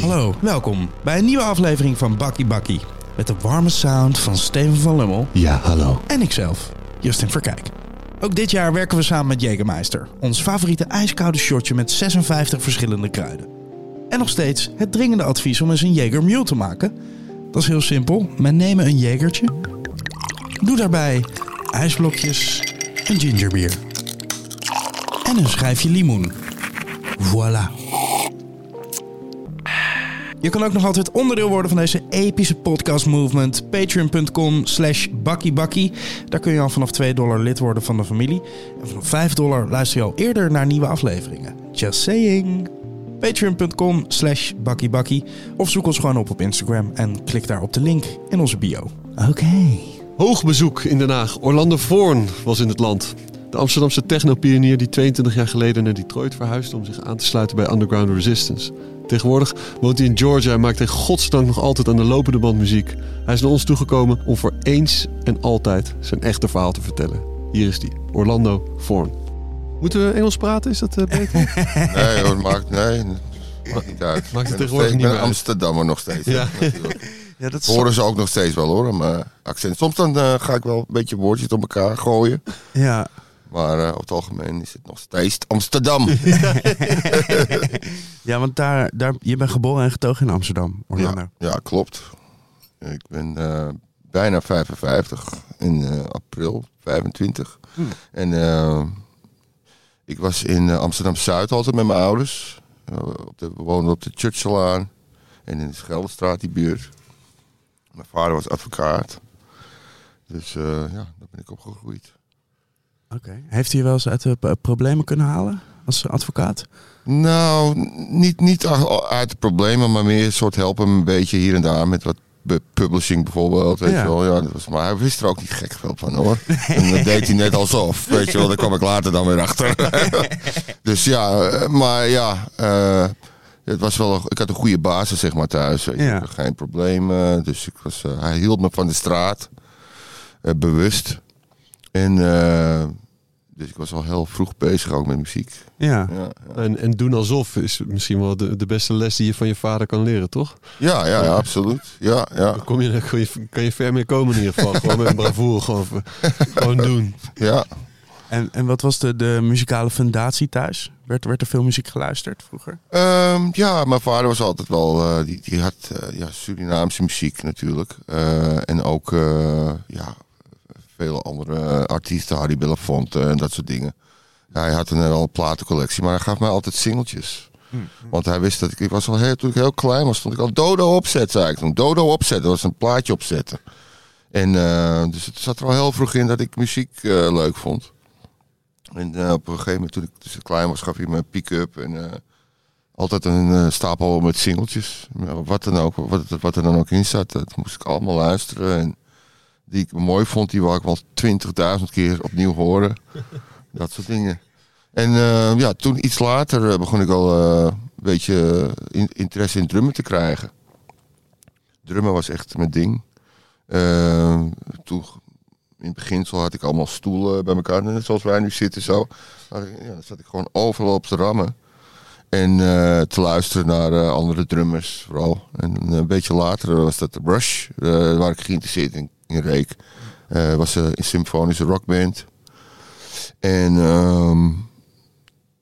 Hallo, welkom bij een nieuwe aflevering van Bakkie Bakkie. Met de warme sound van Steven van Lummel Ja, hallo. en ikzelf, Justin Verkijk. Ook dit jaar werken we samen met Jägermeister, ons favoriete ijskoude shotje met 56 verschillende kruiden. En nog steeds het dringende advies om eens een Jaeger Mule te maken. Dat is heel simpel. Men nemen een Jagertje. Doe daarbij ijsblokjes, een gingerbier en een schijfje limoen. Voilà. Je kan ook nog altijd onderdeel worden van deze epische podcast movement. Patreon.com slash bakkiebakkie. Daar kun je al vanaf 2 dollar lid worden van de familie. En vanaf 5 dollar luister je al eerder naar nieuwe afleveringen. Just saying. Patreon.com slash bakkiebakkie. Of zoek ons gewoon op op Instagram en klik daar op de link in onze bio. Oké. Hoog bezoek in Den Haag. Orlando Voorn was in het land. De Amsterdamse technopionier die 22 jaar geleden naar Detroit verhuisde om zich aan te sluiten bij Underground Resistance. Tegenwoordig woont hij in Georgia en maakt hij godsdank nog altijd aan de lopende band muziek. Hij is naar ons toegekomen om voor eens en altijd zijn echte verhaal te vertellen. Hier is hij, Orlando Voorn. Moeten we Engels praten? Is dat eh, beter? Nee hoor, maakt, nee, maakt niet uit. Maakt het tegenwoordig steeds- niet Ik meer uit. Amsterdammer nog steeds. Ja. Ja, dat Horen ze ook nog steeds wel hoor, mijn accent. Soms dan eh, ga ik wel een beetje woordjes op elkaar gooien. Ja. Maar eh, op het algemeen is het nog steeds Amsterdam. ja, want daar, daar, je bent geboren en getogen in Amsterdam, Orlando. ja, ja, klopt. Ik ben eh, bijna 55 in eh, april, 25. Hmm. En ik was in Amsterdam-Zuid altijd met mijn ouders. Op de, we woonden op de Churchlaan en in de Scheldestraat, die buurt. Mijn vader was advocaat. Dus ja, daar ben ik opgegroeid. Oké. Heeft hij wel eens uit de problemen kunnen halen als advocaat? Nou, niet, niet uit de problemen, maar meer een soort helpen een beetje hier en daar met wat publishing bijvoorbeeld. Weet Ja. je wel. Ja, dat was, maar hij wist er ook niet gek veel van hoor. en dat deed hij net alsof. Weet je wel, daar kwam ik later dan weer achter. dus ja, eh, maar ja, eh, het was wel, een- ik had een goede basis zeg maar thuis. Weet je. Ja. Geen problemen. Dus ik was, eh, hij hield me van de straat, bewust. En dus ik was al heel vroeg bezig ook met muziek. Ja. Ja, ja. En, en doen alsof is misschien wel de, de beste les die je van je vader kan leren, toch? Ja, ja, ja, absoluut. Ja, ja, Dan kom je, dan kan, je, kan je ver mee komen in ieder geval. gewoon met een bravoure. Gewoon, gewoon doen. ja. En, en wat was de, de muzikale fundatie thuis? Werd, werd er veel muziek geluisterd vroeger? Ehm, ja, mijn vader was altijd wel, eh, die, die had eh, ja, Surinaamse muziek natuurlijk. Eh, en ook, eh, ja, veel andere artiesten, Harry Belafonte en dat soort dingen. Hij had een, wel een platencollectie, maar hij gaf mij altijd singeltjes. Want hij wist dat ik, ik was al heel, toen ik heel klein was, stond ik al Dodo opzet, zei ik toen. Dodo opzetten, dat was een plaatje opzetten. En eh, dus het zat er al heel vroeg in dat ik muziek eh, leuk vond. En eh, op een gegeven moment, toen ik dus klein was, gaf hij me een pick-up en eh, altijd een eh, stapel met singeltjes. Wat, dan ook, wat, wat er dan ook in zat, dat moest ik allemaal luisteren. En die ik mooi vond, die wou ik wel 20.000 keer opnieuw horen. dat soort dingen. En eh, ja, toen iets later eh, begon ik al eh, een beetje in- interesse in drummen te krijgen. Drummen was echt mijn ding. Toen, in het beginsel had ik allemaal stoelen bij elkaar, net zoals wij nu zitten zo. Maar, ja, dan zat ik gewoon overal op te rammen. En te luisteren naar andere drummers vooral. En een beetje later was dat Rush, eh, waar ik geïnteresseerd in, in reek. Eh was een symfonische rockband. En ehm,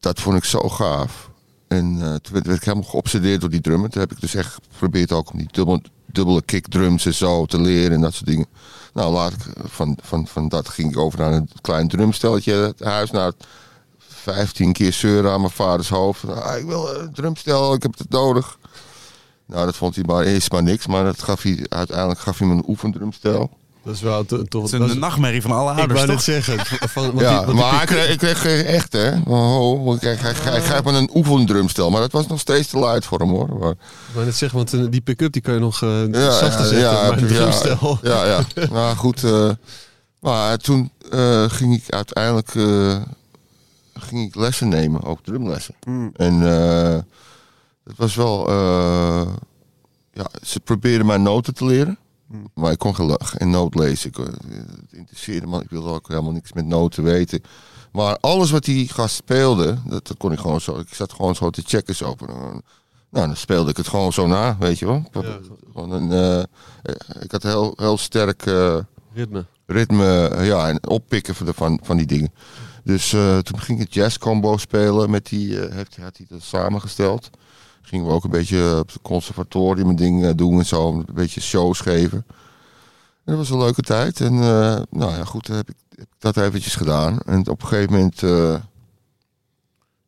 dat vond ik zo gaaf. En eh, toen werd, ik helemaal geobsedeerd door die drummen. Toen heb ik dus echt geprobeerd ook om die dubbel, dubbele kickdrums en zo te leren en dat soort dingen. Nou, laat ik, van, van, van dat ging ik over naar een klein drumstelletje. Het huis naar 15 keer zeuren aan mijn vaders hoofd. Ah, ik wil een drumstel, ik heb het nodig. Nou, dat vond hij maar eerst maar niks. Maar dat gaf hij, uiteindelijk gaf hij me een oefendrumstel. Dat is wel to- toch... Het is dat een is- nachtmerrie van alle ik ouders, wou net toch? zeggen. Van, want ja, die- want die maar ik kreeg, ik kreeg geen echt, hè. Oh, want kijk, hij, gaf me een oefendrumstel. Maar dat was nog steeds te luid voor hem, hoor. Maar, Ik wou net zeggen, want eh, die pick-up die kan je nog eh, Ja, zachter zetten. ja, maar een ja. drumstel... Ja, ja. Nou goed. eh, maar toen eh, ging ik uiteindelijk eh, ging ik lessen nemen, ook drumlessen. Mm. En eh het was wel. eh, ja, ze probeerden mij noten te leren. Maar ik kon geen, noot lezen. Ik, eh, het interesseerde me. Ik wilde ook helemaal niks met noten weten. Maar alles wat die gast speelde, dat, kon ik gewoon zo. Ik zat gewoon zo te checken zo. op een- Nou, dan speelde ik het gewoon zo na, weet je wel. Ja. Een, eh, ik had heel, heel sterk eh, Ritme. ritme eh, ja, en oppikken van, de, van, van die dingen. Dus eh, toen ging ik jazz combo spelen met die, eh, heeft, had hij dat samengesteld. Gingen we ook een beetje op het conservatorium dingen doen en zo, een beetje shows geven. En dat was een leuke tijd. En eh, nou ja, goed, heb ik, heb ik dat eventjes gedaan. En op een gegeven moment, eh,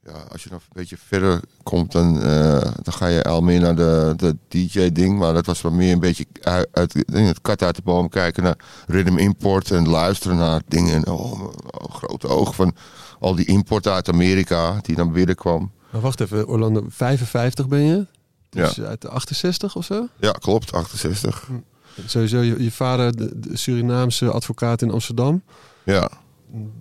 ja, als je dan een beetje verder komt, dan, eh, dan ga je al meer naar de, de DJ-ding. Maar dat was wel meer een beetje uit, uit het kat uit de boom kijken naar rhythm import en luisteren naar dingen. En oh, oh, grote ogen van al die import uit Amerika die dan binnenkwam. Maar wacht even, Orlando, 55 ben je? Dus uit de 68 of zo? Ja, klopt, 68. Sowieso, je, je vader, de, de Surinaamse advocaat in Amsterdam. Ja.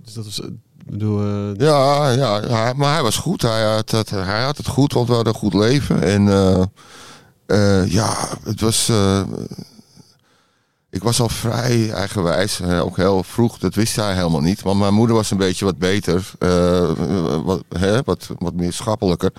Dus dat was, eh, bedoel, eh, Ja, ja, ja, maar hij was goed. Hij had het, hij had het goed, want we hadden een goed leven. En eh, ja, het was. Eh, ik was al vrij eigenwijs, eh, ook heel vroeg. Dat wist hij helemaal niet. Maar mijn moeder was een beetje wat beter, eh, wat, hè, wat, wat meer schappelijker.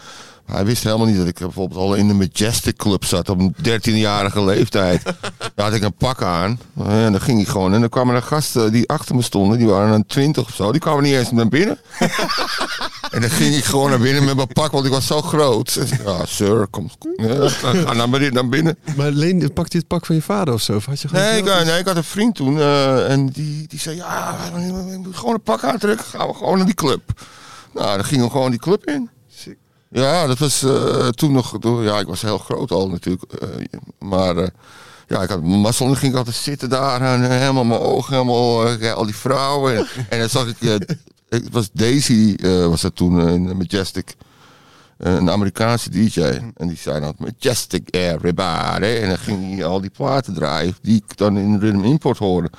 Maar hij wist helemaal niet dat ik bijvoorbeeld al in de Majestic Club zat op een 13-jarige leeftijd. Daar had ik een pak aan. En dan ging ik gewoon. En dan kwamen er gasten die achter me stonden. Die waren dan 20 of zo. Die kwamen niet eens naar binnen. en dan ging ik gewoon naar binnen met mijn pak. Want ik was zo groot. Ja, sir, kom. Ja, ga naar binnen. Maar Leen, pakte je het pak van je vader of zo? Of had je Nee, ik, nee, ik had een vriend toen. eh, en die, die zei: Ja, gewoon een pak aantrekken. Gaan we gewoon naar die club. Nou, dan gingen we gewoon die club in. Ja, dat was eh, toen nog. Ja, ik was heel groot al natuurlijk. eh, maar ja, ik had mazzel. En ging ik altijd zitten daar. En helemaal mijn ogen, helemaal al die vrouwen. En, en dan zag ik. Het was Daisy, eh, was dat toen eh, in Majestic. Eh, een Amerikaanse DJ. En die zei dan Majestic Everybody. En dan ging hij al die platen draaien. Die ik dan in Rhythm Import hoorde.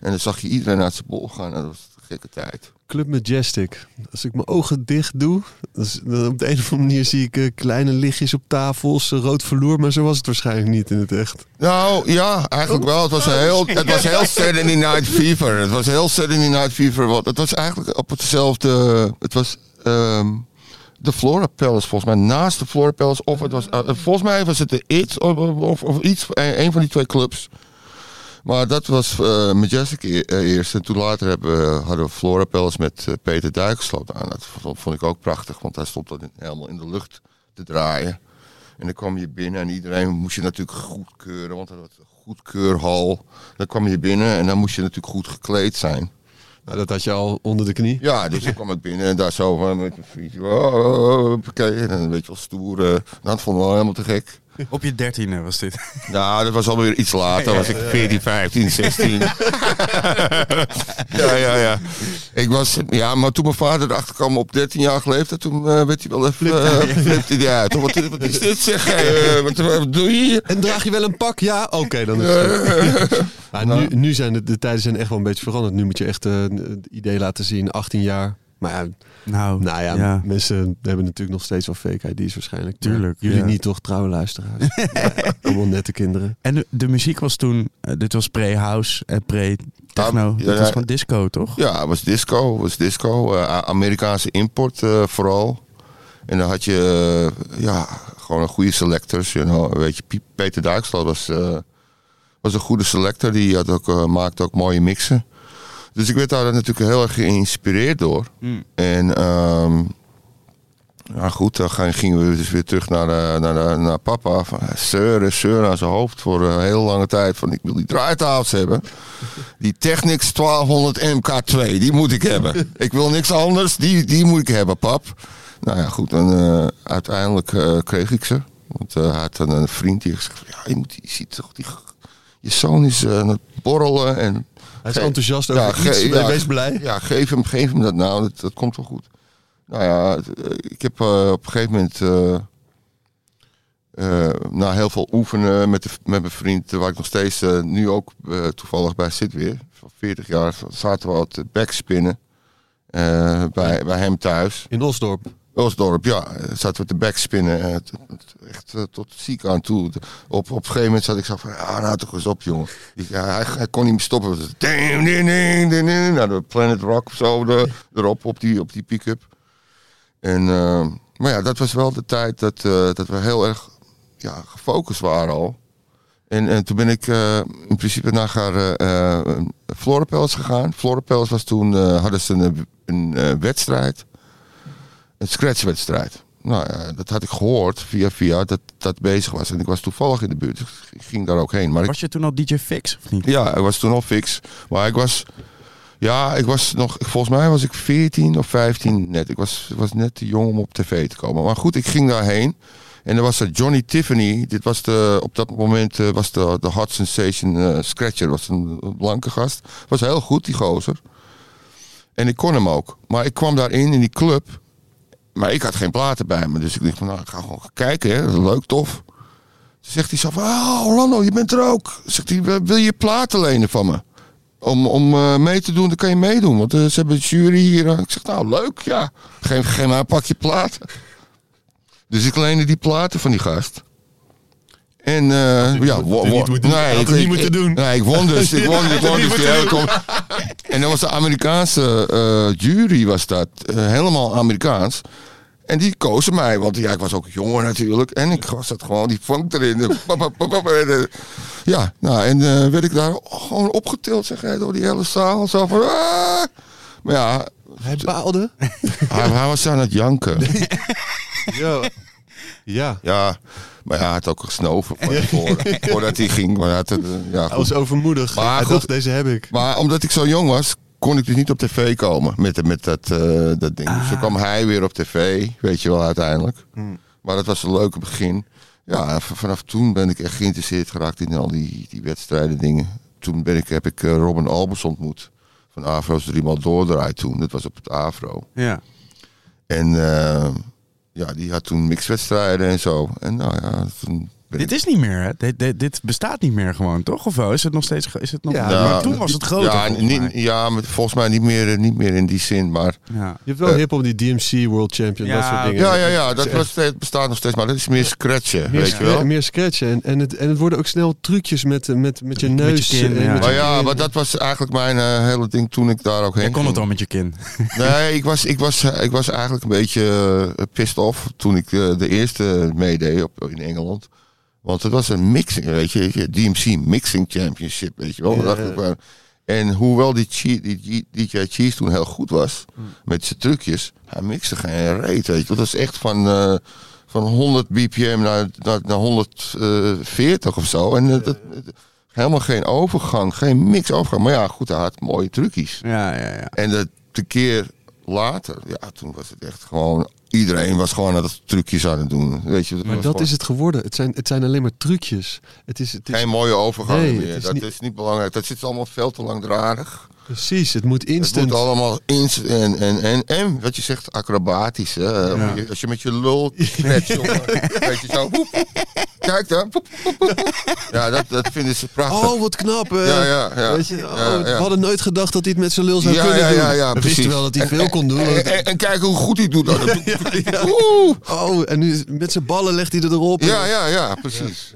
En dan zag je iedereen uit zijn bol gaan. En dat was gekke tijd. Club Majestic. Als ik mijn ogen dicht doe, dan, is- dan op de een of andere manier zie ik eh, kleine lichtjes op tafels, eh, rood verloor, maar zo was het waarschijnlijk niet in het echt. Nou ja, eigenlijk wel. Het was, heel, het was heel Saturday Night Fever. Het was heel Saturday Night Fever. Want het was eigenlijk op hetzelfde. Het was ehm, de Flora Palace volgens mij. Naast de Flora Palace. Of het was. eh, volgens mij was het de It of, of, of iets. Een, een van die twee clubs. Maar dat was eh, Majestic e- eh, eerst. En toen later hebben, we- hadden we Flora Palace met eh, Peter Dijksloot aan. Dat vond, ik ook prachtig. Want hij stond in- helemaal in de lucht te draaien. En dan kwam je binnen en iedereen moest je natuurlijk goedkeuren, want dat was een goedkeurhal. Dan kwam je binnen en dan moest je natuurlijk goed gekleed zijn. Nou, dat had je al onder de knie. Ja, dus dan kwam ik binnen en daar zo van met mijn vriendje. Oh, oh, oh. En dan een beetje wel stoer. nou, dat vonden we wel helemaal te gek. Op je dertiende was dit. Nou, dat was alweer iets later. was ik 14, 15, 16. ja, ja, ja. Ik was, ja, maar toen mijn vader erachter kwam op 13 jaar leeftijd, toen eh, werd hij wel even, eh, flipte hij uit. Wat, wat is dit zeg? eh, wat, wat doe je hier? En draag je wel een pak? Ja, oké, dan is het. Maar nu, nu zijn de, de tijden zijn echt wel een beetje veranderd. Nu moet je echt het idee laten zien, 18 jaar. Maar ja, Nou, nou ja, ja. mensen hebben natuurlijk nog steeds wel fake ID's waarschijnlijk. Tuurlijk, Jullie ja. niet toch, trouwe luisteraars? Allemaal nette kinderen. En de, de muziek was toen, eh, dit was pre-house en pre-techno. Ja, dit ja. was gewoon disco, toch? Ja, het was disco. Het was disco. eh, Amerikaanse import eh, vooral. En dan had je eh, ja, gewoon een goede selectors. You know. Weet je, Piet- Peter Dijkstal was, eh, was een goede selector. Die had ook, eh, maakte ook mooie mixen. Dus ik werd daar natuurlijk heel erg geïnspireerd door. Mm. En ehm, ja, goed, dan gingen we dus weer terug naar, de, naar, naar papa. Van, eh, zeuren, zeuren aan zijn hoofd voor een hele lange tijd. Van ik wil die draaitafels hebben. Die Technics 1200 MK2, die moet ik hebben. Ik wil niks anders, die, die moet ik hebben, pap. Nou ja, goed, en eh, uiteindelijk eh, kreeg ik ze. Want eh, hij had een vriend die gezegd: Ja, je, moet, je ziet toch, die, je zoon is eh, aan het borrelen. En Hij is enthousiast Ja, over iets. ja. Wees blij. ja, geef hem, geef hem dat nou, dat, dat komt wel goed. Nou ja, eh, ik heb eh, op een gegeven moment, eh, na heel veel oefenen met, de, met mijn vriend, waar ik nog steeds nu ook toevallig bij zit weer, van 40 jaar, zaten we al te backspinnen bij, bij hem thuis. In Osdorp. Elsdorp, ja. Zaten we te backspinnen. eh, Echt eh, tot ziek aan toe. Op, op een gegeven moment zat ik zo van, ja, nou toch eens op, jongen. Hij, hij kon niet meer stoppen. Ding, ding, ding, ding. Nou, de Planet Rock of zo de, erop, op die, op die pick-up. En, eh, maar ja, dat was wel de tijd dat, dat we heel erg ja, gefocust waren al. En, en toen ben ik in principe naar uh, Flora Palace gegaan. Flora Palace was toen, hadden ze een, een wedstrijd. Een scratchwedstrijd. Nou ja, dat had ik gehoord via via dat dat bezig was. En ik was toevallig in de buurt. Dus ik ging daar ook heen. Maar ik, Was je toen al DJ Fix of niet? ja, ik was toen al fix. Maar ik was... Ja, ik was nog... Volgens mij was ik 14 of 15 net. Ik was, was net te jong om op tv te komen. Maar goed, ik ging daarheen. En er was er Johnny Tiffany. Dit was de, op dat moment eh, was de, de Hot Sensation eh, Scratcher. was een, een blanke gast. Was heel goed, die gozer. En ik kon hem ook. Maar ik kwam daarin, in die club. Maar ik had geen platen bij me. Dus ik dacht van, nou, ik ga gewoon kijken. Hè. Leuk, tof. Toen zegt hij zo van, oh, Orlando, je bent er ook. Zegt hij, wil je platen lenen van me? Om, om eh, mee te doen, dan kan je meedoen. Want eh, ze hebben een jury hier. Ik zeg, nou, leuk, ja. Geef, geef mij een pakje platen. Dus ik leende die platen van die gast. En eh ja, had wo- het wo- niet het ik- niet moeten doen. Nee, ik won dus. Ik won, ik won dus die hele kom- En dat was de Amerikaanse eh, jury, was dat. Eh, helemaal Amerikaans. En die kozen mij, want ja, ik was ook jonger natuurlijk. En ik was dat gewoon, die funk erin. Ja, nou, en eh, werd ik daar gewoon opgetild, zeg door die hele zaal. Zo van, ah. Maar ja, Hij baalde. hij, hij was aan het janken. Ja. Ja. Ja, maar ja, hij had ook gesnoven tevoren, voordat hij ging. Maar, hij had het, eh, ja, Hij was overmoedig. Maar hij goed. dacht, deze heb ik. maar omdat ik zo jong was, kon ik dus niet op tv komen met, met dat, eh, dat ding. Dus toen kwam hij weer op tv, weet je wel, uiteindelijk. Maar dat was een leuke begin. Ja, vanaf toen ben ik echt geïnteresseerd geraakt in al die, die wedstrijden dingen. Toen ben ik, heb ik eh, Robin Albers ontmoet. Van Afro's driemaal doordraaid toen. Dat was op het Afro. Ja. En eh, ja, die had toen mixwedstrijden en zo. En nou ja, toen ben Dit is niet meer, hè? Dit, dit, dit bestaat niet meer gewoon, toch? Of wel? Is het nog steeds... Is het nog... Ja, maar nou, toen was het groter, Ja, volgens niet, mij. ja maar volgens mij niet meer, niet meer in die zin. Maar Ja. Je hebt wel Eh, hip-hop, die DMC World Champion, dat Ja, soort dingen. ja, ja, ja, dat was bestaat nog steeds. Maar dat is meer scratchen, meer, weet je wel. meer, meer scratchen. En, en, het, en het worden ook snel trucjes met, met, met je Met je neus. kin, en ja. met je Maar ja, kin. maar dat was eigenlijk mijn eh, hele ding toen ik daar ook heen Jij kon ging. het al met je kin. Nee, ik was, ik, was, ik was eigenlijk een beetje eh, pissed off toen ik de eerste meedeed op, in Engeland. Want het was een mixing, weet je, DMC Mixing Championship, weet je wel. Dacht ik. En hoewel die, die, die DJ Cheese toen heel goed was Hmm. met zijn trucjes, hij mixte geen reet, weet je. Dat was echt van, eh, van 100 bpm naar, naar, naar 140 of zo. En eh, dat, helemaal geen overgang, geen mix-overgang. Maar ja, goed, hij had mooie trucjes. Ja, ja, ja. En de keer later, ja, toen was het echt gewoon... Iedereen was gewoon het trucjes aan het doen. Weet je, Maar dat is het geworden. Het zijn, het zijn alleen maar trucjes. Het is, het is Geen mooie overgangen Nee, meer. is dat niet- is niet belangrijk. Dat zit allemaal veel te langdradig. Precies, het moet Het instant. moet allemaal instant. En, en, en, en wat je zegt, acrobatisch. Hè? Ja. Als je met je lul scratcht, jongen, weet je zo. woep. Kijk dan. woep, woep, woep. Ja, dat, dat vinden ze prachtig. Oh, wat knap. hè? Ja, ja, ja. Weet je, oh, Ja, We hadden nooit gedacht dat hij het met zijn lul zou kunnen ja, doen. ja, ja, we wisten wel dat hij En- veel kon doen. En, en, en kijk hoe goed hij doet. dat. Oh, en nu met zijn ballen legt hij er erop. Ja, ja, ja, precies.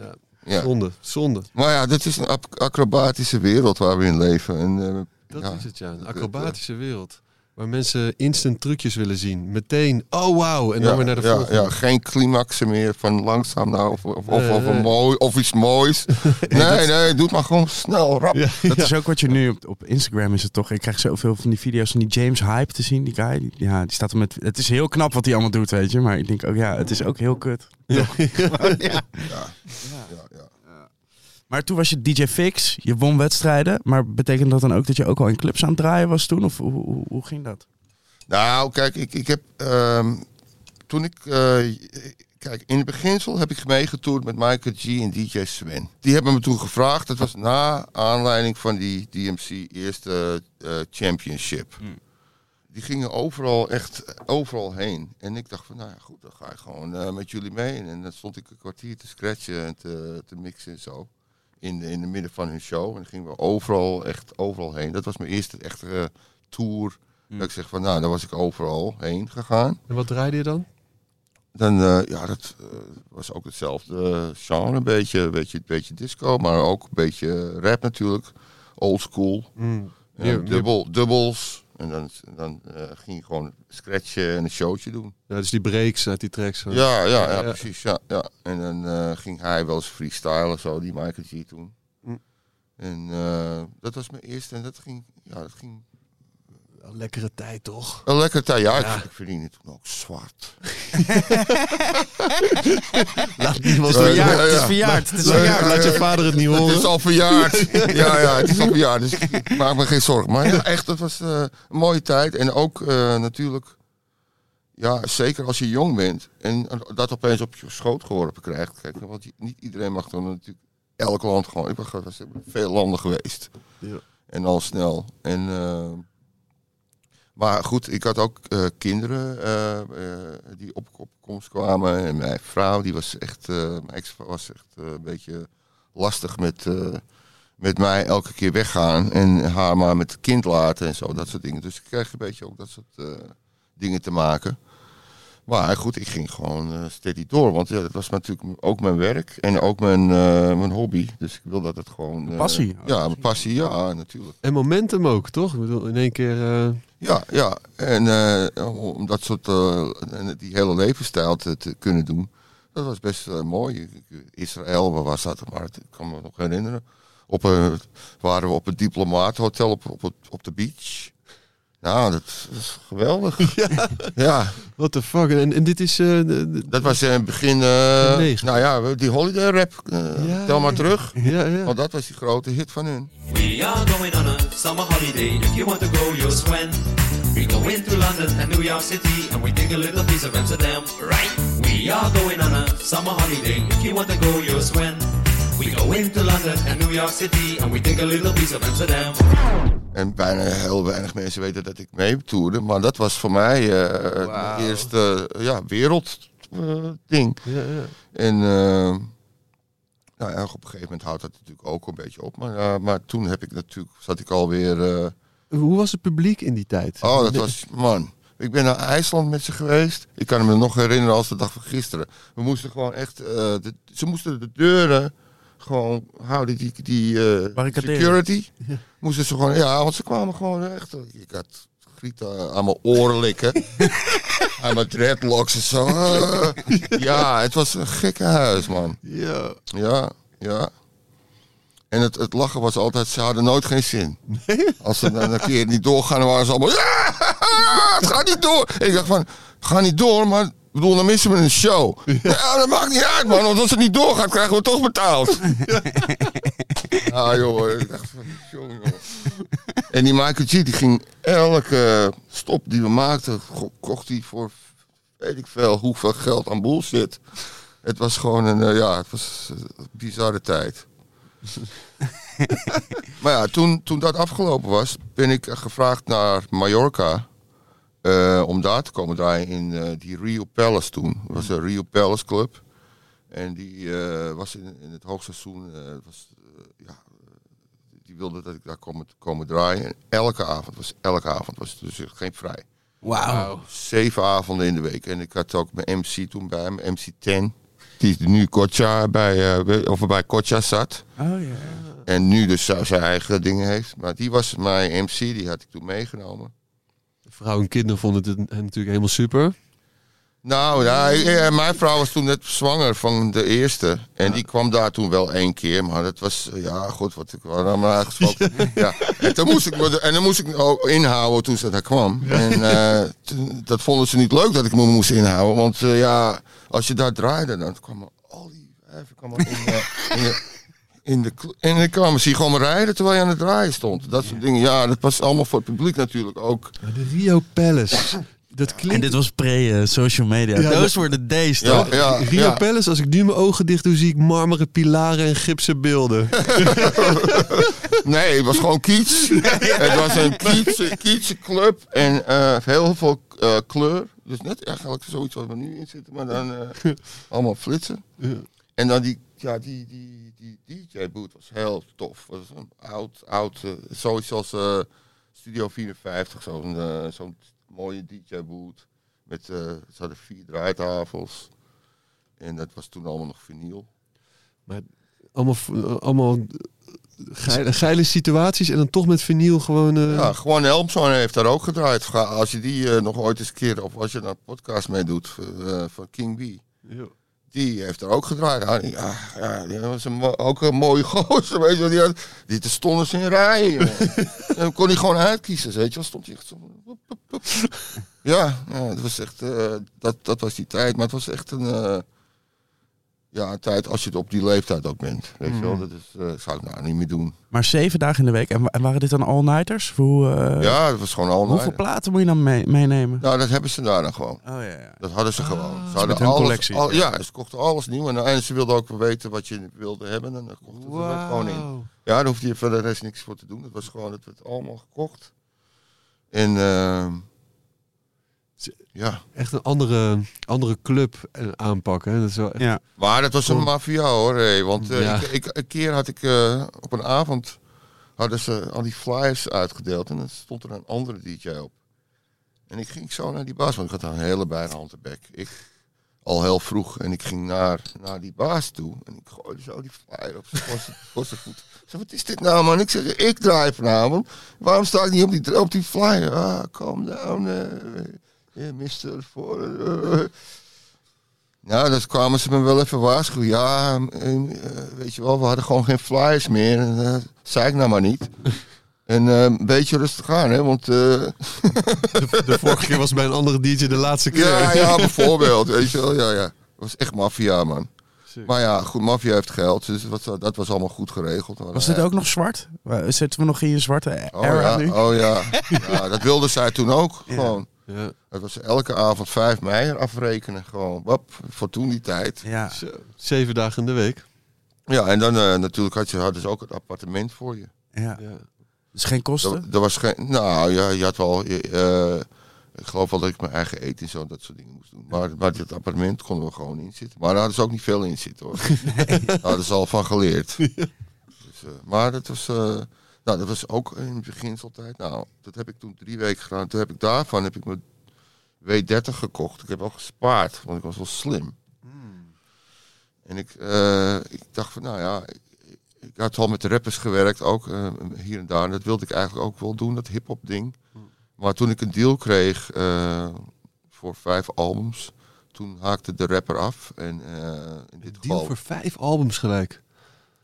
Zonde, zonde. Maar ja, dit is een ac- acrobatische wereld waar we in leven. En, eh, Dat ja. is het, ja. Een acrobatische wereld. Waar mensen instant trucjes willen zien. Meteen, oh wauw. En dan ja, weer naar de ja, volgende. ja, geen climaxen meer van langzaam nou of, of, of, Nee, of een nee. mooi, of iets moois. nee, nee, doe het maar gewoon snel, rap. Ja, Dat ja. is ook wat je nu op, op Instagram is het toch. Ik krijg zoveel van die video's van die James Hype te zien. Die guy, die, ja, die staat er met. Het is heel knap wat hij allemaal doet, weet je. Maar ik denk ook, ja, het is ook heel kut. Ja. Ja, ja. Maar toen was je DJ Fix, je won wedstrijden. Maar betekent dat dan ook dat je ook al in clubs aan het draaien was toen? Of hoe, hoe, hoe ging dat? Nou, kijk, ik, ik heb ehm, toen ik eh, kijk in het beginsel heb ik meegetoerd met Michael G en DJ Sven. Die hebben me toen gevraagd. Dat was na aanleiding van die DMC eerste eh, championship. Hmm. Die gingen overal echt overal heen. En ik dacht van, nou ja, goed, dan ga ik gewoon eh, met jullie mee. En dan stond ik een kwartier te scratchen en te, te mixen en zo. In de, in de midden van hun show. En dan gingen we overal, echt overal heen. Dat was mijn eerste echte eh, tour Dat ik zeg van, nou, daar was ik overal heen gegaan. En wat draaide je dan? Dan, eh, ja, dat eh, was ook hetzelfde genre. Een beetje, een beetje, een beetje disco, maar ook een beetje rap natuurlijk. Old school. Mm. Ja, dubbel, dubbels. En dan, dan eh, ging je gewoon scratchen en een showtje doen. Ja, dus die breaks uit die tracks. zo. Ja, ja, ja, Ja. precies. Ja, ja. En dan eh, ging hij wel eens freestylen, zo, die Michael G toen. Mm. En eh, dat was mijn eerste. En dat ging, ja, dat ging Wel Lekkere tijd toch? een lekker tijd. Ja, Ja. Ik, ik verdiende toen ook zwart. Laat niemand Verjaard, ja. het is verjaard. Het is Ja, verjaard. ja, Laat je vader het niet Het horen. is al verjaard. ja, ja, het is al verjaard. Dus ik maak me geen zorgen. Maar ja, echt, dat was eh, een mooie tijd. En ook eh, natuurlijk, ja, zeker als je jong bent en dat opeens op je schoot geworpen krijgt. Kijk, want niet iedereen mag dan natuurlijk elk land gewoon. Ik in veel landen geweest. Ja. En al snel. En, eh, maar goed, ik had ook eh, kinderen eh, eh, die op opkomst kwamen. En mijn vrouw, die was echt, eh, mijn ex was echt eh, een beetje lastig met, eh, met mij elke keer weggaan. En haar maar met het kind laten en zo, dat soort dingen. Dus ik kreeg een beetje ook dat soort eh, dingen te maken. Maar goed, ik ging gewoon eh, steady door. Want ja, dat was natuurlijk ook mijn werk en ook mijn, eh, mijn hobby. Dus ik wil dat het gewoon... eh, Passie. ja, mijn passie, ja, natuurlijk. En momentum ook, toch? Ik bedoel, in één keer... eh, Ja, ja. En eh, om dat soort, eh, die hele levensstijl te, kunnen doen, dat was best eh, mooi. Israël, waar was dat? Maar ik kan me nog herinneren. Op een, waren we op het Diplomaathotel op, op de beach. Nou, dat, dat is geweldig. ja, Ja, what the fuck. En, en dit is... eh, de- de- dat was in het begin, eh, Negen. nou ja, die holiday rap. eh, Ja, tel maar ja. terug. ja, ja. Want dat was die grote hit van hun. We are going on a summer holiday. If you want to go, you'll swim. We go into London and New York City, and we take a little piece of Amsterdam. Right? We are going on a summer holiday. If you want to go, you'll swim. We go into London and New York City, and we take a little piece of Amsterdam. En bijna heel weinig mensen weten dat ik mee toerde. Maar dat was voor mij eh Wauw. het eerste ja, wereldding. ja, ja. en eh, nou ja, op een gegeven moment houdt dat natuurlijk ook een beetje op. Maar, eh, maar toen heb ik natuurlijk, zat ik alweer... eh Hoe was het publiek in die tijd? oh, dat was... Man, ik ben naar IJsland met ze geweest. Ik kan me nog herinneren als de dag van gisteren. We moesten gewoon echt... eh, de, ze moesten de deuren gewoon houden, die, die eh, security. Moesten ze gewoon... Ja, want ze kwamen gewoon echt... Ik had Griet eh, aan mijn oren likken. aan mijn dreadlocks en zo. Ah. ja, het was een gekke huis, man. Ja. Ja, ja. En het, het lachen was altijd, ze hadden nooit geen zin. Als ze dan een keer niet doorgaan, dan waren ze allemaal... Ja, het gaat niet door. En ik dacht van, ga niet door, maar... Ik bedoel, dan missen we een show. Ja, dat maakt niet uit, man. Want als het niet doorgaat, krijgen we toch betaald. ah, joh. Ik dacht van, jongen, joh. En die Michael G, die ging elke stop die we maakten, kocht hij voor weet ik veel hoeveel geld aan bullshit. Het was gewoon een, eh, ja, het was een bizarre tijd. maar ja, toen, toen dat afgelopen was, ben ik eh, gevraagd naar Mallorca. Eh, om daar te komen draaien in eh, die Rio Palace toen. Dat was een Rio Palace Club. En die eh, was in, in het hoogseizoen. eh, was, ja, die wilde dat ik daar kom, komen draaien. En elke avond was, elke avond was het dus geen vrij. Wauw. Zeven avonden in de week. En ik had ook mijn MC toen bij me, MC10. Die nu Kocha bij, eh, of bij Kocha zat. Oh ja. En nu dus zijn eigen dingen heeft. Maar die was mijn MC, die had ik toen meegenomen. Vrouw en kinderen vonden het natuurlijk helemaal super. Nou, ja, eh, mijn vrouw was toen net zwanger van de eerste. En die kwam daar toen wel één keer. Maar dat was, eh, ja, goed, wat ik wel aan me aangesproken. Ja. En, toen moest ik me, en dan moest ik inhouden toen ze daar kwam. En eh, toen- dat vonden ze niet leuk dat ik me moest inhouden. Want eh, ja, als je daar draaide, dan kwamen al die wijven kwamen in, eh, in de... In de, en dan kwamen ze gewoon rijden terwijl je aan het draaien stond. Dat soort dingen. Ja, dat was allemaal voor het publiek natuurlijk ook. De Rio Palace. Dat En klinkt... dit was pre-social media. Ja, Those were the days, Ja, toch? ja, Rio ja. Palace, als ik nu mijn ogen dicht doe, zie ik marmeren pilaren en gipsen beelden. Nee, het was gewoon kiets. Het was een kietse, kietse club en eh, heel veel eh, kleur. Dus net eigenlijk zoiets wat we nu in zitten, maar dan eh, allemaal flitsen. En dan die, ja, die, die, die DJ-boot was heel tof. Was een oud, oud, zoiets als, eh, Studio 54, zo'n eh, zo'n mooie DJ-boot. Met, ze hadden vier draaitafels. En dat was toen allemaal nog vinyl. Allemaal, eh, allemaal eh, geile, geile situaties en dan toch met vinyl gewoon... Ja, gewoon Elmson heeft daar ook gedraaid. Als je die nog ooit eens een keer, of als je daar een podcast mee doet, van King B. Die heeft er ook gedraaid. Ja, die- ja, die was een, ook een mooie gozer. Weet je, die, had, die te stonden ze in rijen. en kon hij gewoon uitkiezen. Weet je, wel. stond hij echt zo. ja dat, was echt, eh, dat, dat was die tijd. Maar het was echt een, eh, ja, tijd als je het op die leeftijd ook bent. Weet je wel, dat is, eh, zou ik nou niet meer doen. Maar zeven dagen in de week. En, wa- en waren dit dan all-nighters? Hoe, eh, ja, dat was gewoon al. hoeveel platen moet je dan mee- meenemen? Nou, dat hebben ze daar dan gewoon. Oh ja, ja. Dat hadden ze gewoon. Ze met hadden hun alles, collectie. al- ja, ze kochten alles nieuw. En, en ze wilden ook weten wat je wilde hebben. En dan kochten ze dat gewoon in. Ja, daar hoefde je verder rest niks voor te doen. Het was gewoon, het werd allemaal gekocht. En ehm, ja, Echt een andere, andere club en aanpak. Hè? Dat is wel echt... ja. maar dat was een maffia hoor. hé. Want eh, Ja. ik, ik, een keer had ik eh, op een avond hadden ze al die flyers uitgedeeld. En dan stond er een andere DJ op. En ik ging zo naar die baas, want ik had een hele bijna bek. Ik al heel vroeg en ik ging naar, naar die baas toe. En ik gooide zo die flyer op zijn voet. Ik zei, wat is dit nou man? Ik zeg, ik draai vanavond. Waarom sta ik niet op die, op die flyer? Ah, calm down, eh mister. Voor. Nou, dan kwamen ze me wel even waarschuwen. Ja, eh, weet je wel, we hadden gewoon geen flyers meer. En, eh, zei ik nou maar niet. En eh, een beetje rustig aan, hè, want... eh, De, de vorige keer was bij een andere DJ de laatste keer. ja, ja, bijvoorbeeld, weet je wel. Ja, ja. Dat was echt maffia, man. Sick. Maar ja, goed, maffia heeft geld, dus dat, was- dat was allemaal goed geregeld. Maar, Was dit ook nog zwart? Wa- Zitten we nog in je zwarte Oh era ja, nu? oh ja. ja. Dat wilde zij toen ook, Ja. gewoon. Ja. Het was elke avond 5 mei afrekenen, gewoon. Wap, voor toen die tijd. Ja. Zo, zeven dagen in de week. Ja, en dan eh, natuurlijk had je, hadden ze ook het appartement voor je. ja. Ja. Dus geen kosten? Er, er was geen, nou ja, je had wel, eh, ik geloof wel dat ik mijn eigen eten en zo, dat soort dingen moest doen. Maar, maar dit appartement konden we gewoon in zitten. Maar daar hadden ze ook niet veel in zitten hoor. Daar hadden ze al van geleerd. Dus, eh, maar dat was, eh, nou, dat was ook in het beginseltijd. Nou, dat heb ik toen drie weken gedaan. Toen heb ik daarvan heb ik mijn W30 gekocht. Ik heb al gespaard, want ik was wel slim. En ik, eh, ik dacht van, nou ja, ik, ik had al met de rappers gewerkt, ook eh, hier en daar. En dat wilde ik eigenlijk ook wel doen, dat hip-hop ding. Maar toen ik een deal kreeg eh, voor vijf albums, toen haakte de rapper af. En in dit Deal geval, voor vijf albums gelijk.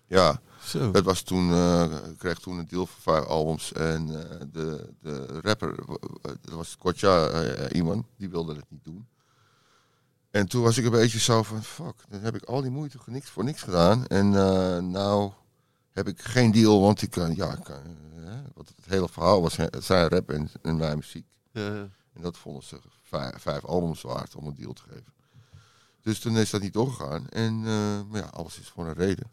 ja, Zo. dat was toen, eh, ik kreeg toen een deal voor vijf albums. En eh, de, de rapper, eh, dat was Kotja iemand, die wilde het niet doen. En toen was ik een beetje zo van, fuck, dan heb ik al die moeite voor niks, voor niks gedaan. En eh, nou heb ik geen deal, want ik kan, ja, ik kan, want het hele verhaal was zijn rap en, en mijn muziek. Ja, ja. En dat vonden ze vijf, vijf albums waard om een deal te geven. Dus toen is dat niet doorgegaan. En maar ja, alles is voor een reden.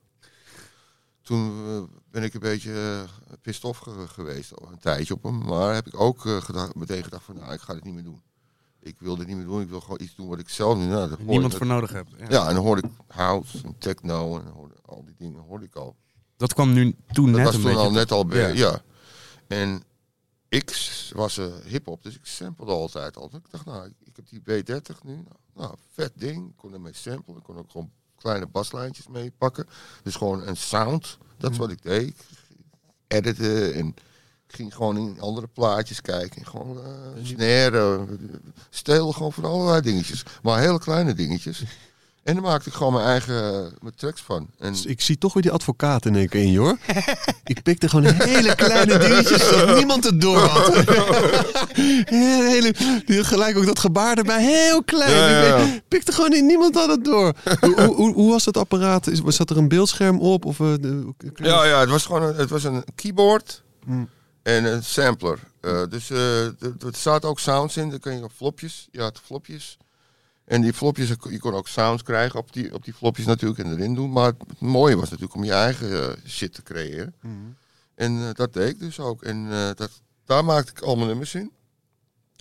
Toen eh, ben ik een beetje uh, pissed off ge- geweest, een tijdje op hem. Maar heb ik ook eh, gedacht, meteen gedacht van, nou, ik ga dit niet meer doen. Ik wil dit niet meer doen, ik wil gewoon iets doen wat ik zelf nu... Nou, Niemand voor nodig hebt. Ja. Ja, en dan hoorde ik house en techno en hoorde, al die dingen hoorde ik al. Dat kwam nu toen Dat net was een toen beetje. al net al bij, Ja. ja. En ik was uh, hip-hop, dus ik samplede altijd al. Ik dacht, nou, ik, ik heb die B30 nu. Nou, nou, vet ding. Ik kon ermee samplen. Ik kon ook gewoon kleine baslijntjes mee pakken. Dus gewoon een sound. Dat is wat ik deed. Editen en ik ging gewoon in andere plaatjes kijken. En gewoon uh, snaren. Stelen gewoon van allerlei dingetjes. Maar hele kleine dingetjes. En dan maakte ik gewoon mijn eigen uh, mijn tracks van. En Dus ik zie toch weer die advocaat in één keer in hoor. ik pikte gewoon hele kleine dingetjes dat niemand het door had. hele, die gelijk ook dat gebaar erbij, heel klein. Ja, ja, ja. Ik pikte gewoon in, niemand had het door. hoe, hoe, hoe, was dat apparaat? Is- Zat er een beeldscherm op? Of, uh, de, Ja, ja, het was gewoon een, het was een keyboard Hmm. en een sampler. Uh, dus er zaten ook sounds in, dan kun je flopjes. Je had flopjes. En die flopjes, je kon ook sounds krijgen op die, op die flopjes natuurlijk en erin doen. Maar het mooie was natuurlijk om je eigen uh, shit te creëren. Hmm. En uh, dat deed ik dus ook. En uh, dat, daar maakte ik al mijn nummers in.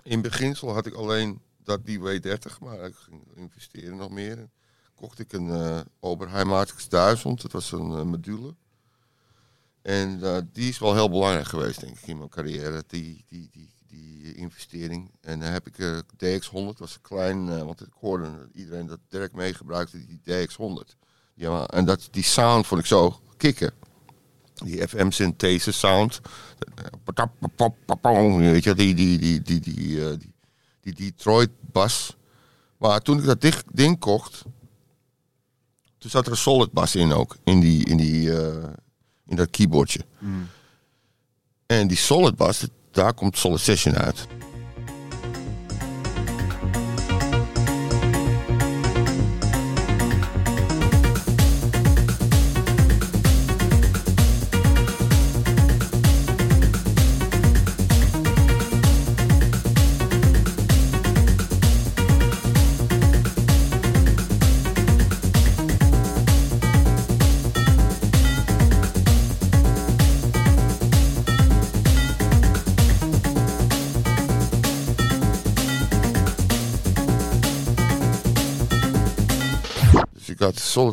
In beginsel had ik alleen dat die W30, maar ik ging investeren nog meer. En kocht ik een uh, Oberheim Matrix 1000, dat was een module. En eh, die is wel heel belangrijk geweest, denk ik, in mijn carrière. Die, die, die, die investering. En dan heb ik eh DX100, was een klein, eh, want ik hoorde iedereen dat Dirk meegebruikte, die DX100. Ja, en dat, die sound vond ik zo kicken. Die FM synthese sound. Weet je, die, die, die, die, die, eh, die, die Detroit bas. Maar toen ik dat dig- ding kocht, toen zat er een solid bas in ook. In, die, in, die, eh, in dat keyboardje. En die solid bas, daar komt Solid uit.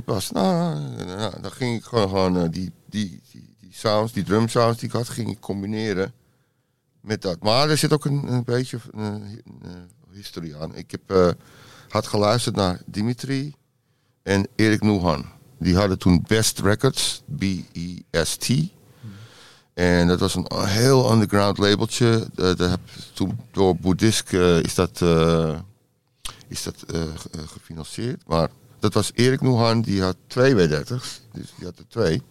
Bas. Nou, nou, nou, dan ging ik gewoon, gewoon eh, die, die, die, sounds, die drum sounds die ik had, ging ik combineren met dat. Maar er zit ook een, een beetje een, historie aan. Ik heb, eh, had geluisterd naar Dimitri en Erik Nuhan. Die hadden toen Best Records, B-E-S-T. En dat was een heel underground labeltje. Eh, dat heb, toen door Boeddhisk is dat, is dat ge- gefinancierd. Maar dat was Erik Nuhan, die had twee W30's. Dus die had er twee.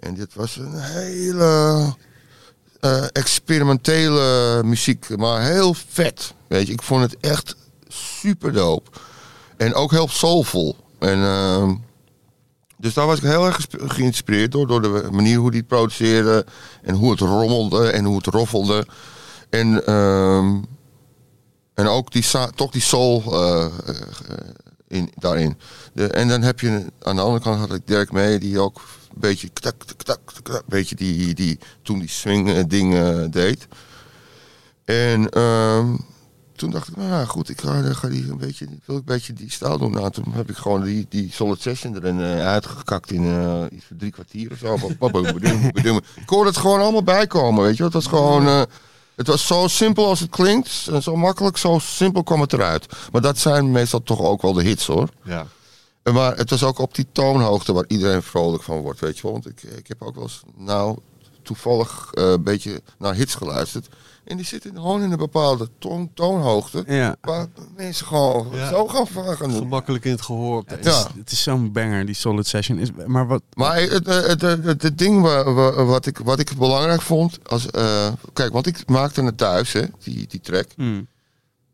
En dit was een hele eh, experimentele muziek, maar heel vet. Weet je, ik vond het echt super dope. En ook heel soulful. En, ehm, dus daar was ik heel erg geïnspireerd door, door de manier hoe die het produceerde. En hoe het rommelde en hoe het roffelde. En, ehm, en ook die, toch die soul eh, eh, in, daarin. De, en dan heb je aan de andere kant had ik Dirk mee, die ook een beetje ktak, ktak, ktak, beetje die, die toen die swing eh, dingen deed. En ehm, toen dacht ik, nou ja, goed, ik ga, ga die een beetje, wil ik een beetje die stijl doen. Nou, toen heb ik gewoon die, die solid session erin eh, uitgekakt in eh, iets drie kwartier of zo. ik hoorde het gewoon allemaal bijkomen, weet je. Het was gewoon, eh, het was zo simpel als het klinkt. En zo makkelijk, zo simpel kwam het eruit. Maar dat zijn meestal toch ook wel de hits, hoor. Ja. En Maar het was ook op die toonhoogte waar iedereen vrolijk van wordt, weet je wel. Want ik, ik heb ook wel eens, nou, toevallig eh, een beetje naar hits geluisterd. En die zitten gewoon in een bepaalde toon, toonhoogte. Ja. Waar mensen gewoon Ja. zo gaan doen. Gemakkelijk in het gehoor. Het is, Ja. het is zo'n banger, die Solid Session. Is, maar wat... Maar het, het, het, het, het ding wa- wa- wat, ik, wat ik belangrijk vond, als, eh, kijk, want ik maakte het thuis, hè, die, die track. Hmm.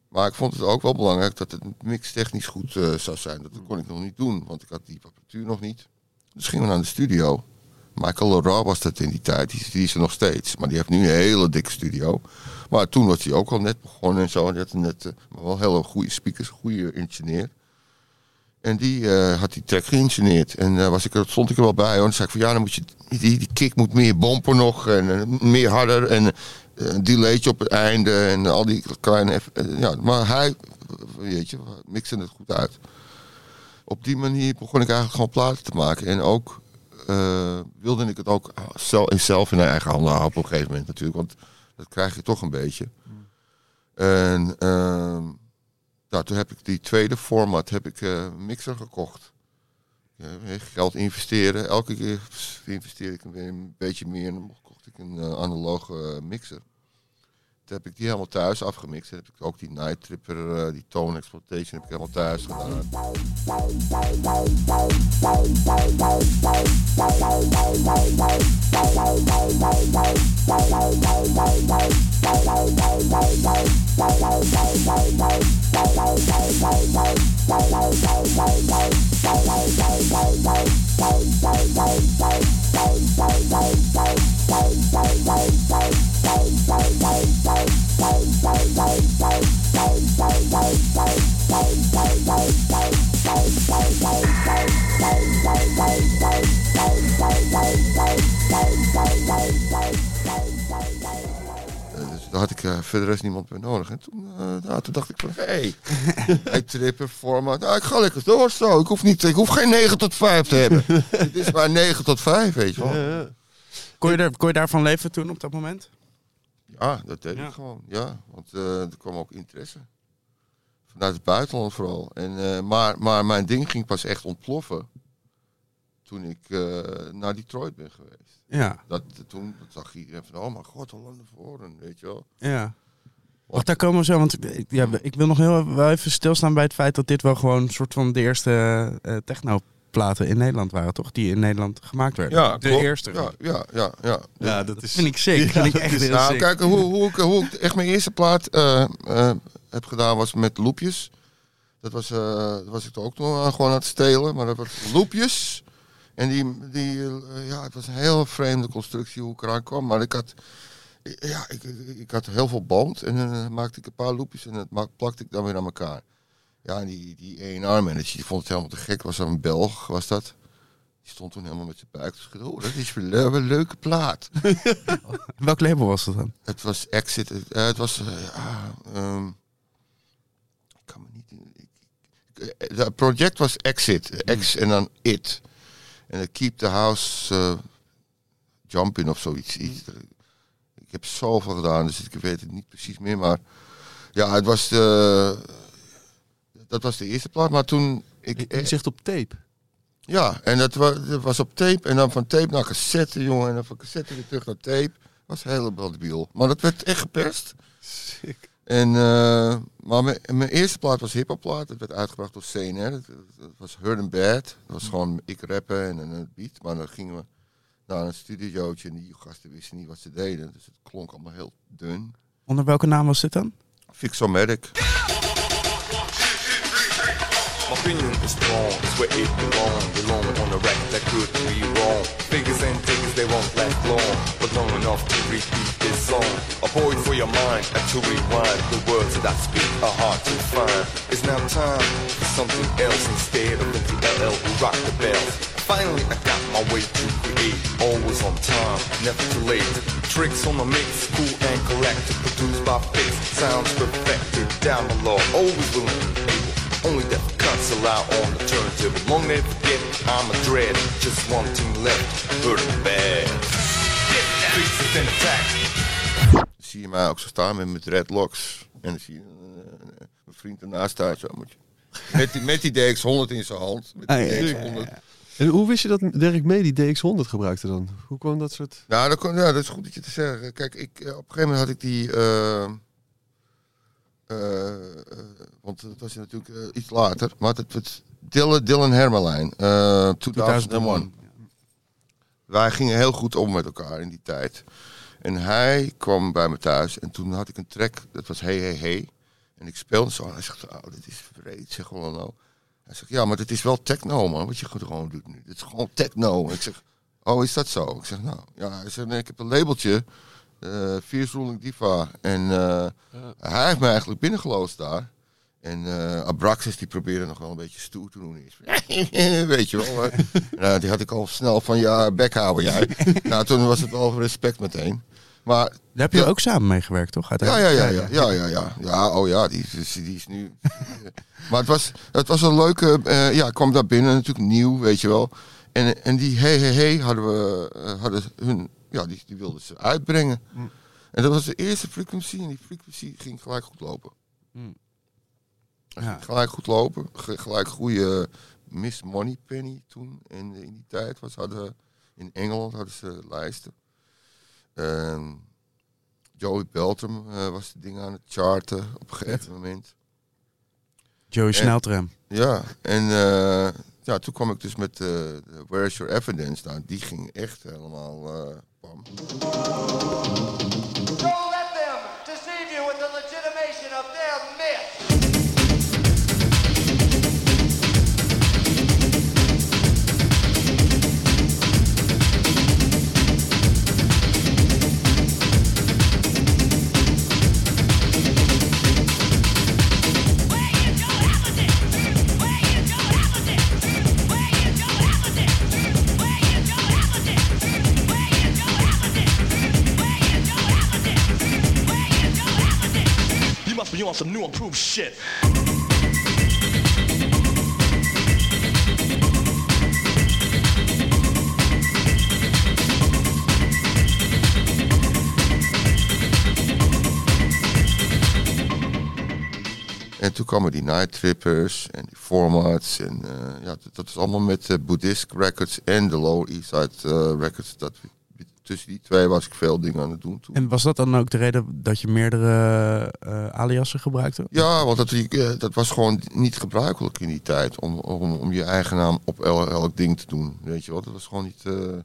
Maar ik vond het ook wel belangrijk dat het mixtechnisch goed eh, zou zijn. Dat kon ik nog niet doen, want ik had die apparatuur nog niet. Dus gingen we naar de studio. Michael Laurent was dat in die tijd. Die, is er nog steeds. Maar die heeft nu een hele dikke studio. Maar toen was hij ook al net begonnen en zo. En had net, eh, maar wel hele goede speakers, goede engineer. En die eh, had die track geïngineerd. En daar was ik, er- stond ik er wel bij. hoor. En zei ik van ja, dan moet je, die, kick moet meer bompen nog. En eh, meer harder. En eh, een delaytje op het einde. En al die kleine... eh, ja, maar hij, weet je, mixte het goed uit. Op die manier begon ik eigenlijk gewoon platen te maken. En ook eh, wilde ik het ook zelf, in eigen handen houden op een gegeven moment natuurlijk. Want dat krijg je toch een beetje. En nou, toen heb ik die tweede format, heb ik eh, een mixer gekocht. Ja, geld investeren. Elke keer investeer ik een beetje meer. En dan kocht ik een eh, analoge eh, mixer. Heb ik die helemaal thuis afgemixt. Heb ik ook die Night Tripper, eh, die Tone Exploitation, heb ik helemaal thuis gedaan. Verder is niemand meer nodig. En toen, eh, nou, toen dacht ik van, hé, hey, ik trippen format. Nou, ik ga lekker door zo. Ik hoef, niet, ik hoef geen 9 tot 5 te hebben. Het is maar 9 tot 5, weet je wel. Ja. Kon je, er, kon je daarvan leven toen op dat moment? Ja, dat deed Ja. ik gewoon. Ja, want eh, er kwam ook interesse. Vanuit het buitenland vooral. En, eh, maar, maar mijn ding ging pas echt ontploffen toen ik eh, naar Detroit ben geweest. Ja, Dat, toen dat zag iedereen van, oh mijn god, Hollande Voren, weet je wel. ja. Wacht, daar komen we zo, want ik- ja, ik wil nog heel wel even stilstaan bij het feit dat dit wel gewoon een soort van de eerste eh techno-platen in Nederland waren, toch? Die in Nederland gemaakt werden. de klopt. eerste. Ja, ja, ja. ja. Ja, dat is... Vind ik sick. Vind ik echt heel Nou, sick. kijk, hoe, hoe, ik, hoe ik echt mijn eerste plaat eh, eh, heb gedaan was met loopjes. Dat was, eh, dat was ik ook nog gewoon aan het stelen, maar dat was loopjes. En die, die ja, het was een heel vreemde constructie hoe ik eraan kwam. Maar ik had, ja, ik, ik, had heel veel band en dan maakte ik een paar loopjes en dat plakte ik dan weer aan elkaar. Ja, en die, die A&R-manager, die vond het helemaal te gek. Was dat een Belg, was dat? Die stond toen helemaal met zijn buik te schudden. Oh, dat is wel een leuke plaat. Welk label was dat dan? Het was Exit. Het, eh, het was. eh, ja, ehm, ik kan me niet. Het project was Exit. X en dan It. En het Keep the House eh, Jumping of zoiets. Iets. Ik heb zoveel gedaan, dus ik weet het niet precies meer. Maar ja, het was de. Dat was de eerste plaat. Maar toen. Ik, Je zegt op tape. ja, en dat was, dat was op tape. En dan van tape naar cassette, jongen. En dan van cassette weer terug naar tape. was helemaal debiel. Maar dat werd echt geperst. Sick. En, eh, maar mijn, mijn eerste plaat was hiphopplaat. Dat werd uitgebracht door CNR. Dat, dat was Heard and Bad. Dat was gewoon ik rappen en een beat. Maar dan gingen we naar een studiootje en die gasten wisten niet wat ze deden. Dus het klonk allemaal heel dun. Onder welke naam was dit dan? Fixomatic. Opinion is strong, it's where it belong. Belong on a record that could be wrong. Figures and tickets, they won't last long, but long enough to repeat this song. A poet for your mind, and to rewind. The words that I speak are hard to find. It's now time for something else instead of the LL who rock the bells. Finally, I got my way to create. Always on time, never too late. Tricks on the mix, cool and collected. Produced by Fix, sounds perfected. Down below, always willing and able. Only the cuts allowed on the turntable. Long never forget, I'm a dread. Just one thing left, hurt bad. Attack. zie je mij ook zo staan met mijn dreadlocks. En dan zie je eh, mijn vriend ernaast staan. Zo moet je. Met die, met die DX100 in zijn hand. Met die Ah, ja, ja, DX100. En hoe wist je dat Dirk mee die DX100 gebruikte dan? Hoe kwam dat soort... Nou, dat, kon, ja, dat is goed dat je te zeggen. Kijk, ik, eh, op een gegeven moment had ik die. eh, eh, eh, want dat was natuurlijk eh, iets later. Maar het was Dylan, Dylan Hermelijn. eh 2001. Wij gingen heel goed om met elkaar in die tijd. En hij kwam bij me thuis en toen had ik een track, dat was Hey Hey Hey. En ik speelde zo en hij zegt, oh, dit is vreed, zeg gewoon nou. Hij zegt, ja, maar dit is wel techno, man, wat je gewoon doet nu. Dit is gewoon techno. En ik zeg, oh, is dat zo? Ik zeg, nou, ja, hij zegt, nee, ik heb een labeltje, eh Fierce Ruling Diva. En eh, hij heeft me eigenlijk binnengeloosd daar. En eh Abraxas die probeerde nog wel een beetje stoer te doen. Weet je wel. hè. nou, die had ik al snel van, ja, bek houden jij. nou, toen was het wel respect meteen. Maar Daar heb je Ja. ook samen mee gewerkt, toch? ja, ja, ja, ja, ja, ja, ja. Ja, oh ja, die, is- die is nu. maar het was, het was een leuke. eh, ja, ik kwam daar binnen, natuurlijk nieuw, weet je wel. En, en die hey, hey, hey hadden we, hadden hun, ja, die, die wilden ze uitbrengen. En dat was de eerste frequency en die frequency ging gelijk goed lopen. Ja. Gelijk goed lopen, ge- gelijk goede Miss Money Penny toen in, in die tijd was. Hadden, in Engeland hadden ze lijsten. Joey Beltram eh, was de ding aan het charten op een gegeven moment. Joey Sneltram. Ja, en eh, ja, toen kwam ik dus met de Where's Your Evidence. Nou, die ging echt helemaal eh new improved shit. En toen kwamen die Night Trippers en die Formats. En eh, ja, dat, is allemaal met uh, Buddhist Records en de Lower East Side eh, Records dat tussen die twee was ik veel dingen aan het doen toen. En was dat dan ook de reden dat je meerdere eh aliasen gebruikte? Ja, want dat, eh, dat was gewoon niet gebruikelijk in die tijd. Om, om, om je eigen naam op el- elk ding te doen. Weet je wel, dat was gewoon niet. eh,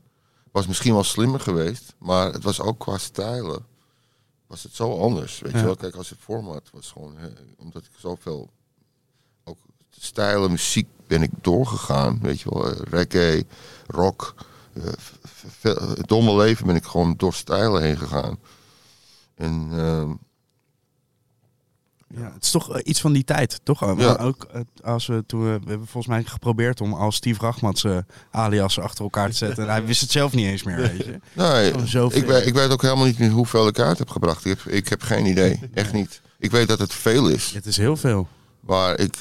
was misschien wel slimmer geweest, maar het was ook qua stijlen. Was het zo anders. Weet Ja. je wel, kijk, als het format was gewoon. eh, omdat ik zoveel. Ook stijlen, muziek ben ik doorgegaan. Weet je wel, reggae, rock. Het domme leven ben ik gewoon door stijlen heen gegaan. En. ehm, Ja, het is toch eh, iets van die tijd, toch? Eh, Ja. Ook eh, als we toen we, hebben volgens mij geprobeerd om als Steve Rachmats eh aliasen achter elkaar te zetten. En hij wist het zelf niet eens meer, weet je. Nee, zoveel. ik, weet, ik weet ook helemaal niet meer hoeveel ik uit heb gebracht. Ik heb, ik heb geen idee, echt niet. Ik weet dat het veel is, Het is heel veel. maar ik,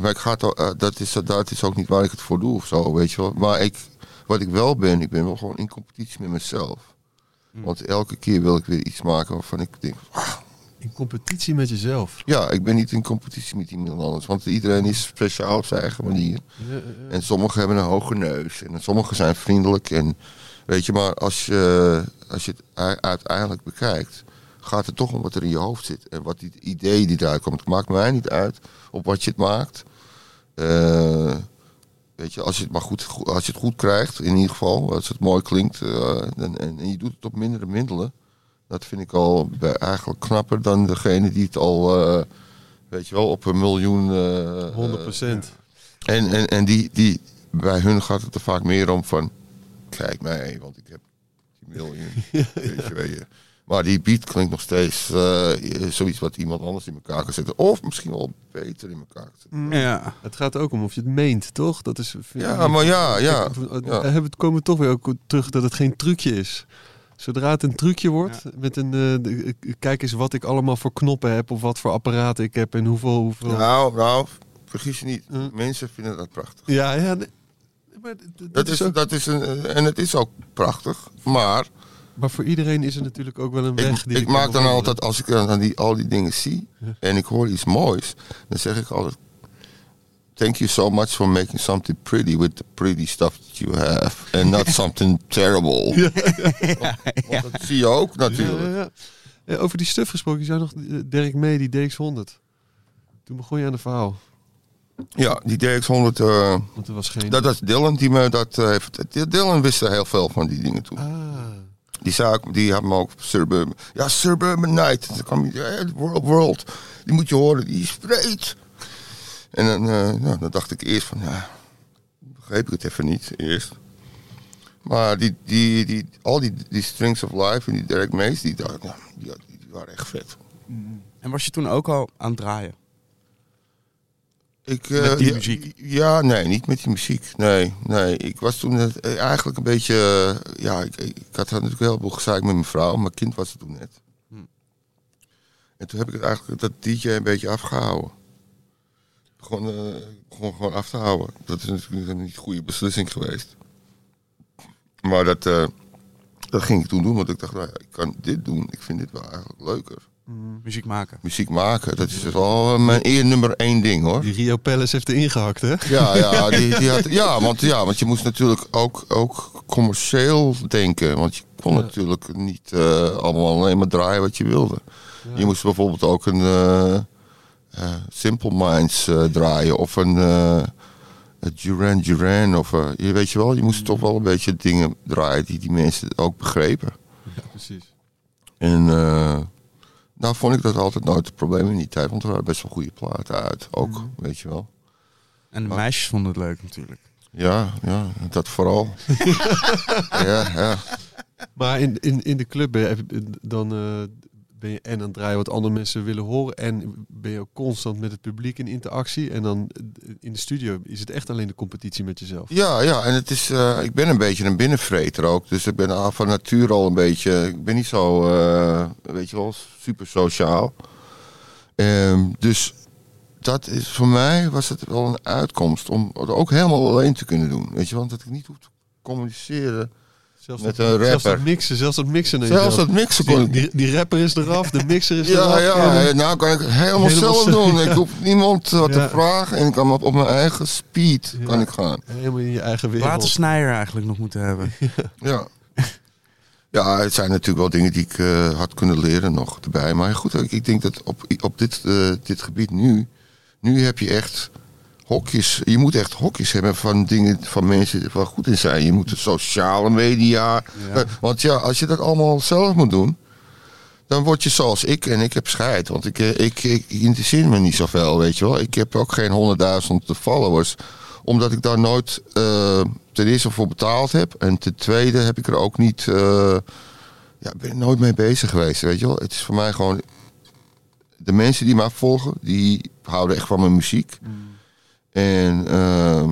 maar ik ga dat, is, dat is ook niet waar ik het voor doe of zo, weet je wel. Maar ik, wat ik wel ben, ik ben wel gewoon in competitie met mezelf. Want elke keer wil ik weer iets maken waarvan ik denk, In competitie met jezelf. ja, ik ben niet in competitie met iemand anders. Want iedereen is speciaal op zijn eigen manier. En sommigen hebben een hoge neus. En sommigen zijn vriendelijk. En weet je, maar als je, als je het uiteindelijk bekijkt, gaat het toch om wat er in je hoofd zit. En wat die idee die eruit komt. Het maakt mij niet uit op wat je het maakt. Eh, weet je, als je het maar goed, als je het goed krijgt, in ieder geval, als het mooi klinkt, eh, en, je doet het op mindere middelen. Dat vind ik al bij- eigenlijk knapper dan degene die het al, eh, weet je wel, op een miljoen. eh, 100 procent. en, en, en die, die, bij hun gaat het er vaak meer om van, kijk mij, want ik heb die miljoen. weet je, weet je. Maar die beat klinkt nog steeds eh, zoiets wat iemand anders in elkaar kan zetten. Of misschien wel beter in elkaar kan zetten. Ja. Het gaat ook om of je het meent, toch? Dat is, Ja, maar ja, ja. Ja. we hebben- komen we toch weer ook terug dat het geen trucje is. Zodra het een trucje wordt, met een, eh, de- kijk eens wat ik allemaal voor knoppen heb of wat voor apparaten ik heb en hoeveel. hoeveel... Nou, nou, vergis je niet. Hm. Mensen vinden dat prachtig. ja, ja. nee. Maar, Dat is, ook- dat is een, en het is ook prachtig. Maar maar voor iedereen is er natuurlijk ook wel een weg. ik, die ik maak dan altijd, als ik dan die, al die dingen zie en ik hoor iets moois, dan zeg ik altijd: Thank you so much for making something pretty with the pretty stuff that you have. And not something terrible. Want, want dat zie je ook natuurlijk. Ja, over die stuff gesproken, je zou nog eh, Dirk mee, die DX100. Toen begon je aan de verhaal. Ja, die DX100, eh, Want er was geen. dat was Dylan die me dat eh, heeft. Dylan wist er heel veel van die dingen toe. Ah. Die, ook, die had me ook Suburban. Ja, Suburban Night. Dan kwam hij, eh, World World. Die moet je horen, die is breed. En dan, eh, nou, dan dacht ik eerst van, ja, begreep ik het even niet eerst. Maar die, die, die, al die, die Strings of Life en die Derek Mays, die, die, waren echt vet. En was je toen ook al aan het draaien? Ik, Met die ja, muziek? Ja, nee, niet met die muziek. Nee, nee. Ik was toen eh, eigenlijk een beetje... eh, ja, ik, ik had natuurlijk heel veel gezeik met mijn vrouw. Mijn kind was er toen net. Hm. En toen heb ik het eigenlijk dat DJ een beetje afgehouden. Gewoon, eh, gewoon, gewoon af te houden. Dat is natuurlijk een niet goede beslissing geweest. Maar dat, eh, dat ging ik toen doen. Want ik dacht, nou ja, ik kan dit doen. Ik vind dit wel eigenlijk leuker. Muziek maken. Muziek maken, dat is wel eh, mijn eer nummer één ding hoor. Die Rio Palace heeft er ingehakt, hè? Ja, ja, die, die had, ja, want, ja, want je moest natuurlijk ook, ook commercieel denken. Want je kon natuurlijk niet eh, allemaal alleen maar draaien wat je wilde. Je moest bijvoorbeeld ook een eh, eh, Simple Minds eh, draaien of een eh, een Duran Duran. Of, eh, je weet je wel, je moest toch wel een beetje dingen draaien die die mensen ook begrepen. Ja, precies. En eh, nou vond ik dat altijd nooit het probleem in die tijd, want er waren best wel goede platen uit ook, weet je wel. En de meisjes vonden het leuk natuurlijk. Ja, ja, dat vooral. ja, ja. Maar in, in, in de club ben je, dan eh, ben je en aan het draaien wat andere mensen willen horen. En ben je ook constant met het publiek in interactie. En dan eh, in de studio is het echt alleen de competitie met jezelf. Ja, ja, en het is, eh, ik ben een beetje een binnenvreter ook. Dus ik ben van nature al een beetje, ik ben niet zo, eh, weet je wel, super sociaal. Ehm, dus dat is voor mij was het wel een uitkomst om het ook helemaal alleen te kunnen doen. Weet je, want dat ik niet hoef te communiceren Zelfs Met dat- een Zelfs rapper. dat mixen, zelfs dat mixen. Zelfs zelf. dat mixen kon Die, ik die, die rapper is eraf, de mixer is eraf. Ja, ja, nou kan ik het helemaal, Helemaal zelf doen. Ik hoef niemand wat Ja. te vragen en ik kan op, op mijn eigen speed kan ik gaan. Helemaal in je eigen wereld. Laten Snijer eigenlijk nog moeten hebben. Ja. Ja, het zijn natuurlijk wel dingen die ik eh, had kunnen leren nog erbij. Maar goed, ik, ik denk dat op, op dit, eh, dit gebied nu, nu heb je echt hokjes. Je moet echt hokjes hebben van dingen van mensen die er wel goed in zijn. Je moet de sociale media. eh, want ja, als je dat allemaal zelf moet doen, dan word je zoals ik en ik heb scheid. Want ik, eh, ik, ik, interesseer me niet zoveel, weet je wel. Ik heb ook geen honderdduizend followers. Omdat ik daar nooit eh, ten eerste voor betaald heb. En ten tweede heb ik er ook niet... eh, ja, ben nooit mee bezig geweest, weet je wel. Het is voor mij gewoon... De mensen die mij volgen, die houden echt van mijn muziek. En ehm,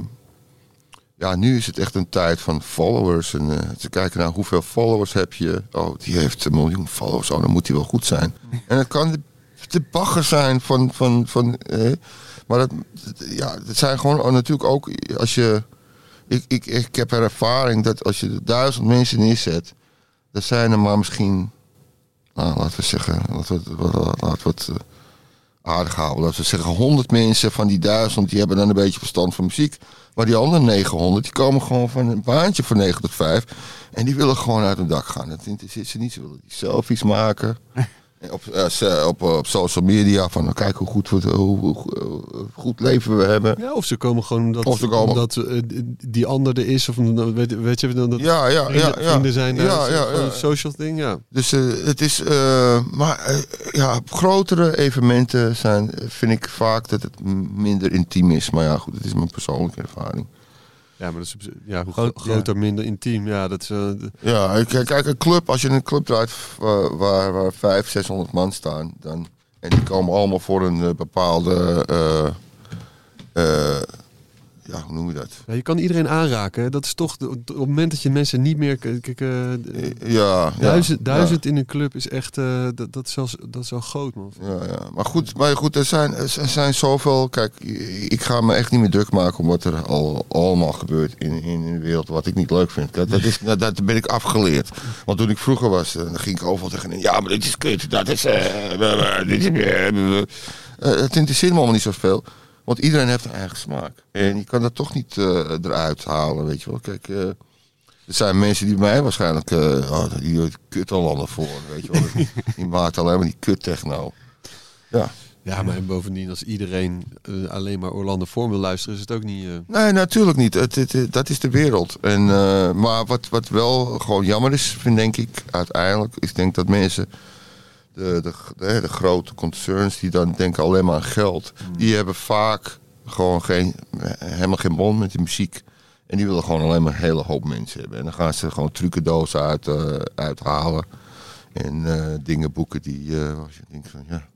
ja, nu is het echt een tijd van followers. En eh, te kijken naar hoeveel followers heb je. Oh, die heeft een miljoen followers. Oh, dan moet die wel goed zijn. En het kan de, bagger zijn van... van, van eh, maar dat, ja, het zijn gewoon natuurlijk ook als je... Ik, ik, ik heb er ervaring dat als je duizend mensen neerzet... dan zijn er maar misschien... Nou, laten we zeggen... Het eh, Laten we zeggen, 100 mensen van die duizend... die hebben dan een beetje verstand van muziek. Maar die andere 900, die komen gewoon van een baantje van 9 tot 5. En die willen gewoon uit hun dak gaan. Dat interesseert ze niet. Ze willen die selfies maken. Op, eh, ze- op, op social media van nou, kijk hoe goed, hoe, hoe- hoe goed leven we hebben. Ja, of ze komen gewoon omdat, Of ze komen- omdat eh, die ander er is. Of weet, weet je, dan dat Ja, ja, vrienden, ja, ja. vrienden zijn. Ja, ja, ja. social ding, ja. Dus eh, het is, eh, maar eh, ja, grotere evenementen zijn, eh, vind ik vaak dat het minder intiem is. Maar ja, goed, het is mijn persoonlijke ervaring. Ja, maar dat is, ja, hoe Groot, groter, minder intiem. Ja, dat is... eh, Ja, ik- kijk, een club, als je in een club draait waar, waar, waar 500, 600 man staan, dan, en die komen allemaal voor een eh, bepaalde, eh, eh, ja, hoe noem je dat? ja, je kan iedereen aanraken. Dat is toch... de- op het moment dat je mensen niet meer... Kijk, Eh, Ja, duizend, ja, duizend in een club is echt... eh, dat, dat, is wel, dat is groot, man. Ja, ja. Maar goed, maar goed er, zijn, er zijn zoveel. Kijk, ik ga me echt niet meer druk maken om wat er al allemaal gebeurt in, in de wereld. Wat ik niet leuk vind. Dat, is, dat, dat ben ik afgeleerd. Want toen ik vroeger was, eh, dan ging ik overal tegen. Ja, maar dit is kut. Dat is. eh, dit is het interesseert me allemaal niet zoveel. Want iedereen heeft een eigen smaak. En je kan dat toch niet eh, eruit halen, weet je wel. Kijk. eh, er zijn mensen die mij waarschijnlijk, eh oh, die kut al voor, weet je wel. Die, die maakt alleen maar die kut techno. Ja. Ja, maar en bovendien, als iedereen alleen maar Orlando Vorm wil luisteren, is het ook niet... Nee, natuurlijk niet. Het, het, het- dat is de wereld. En, maar wat, wat wel gewoon jammer is, vind denk ik, uiteindelijk, is denk dat mensen, de, de, de, de grote concerns, die dan denken alleen maar aan geld, die hebben vaak gewoon geen, helemaal geen band met de muziek. En die willen gewoon alleen maar een hele hoop mensen hebben. En dan gaan ze gewoon trucendozen uit, eh, uithalen. En eh, dingen boeken die, als je denkt van, ja.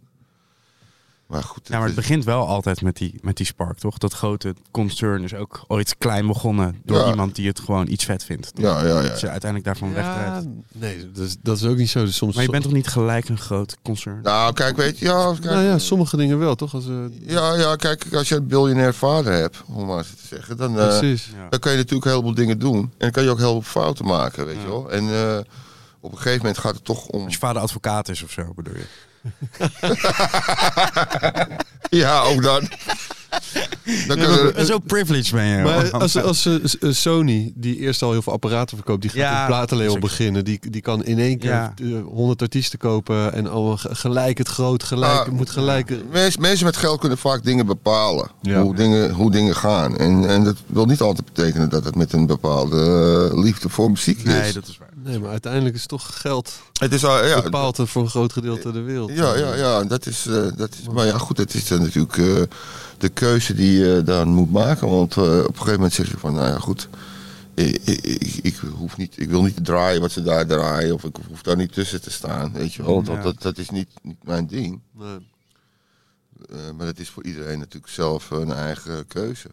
Maar goed. Ja, maar het is- begint wel altijd met die, met die spark, toch? Dat grote concern is ook ooit klein begonnen door Ja. iemand die het gewoon iets vet vindt. Ja, ja, ja. Dat je uiteindelijk daarvan ja, wegdraait. nee, dat is, dat is ook niet zo. Dus soms, Maar je bent toch niet gelijk een groot concern? Nou, kijk, weet je, ja, kijk, nou ja, sommige dingen wel, toch? Als, eh, Ja, ja, kijk, als je een biljonair vader hebt, om maar eens te zeggen, dan, eh, dan kan je natuurlijk een heleboel dingen doen. En dan kan je ook heel veel fouten maken, weet je wel. En eh, op een gegeven moment gaat het toch om... Als je vader advocaat is of zo, bedoel je? Ja, ook dan. Dan kunnen En zo privileged ben je. Maar man. als, als eh, S- eh, Sony, die eerst al heel veel apparaten verkoopt, die gaat Ja, een platenlabel zeker. beginnen. Die, die kan in één keer Ja. eh, 100 artiesten kopen en allemaal ge- gelijk het groot, gelijk, Ah, moet gelijk... Mensen, mensen met geld kunnen vaak dingen bepalen. Ja. Hoe, dingen, hoe dingen gaan. En, en dat wil niet altijd betekenen dat het met een bepaalde eh, liefde voor muziek is. Nee, dat is waar. Nee, maar uiteindelijk is toch geld Het is al, ja, bepaalt het voor een groot gedeelte de wereld. Ja, ja, ja, dat is, eh, dat is. Maar ja, goed, het is dan natuurlijk eh, de keuze die je dan moet maken. Want eh, op een gegeven moment zeg je van, nou ja, goed. Ik, ik, ik, ik hoef niet, ik wil niet te draaien wat ze daar draaien. Of ik hoef daar niet tussen te staan. Weet je wel. Ja. Dat, dat, dat is niet, niet mijn ding. Nee. Eh, maar het is voor iedereen natuurlijk zelf een eigen keuze.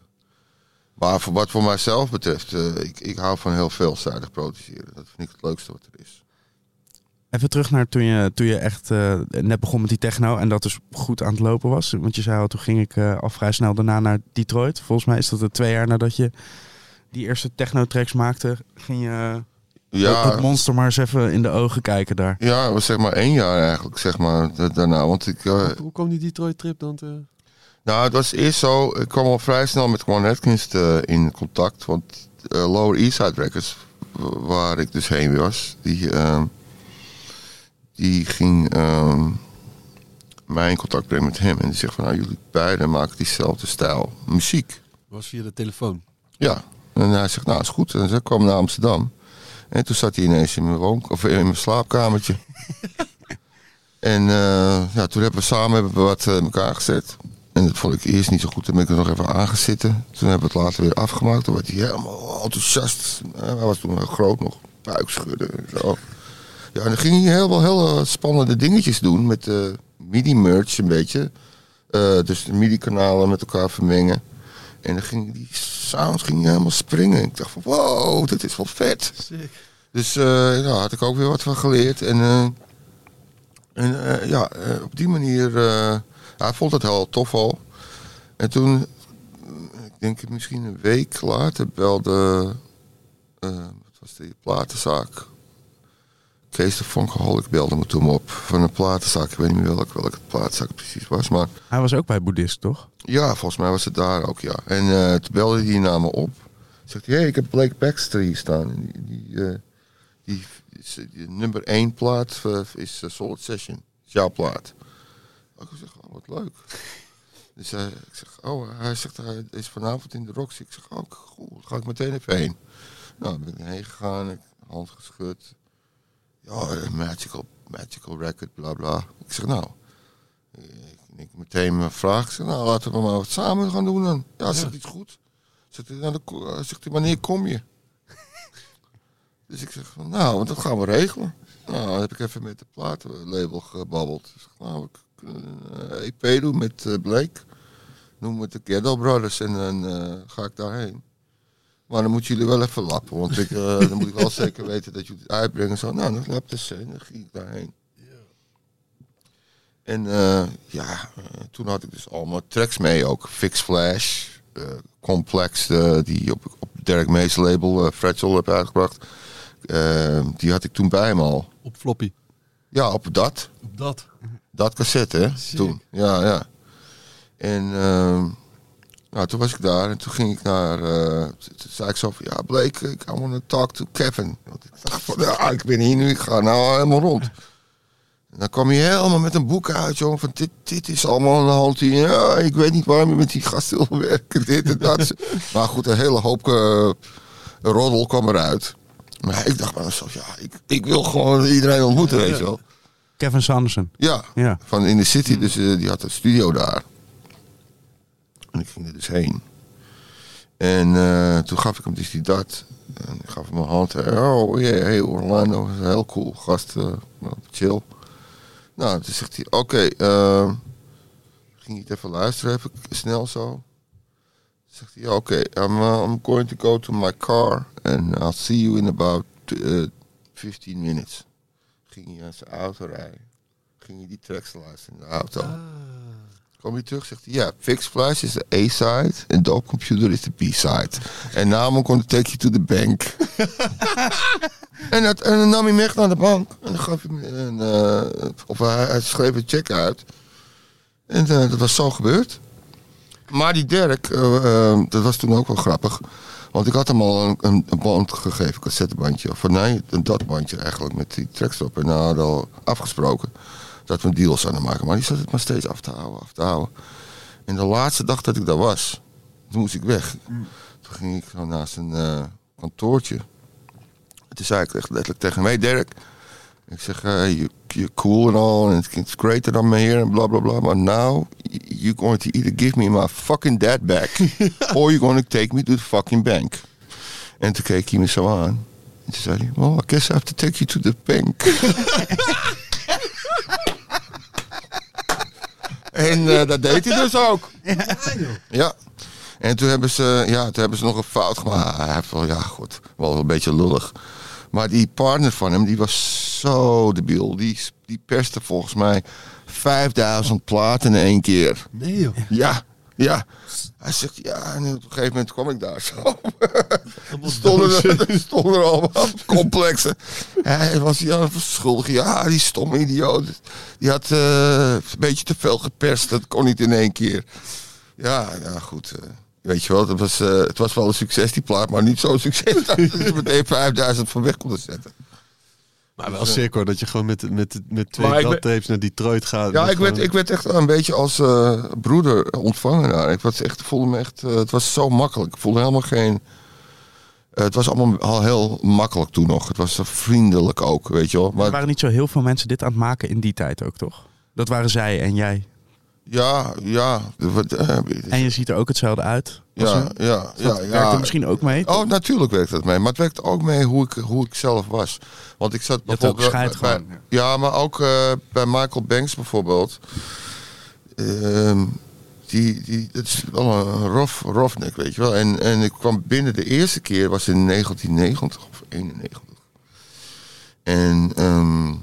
Maar voor wat voor mijzelf betreft, eh, ik, ik hou van heel veelzijdig produceren. Dat vind ik het leukste wat er is. Even terug naar toen je, toen je echt eh, net begon met die techno en dat dus goed aan het lopen was. Want je zei al, toen ging ik eh, al vrij snel daarna naar Detroit. Volgens mij is dat er twee jaar nadat je die eerste techno-tracks maakte, ging je, Ja, Het monster maar eens even in de ogen kijken daar. ja, het was zeg maar één jaar eigenlijk, zeg maar, da- daarna. Want ik, eh, Hoe kwam die Detroit trip dan te... nou, het was eerst zo, ik kwam al vrij snel met Quan Atkins te- in contact. Want eh, Lower East Side Records, waar ik dus heen was, die, ehm, die ging ehm, mij in contact brengen met hem. En die zegt van, nou, jullie beiden maken diezelfde stijl muziek. Was via de telefoon. Ja, en hij zegt, nou is goed. En ze kwam naar Amsterdam. En toen zat hij ineens in mijn, woon of in mijn slaapkamertje. en eh, ja, toen hebben we samen hebben we wat eh, in elkaar gezet. En dat vond ik eerst niet zo goed. Toen ben ik er nog even aangezitten. Toen hebben we het later weer afgemaakt. Toen werd hij helemaal enthousiast. Hij was toen groot nog. Buikschudden en zo. Ja, en dan ging hij heel wel hele spannende dingetjes doen. Met eh MIDI-merch een beetje. Eh, dus de MIDI-kanalen met elkaar vermengen. En dan ging die sound ging helemaal springen. Ik dacht van wow, dit is wel vet. Dus eh daar had ik ook weer wat van geleerd. En, eh, en eh, ja, eh, op die manier, eh, hij vond het heel tof al. En toen, eh, ik denk misschien een week later, belde, eh, wat was die platenzaak? Kees de Funkaholic belde me toen op van een platenzaak. Ik weet niet meer welke, welke platenzaak het precies was, maar... Hij was ook bij Boeddhist, toch? Ja, volgens mij was het daar ook, ja. En eh, toen belde hij naar me op. Zegt hij, hey, ik heb Blake Baxter hier staan. Die, die, eh, die, nummer één plaat eh, is Solid Session. Is jouw plaat. Ik zeg, oh, wat leuk. Dus hij, ik zeg, oh, hij zegt, hij is vanavond in de Roxy. Ik zeg, oh, goed, ga ik meteen even heen. Nou, ben ik heen gegaan, hand geschud. Ja, eh, magical, magical record, bla bla. Ik zeg, nou, ik, ik meteen mijn vraag. Ik zeg, nou, laten we maar wat samen gaan doen dan. Ja, zegt iets goed. Zegt hij, nou, dan eh, zegt hij, wanneer kom je? dus ik zeg, van, nou, want dat gaan we regelen. Nou, dan heb ik even met de platenlabel gebabbeld. Ik zeg, nou, we kunnen een EP doen met eh, Blake. Noem het de Ghetto Brothers en dan eh, ga ik daarheen. Maar dan moeten jullie wel even lappen, want ik, eh, dan moet ik wel zeker weten dat jullie het uitbrengen. Zo, nou, dan lap dus en dan ging ik daarheen. En eh, ja, eh, toen had ik dus allemaal tracks mee ook. Fix Flash, Complex, die op, op Derek Mays label Fragile heb uitgebracht. Die had ik toen bij me al. Op floppy. Ja, op dat. Op dat. Dat cassette, hè? Toen. Ja, ja. En ehm, nou, toen was ik daar en toen ging ik naar... eh, toen zei ik zo van, ja Blake, ik I want to talk to Kevin. Want ik dacht van, ja, ik ben hier nu, ik ga nou helemaal rond. En dan kwam hij helemaal met een boek uit, jongen, van dit, dit is allemaal aan de hand hier. Ja, ik weet niet waarom je met die gasten wil werken, dit en dat. maar goed, een hele hoop eh, roddel kwam eruit. Maar ik dacht bij mezelf, ja, ik, ik wil gewoon iedereen ontmoeten, weet je wel. Kevin Sanderson. Ja, Ja. van in de city. Dus eh, die had een studio daar. En ik ging er dus heen. En eh, toen gaf ik hem dus die dat. En ik gaf hem mijn hand. Oh, yeah, hey Orlando. Heel cool gast. eh, chill. Nou, toen zegt hij, oké. eh, ging hij het even luisteren, even snel zo. Zegt hij, oké. I'm, uh, I'm going to go to my car. And I'll see you in about uh, 15 minutes. Ging hij aan zijn auto rijden ging je die tracks luisteren in de auto. Kom je terug, zegt hij, ja, Fix Flash is de A-side en Dope Computer is de B-side. En I'm gonna take you to the bank. en, dat, en dan nam hij echt naar de bank. En dan gaf hij een, eh, of hij, schreef een check uit. En eh, dat was zo gebeurd. Maar die Dirk, eh, dat was toen ook wel grappig. Want ik had hem al een, band gegeven, een cassettebandje. Of nee, een datbandje eigenlijk met die tracks erop. En nou al afgesproken dat we een deal zouden maken. Maar die zat het maar steeds af te houden, af te houden. En de laatste dag dat ik daar was, toen moest ik weg. Toen ging ik zo naast een eh, kantoortje. En toen zei ik echt letterlijk tegen mij, Dirk. Ik zeg, you, you're cool and all, and it's great that I'm here, and bla bla bla. But now, you're going to either give me my fucking dad back, or you're going to take me to the fucking bank. En toen keek hij me zo aan. En toen zei hij, well, I guess I have to take you to the bank. en eh, dat deed hij dus ook. Ja. En toen hebben ze, ja, toen hebben ze nog een fout gemaakt. Hij heeft wel, ja, goed, wel een beetje lullig. Maar die partner van hem, die was zo debiel. Die, die perste volgens mij 5000 platen in één keer. Nee joh. Ja, ja. Hij zegt, ja, en op een gegeven moment kwam ik daar zo. stonden er, stonden er allemaal complexen. Hij was ja, schuldig. Ja, die stomme idioot. Die had eh, een beetje te veel geperst. Dat kon niet in één keer. Ja, ja goed. eh, weet je wel, het was, eh, het was wel een succes die plaat, maar niet zo'n succes dat ze meteen 5000 van weg konden zetten. Maar wel sick hoor, dat je gewoon met, met, met twee bladtapes naar Detroit gaat. Ja, ik werd, ik werd echt een beetje als eh, broeder ontvangen daar. Ik was echt, voelde me echt, eh, het was zo makkelijk. Ik voelde helemaal geen. eh, het was allemaal al heel makkelijk toen nog. Het was eh, vriendelijk ook, weet je wel. Er Maar waren niet zo heel veel mensen dit aan het maken in die tijd ook, toch? Dat waren zij en jij. Ja, ja. eh, En je ziet er ook hetzelfde uit. ja, ja, Dat ja, werkt ja. er misschien ook mee. Oh, natuurlijk werkt dat mee. Maar het werkt ook mee hoe ik, hoe ik zelf was. Want ik zat bijvoorbeeld... bij- bij- ja, maar ook eh, bij Michael Banks bijvoorbeeld. Ehm, die, die, dat is wel een rough, roughneck, weet je wel. En, en ik kwam binnen de eerste keer, was in 1990 of 91. En ehm,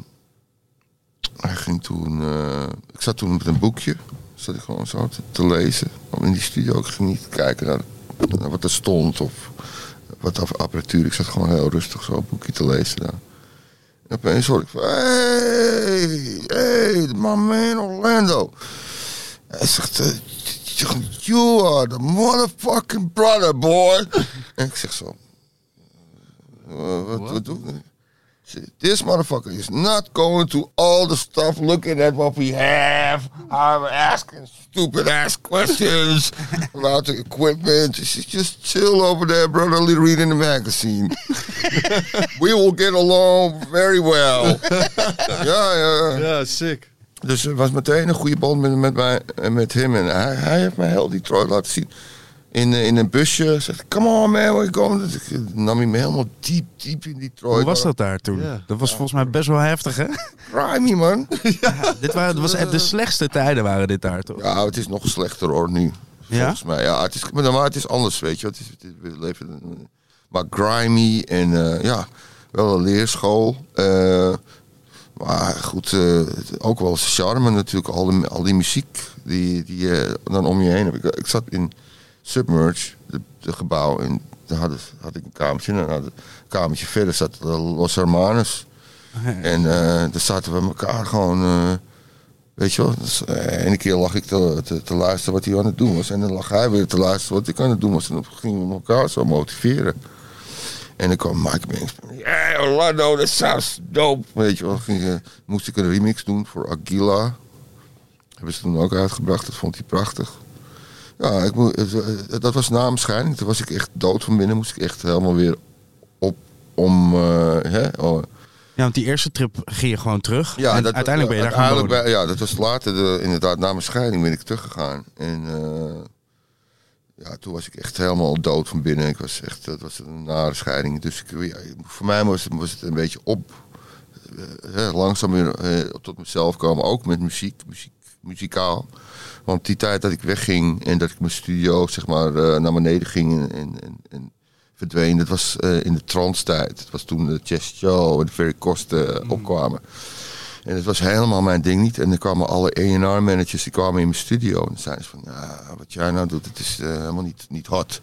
hij ging toen... eh, ik zat toen met een boekje. Zat ik gewoon zo te, te lezen. In die studio. Ik ging niet kijken naar, naar wat er stond of wat af- apparatuur. Ik zat gewoon heel rustig zo een boekje te lezen daar. En opeens hoorde ik van... Hey, hey, my man Orlando. Hij zegt... eh, You are the motherfucking brother, boy. En ik zeg zo... "Eh, wat, wat doe ik? Say, This motherfucker is not going to all the stuff looking at what we have. I'm asking stupid ass questions about the equipment. Just, just chill over there, brotherly reading the magazine. we will get along very well. ja, ja. Ja, sick. Dus er was meteen een goede band met, met, mij, en met hem. En hij, hij heeft mij heel Detroit laten zien. In, eh, in een busje. Zegt, come on man, where you going? Dus ik nam hij me helemaal diep, diep in Detroit. Hoe was dat daar toen? Ja. Dat was volgens mij best wel heftig, hè? Grimy man. dit waren, dat was echt de slechtste tijden waren dit daar, toch? Ja, het is nog slechter hoor nu. Ja? Volgens mij. Ja, het is, maar het is anders, weet je. Het is, het we leven, maar grimy en eh, ja, wel een leerschool. Eh, maar goed, eh, ook wel charme natuurlijk. Al, die- al die muziek die, die je dan om je heen hebt. Ik, ik zat in Submerge, de, de gebouw. En daar had, had ik een kamertje. En dan had een kamertje verder zat de Los Hermanos. En eh daar zaten we elkaar gewoon... eh, Weet je wel, dus, eh, ene keer lag ik te, te, te luisteren wat hij aan het doen was. En dan lag hij weer te luisteren wat ik aan het doen was. En dan gingen we elkaar zo motiveren. En dan kwam Mike Banks. Ja, Orlando, that sounds dope. Weet je wel, ging, eh, moest ik een remix doen voor Aguila. Hebben ze toen ook uitgebracht, dat vond hij prachtig. Ja, ik dat was na mijn scheiding. Toen was ik echt dood van binnen. Moest ik echt helemaal weer op om... eh, hè, oh, Ja, want die eerste trip ging je gewoon terug. ja, en dat, uiteindelijk ben je daar gaan uiteindelijk wonen. bij- Ja, dat was later, de, inderdaad, na mijn scheiding ben ik teruggegaan. En eh, ja, toen was ik echt helemaal dood van binnen. Ik was echt, dat was een nare scheiding. Dus ik, ja, voor mij was het, was het een beetje op, eh, hè, langzaam weer tot mezelf komen. Ook met muziek, muziek, muzikaal. Want die tijd dat ik wegging en dat ik mijn studio zeg maar eh, naar beneden ging en, en, en, en verdween, dat was eh, in de trance-tijd. Het was toen de Chess Show en de Ferry Kosten eh, opkwamen. En het was helemaal mijn ding niet. En dan kwamen alle A&R-managers, die kwamen in mijn studio. En zeiden ze van, ja, wat jij nou doet, het is helemaal niet, niet hot.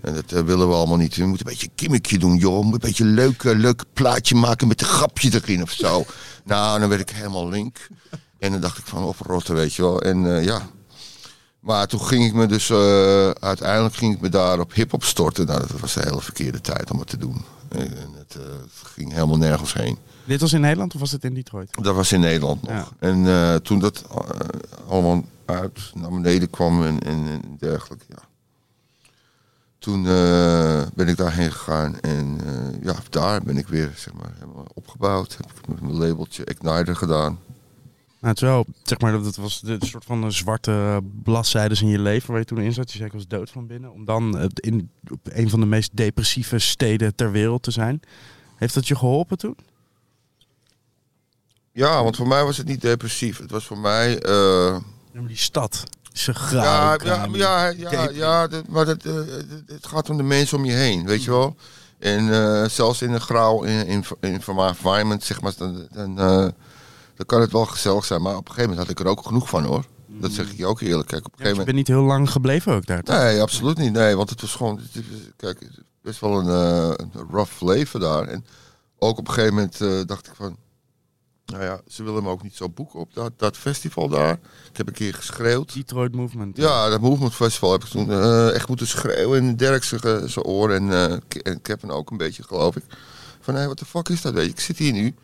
En dat willen we allemaal niet. We moeten een beetje kimmetje doen, joh. We moeten Een beetje een leuk, leuk plaatje maken met een grapje erin of zo. nou, dan werd ik helemaal link. En dan dacht ik van, oprotten, weet je wel. En eh, ja... Maar toen ging ik me dus, eh, uiteindelijk ging ik me daar op hip-hop storten. Nou, dat was de hele verkeerde tijd om het te doen. En het, eh, ging helemaal nergens heen. Dit was in Nederland of was het in Detroit? Dat was in Nederland nog. Ja. En toen dat allemaal uit naar beneden kwam en, en, en dergelijke, ja. Toen ben ik daarheen gegaan en ja, daar ben ik weer zeg maar, helemaal opgebouwd. Heb ik met mijn labeltje Igniter gedaan. Nou, het is wel, zeg maar, dat was de soort van een zwarte bladzijdes in je leven waar je toen in zat. Je zei ik was dood van binnen. Om dan eh, in op een van de meest depressieve steden ter wereld te zijn. Heeft dat je geholpen toen? Ja, want voor mij was het niet depressief. Het was voor mij... eh, Ja, die stad. Ze grauw. ja, ja, ja, ja, dat- maar dat, eh, het- het gaat om de mensen om je heen, weet je wel. En eh, zelfs in een grauw in, in, in, environment, zeg maar, dan, dan, eh, dan kan het wel gezellig zijn. Maar op een gegeven moment had ik er ook genoeg van, hoor. Dat zeg ik je ook eerlijk. Kijk, op een Ja, gegeven je moment... bent niet heel lang gebleven ook daar. toch? Nee, absoluut niet. Nee, want het was gewoon... Kijk, best wel een, eh, een rough leven daar. En ook op een gegeven moment eh, dacht ik van... Nou ja, ze willen me ook niet zo boeken op dat, dat festival daar. Ik heb een keer geschreeuwd. Detroit Movement. Ja, dat Movement Festival heb ik toen eh, echt moeten schreeuwen in Dirk zijn oor. En, en Kevin ook een beetje, geloof ik. Van, hé, wat de fuck is dat? Weet je, ik zit hier nu.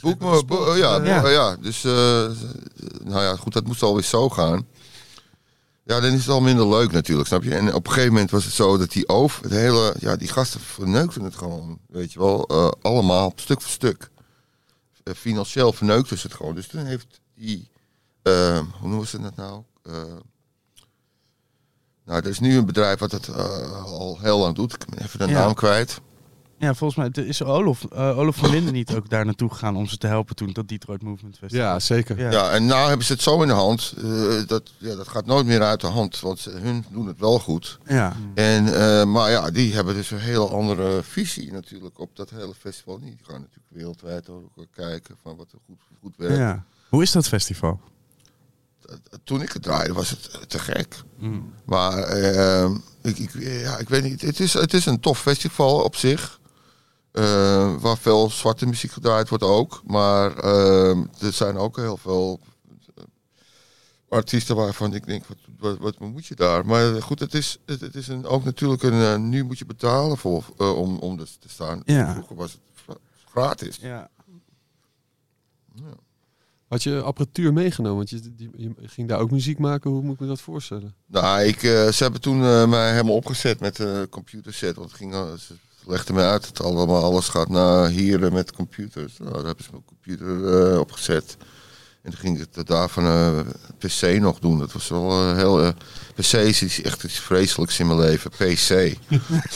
Boek me. bo- ja, Ja. ja. dus, eh, nou ja, goed, dat moest alweer zo gaan. Ja, dan is het al minder leuk natuurlijk, snap je? En op een gegeven moment was het zo dat die over, het hele, ja, die gasten verneukten het gewoon, weet je wel, eh, allemaal, stuk voor stuk. Eh, financieel verneukten ze het gewoon. Dus toen heeft die, hoe noemen ze dat nou? Nou, er is nu een bedrijf wat het al heel lang doet. Ik ben even de Ja. naam kwijt. Ja, volgens mij is Olof, eh, Olof van Linden niet ook daar naartoe gegaan om ze te helpen toen dat Detroit Movement Festival. Ja, zeker. Ja. Ja, en nou hebben ze het zo in de hand. eh, dat, ja, dat gaat nooit meer uit de hand, want ze, hun doen het wel goed. Ja. En, eh, maar ja, die hebben dus een hele andere visie natuurlijk op dat hele festival. Die gaan natuurlijk wereldwijd ook kijken van wat er goed, goed werkt. ja. Hoe is dat festival? Toen ik het draaide was het te gek. Maar eh, ik, ik, ja, ik weet niet, het is, het is een tof festival op zich. Eh, waar veel zwarte muziek gedraaid wordt ook. Maar eh, er zijn ook heel veel eh, artiesten waarvan ik denk, wat, wat, wat moet je daar? Maar goed, het is, het, het is een, ook natuurlijk een, eh, nu moet je betalen voor, eh, om, om er te staan. Ja. Vroeger was het gra- gratis. Ja. Had je apparatuur meegenomen? Want je, die- je ging daar ook muziek maken. Hoe moet ik me dat voorstellen? Nou, ik, eh, ze hebben toen eh, mij helemaal opgezet met de computerset. Want het ging, ze legden mij uit dat allemaal alles gaat naar hier met computers. Nou, daar hebben ze mijn computer eh, opgezet. En toen ging ik het daarvan eh PC nog doen. Dat was wel eh, heel... eh, PC is iets- echt iets vreselijks in mijn leven. PC.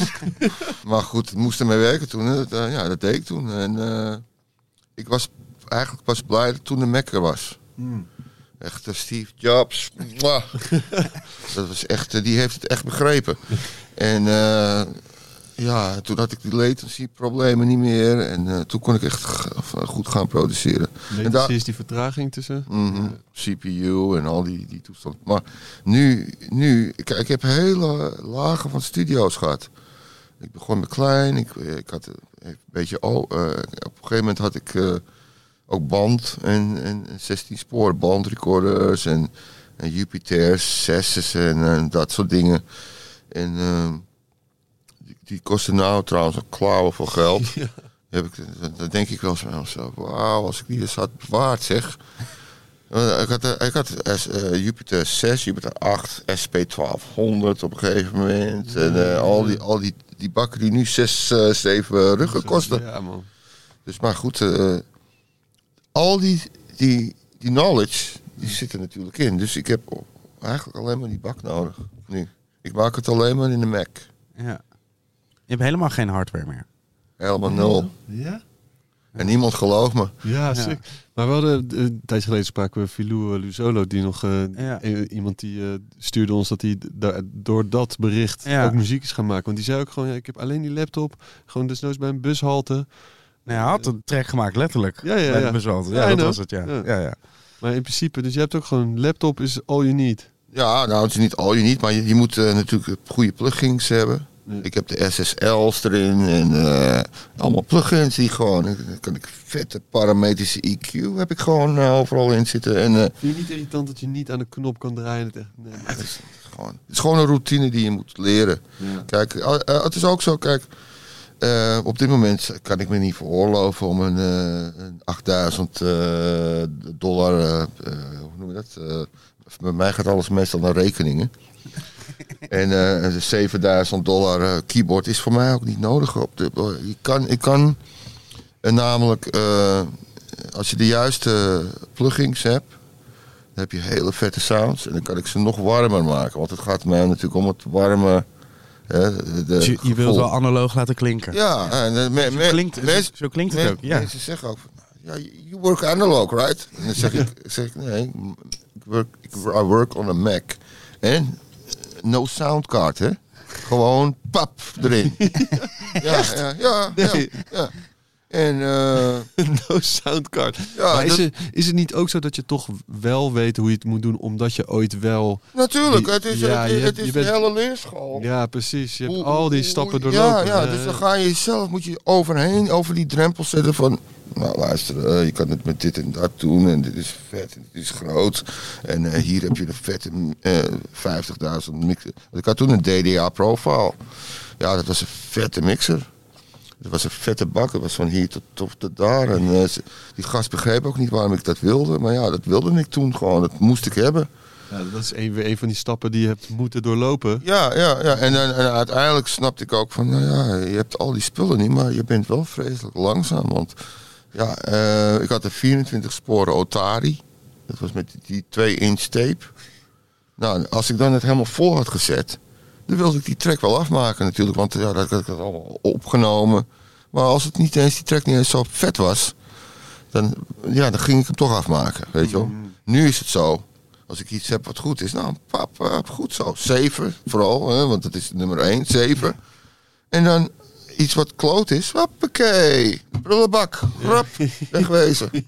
maar goed, het moest ermee werken toen. Dat, ja, dat deed ik toen. En ik was eigenlijk pas blij dat toen de Mac er was. Echt eh, Steve Jobs. Dat was echt, die heeft het echt begrepen. En ja, toen had ik die latency problemen niet meer. En eh, toen kon ik echt g- goed gaan produceren. Daar- is die vertraging tussen. Mhm, CPU en al die, die toestanden. Maar nu, nu ik, ik heb hele lagen van studio's gehad. Ik begon met klein. Ik, ik had een beetje. Oh, eh, op een gegeven moment had ik eh, ook band en, en 16 spoor bandrecorders en, en Jupiter's, zesses en, en dat soort dingen. En ehm, die, kosten nou trouwens een klauwen voor geld. Heb ik, dan denk ik wel eens mezelf, wauw, als ik die eens had bewaard zeg. Ik had, eh, ik had S- eh, Jupiter 6, Jupiter 8, SP 1200 op een gegeven moment. En al, die, al die, die bakken die nu 6, 7 ruggen kosten. Ja, man. Dus maar goed, al die, die, die knowledge, die zit er natuurlijk in. Dus ik heb eigenlijk alleen maar die bak nodig nu. Ik maak het alleen maar in de Mac. ja. Je hebt helemaal geen hardware meer. Helemaal nul. Ja? En niemand gelooft me. Ja, sick. Maar we hadden eh, een tijdje geleden spraken we Filou eh, Luzolo, die nog eh, Ja. iemand die eh, stuurde ons dat hij da- door dat bericht Ja. ook muziek is gaan maken. Want die zei ook gewoon, ja, ik heb alleen die laptop, gewoon desnoods bij een bushalte. Nee, hij had een track gemaakt, letterlijk. Ja, ja, Bij de ja. Ja, dat was het, ja. Ja. ja. ja. Maar in principe, dus je hebt ook gewoon, laptop is all you need. Ja, nou, het is niet al je niet, maar je, je moet natuurlijk goede plugins hebben. Ik heb de SSL's erin en eh, allemaal plugins die gewoon, dan kan ik vette parametrische EQ heb ik gewoon eh, overal in zitten. En eh, Vind je niet irritant dat je niet aan de knop kan draaien? en Het, echt, nee, het, is gewoon, het is gewoon een routine die je moet leren. Ja. Kijk, het is ook zo, kijk, op dit moment kan ik me niet veroorloven om een, een 8000 eh, dollar, hoe noem je dat? Bij mij gaat alles meestal naar rekeningen. en eh, een 7000 dollar eh, keyboard is voor mij ook niet nodig. Op de, ik kan, ik kan eh, namelijk, eh, als je de juiste plugins hebt, dan heb je hele vette sounds. En dan kan ik ze nog warmer maken. Want het gaat mij natuurlijk om het warme. Hè, de, de Dus je, je wilt wel analoog laten klinken. Ja, en eh, me, me, klinkt- zo klinkt het me- ook, ja. Mensen zeggen ook ja, you work analog, right? En dan zeg ik, zeg ik nee, ik work, I work on a Mac. En eh, no soundcard, hè? Gewoon pap erin. ja, ja, ja, ja, ja. En eh, no soundcard. Ja, maar is, dat- het, is het niet ook zo dat je toch wel weet hoe je het moet doen, omdat je ooit wel... natuurlijk, Die- het is, ja, het, je het hebt- is bent- een hele leerschool. Ja, precies. Je hebt al die stappen doorlopen. Ja, ja dus dan ga je jezelf, moet je overheen, over die drempel zetten van... Nou luister, eh, je kan het met dit en dat doen en dit is vet en dit is groot. En eh, hier heb je een vette eh 50.000 mixer. Want ik had toen een DDA Profile. Ja, dat was een vette mixer. Dat was een vette bak, dat was van hier tot, tot, tot daar. En eh, die gast begreep ook niet waarom ik dat wilde. Maar ja, dat wilde ik toen gewoon, dat moest ik hebben. ja, dat is een, een van die stappen die je hebt moeten doorlopen. Ja, ja, ja. En, en uiteindelijk snapte ik ook van, nou ja, je hebt al die spullen niet, maar je bent wel vreselijk langzaam. Want ja, eh, ik had een 24 sporen Otari. Dat was met die 2 inch tape. Nou, als ik dan het helemaal vol had gezet, dan wilde ik die track wel afmaken natuurlijk. Want ja, dat had ik het allemaal opgenomen. Maar als het niet eens, die track niet eens zo vet was, dan, ja, dan ging ik hem toch afmaken, weet je wel. Nu is het zo. Als ik iets heb wat goed is, nou, pap, pap, goed zo. Zeven, vooral, hè, want dat is nummer één, zeven. En dan iets wat kloot is, hoppakee, prullenbak, rap, wegwezen.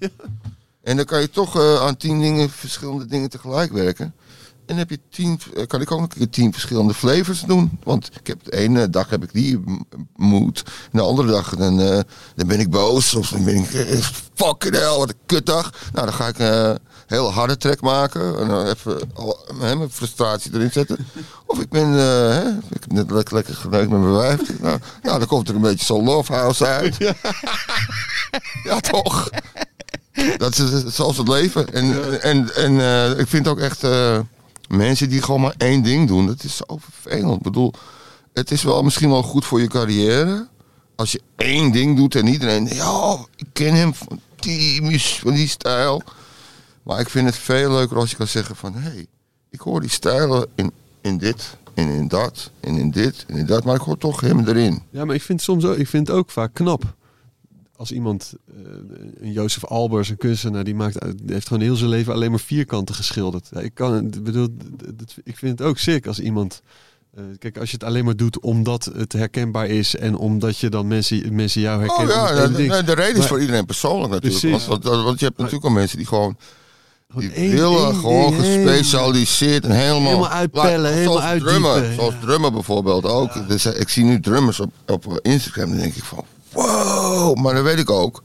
En dan kan je toch eh, aan tien dingen, verschillende dingen tegelijk werken. En dan heb je tien, eh, kan ik ook nog een keer tien verschillende flavors doen. Want ik heb de ene dag heb ik die m- mood. En de andere dag dan, eh, dan ben ik boos. Of dan ben ik, eh, fucking hell, wat een kutdag. Nou, dan ga ik hele harde track maken. En dan even al, hè, mijn frustratie erin zetten. Of ik ben, eh, hè, ik heb net lekker, lekker geneukt met mijn wijf. Nou, nou, dan komt er een beetje zo'n love house uit. Ja, toch? Dat is, zoals het leven. En, en, en eh, ik vind ook echt eh, mensen die gewoon maar één ding doen, dat is zo vervelend. Ik bedoel, het is wel misschien wel goed voor je carrière. Als je één ding doet en iedereen, ja, ik ken hem van die, van die stijl. Maar ik vind het veel leuker als je kan zeggen van, hé, hey, ik hoor die stijlen in, in dit en in dat en in dit en in dat, maar ik hoor toch hem erin. Ja, maar ik vind soms ook, ik vind het ook vaak knap. Als iemand, eh, een Jozef Albers, een kunstenaar, die, maakt, die heeft gewoon heel zijn leven alleen maar vierkanten geschilderd. Ja, ik, kan, bedoel, ik vind het ook sick als iemand. eh, kijk, als je het alleen maar doet omdat het herkenbaar is en omdat je dan mensen, mensen jou Oh herkennen. ja, om het de, de, de reden is Maar- voor iedereen persoonlijk natuurlijk. Precies. Want, want je hebt natuurlijk al mensen die gewoon die één- willen één gewoon ding, gespecialiseerd en helemaal... Helemaal uitpellen, helemaal drummen, uitdiepen, Zoals drummen bijvoorbeeld ook. Dus, eh, ik zie nu drummers op, op Instagram, dan denk ik van... Wow, maar dan weet ik ook.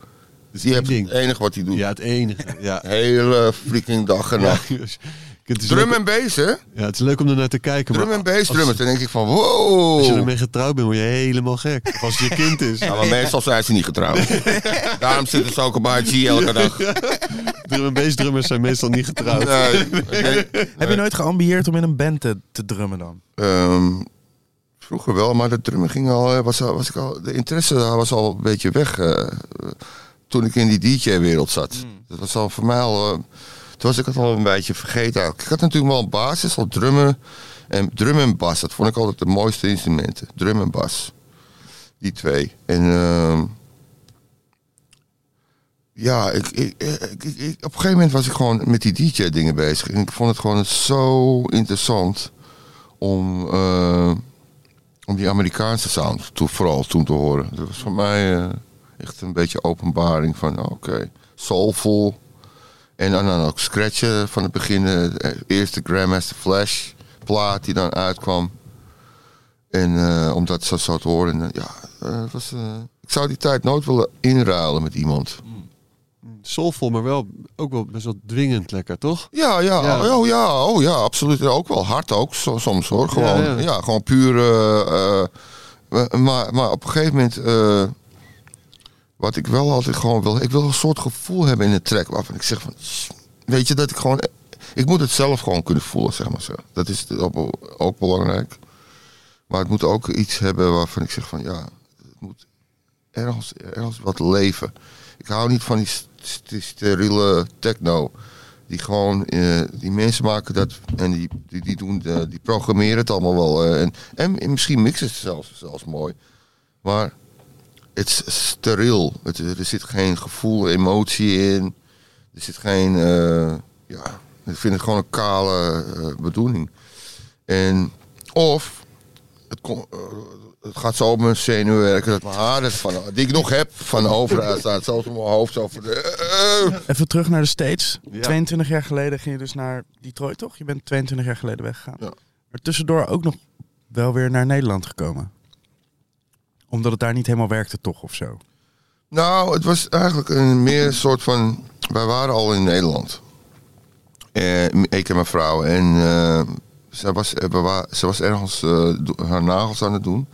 Dus die heeft ding. het enige wat hij doet. Ja, het enige. Ja. Hele freaking dag en nacht. Drum leuk, en bass, hè? ja, het is leuk om er naar te kijken. Drum maar en bass drummers. Dan denk ik van wow. Als je ermee getrouwd bent, word je helemaal gek. Of als het je kind is. Ja, maar meestal zijn ze niet getrouwd. Daarom zitten ze ook op IG elke dag. Drum en bass drummers zijn meestal niet getrouwd. Nee. Heb je nooit geambieerd om in een band te, te drummen dan? Ehm, vroeger wel, maar de drummen ging al, eh, was, al- was ik al, de interesse daar was al een beetje weg eh, toen ik in die DJ-wereld zat. Dat was al voor mij al, eh, toen was ik het al een beetje vergeten. Ik had natuurlijk wel een basis, al drummen en drum en bas. Dat vond ik altijd de mooiste instrumenten, drum en bas. Die twee. En ehm, ja, ik, ik, ik, op een gegeven moment was ik gewoon met die DJ-dingen bezig. En ik vond het gewoon zo interessant om, eh, om die Amerikaanse sound vooral toen te horen. Dat was voor mij eh, echt een beetje openbaring van oké, soulful. En dan, dan ook scratchen van het begin, eh, de eerste Grandmaster Flash plaat die dan uitkwam. En eh, om dat zo, te horen, en, eh, ja, was, ik zou die tijd nooit willen inruilen met iemand. Soulvol, maar wel ook wel best wel dwingend lekker, toch? Ja, ja, Ja. Oh, ja, oh ja, absoluut. Ook wel hard ook, so- soms hoor. Gewoon, Ja, ja, ja. gewoon puur. maar, maar op een gegeven moment, wat ik wel altijd gewoon wil, ik wil een soort gevoel hebben in een track waarvan ik zeg van, weet je, dat ik gewoon, ik moet het zelf gewoon kunnen voelen, zeg maar zo. Dat is ook, belangrijk. Maar het moet ook iets hebben waarvan ik zeg van, ja, het moet ergens, ergens wat leven. Ik hou niet van die st- st- steriele techno. Die gewoon, eh, die mensen maken dat en die, die, die, doen, eh, die programmeren het allemaal wel. eh, en, en misschien mixen ze zelfs, zelfs mooi. Maar het is steriel. Het, er zit geen gevoel, emotie in. Er zit geen, eh, ja, ik vind het gewoon een kale eh, bedoeling. En, of het, kon, eh, het gaat zo op mijn zenuwen werken. Dat mijn haren van, die ik nog heb van de overheid staat. Zo op mijn hoofd. Zo Even terug naar de States. Ja. 22 jaar geleden ging je dus naar Detroit, toch? Je bent 22 jaar geleden weggegaan. Ja. Maar tussendoor ook nog wel weer naar Nederland gekomen. Omdat het daar niet helemaal werkte, toch? Of zo. Nou, het was eigenlijk een meer soort van. Wij waren al in Nederland. Eh, ik en mijn vrouw. En eh, zij, was, eh, ze was ergens haar nagels aan het doen.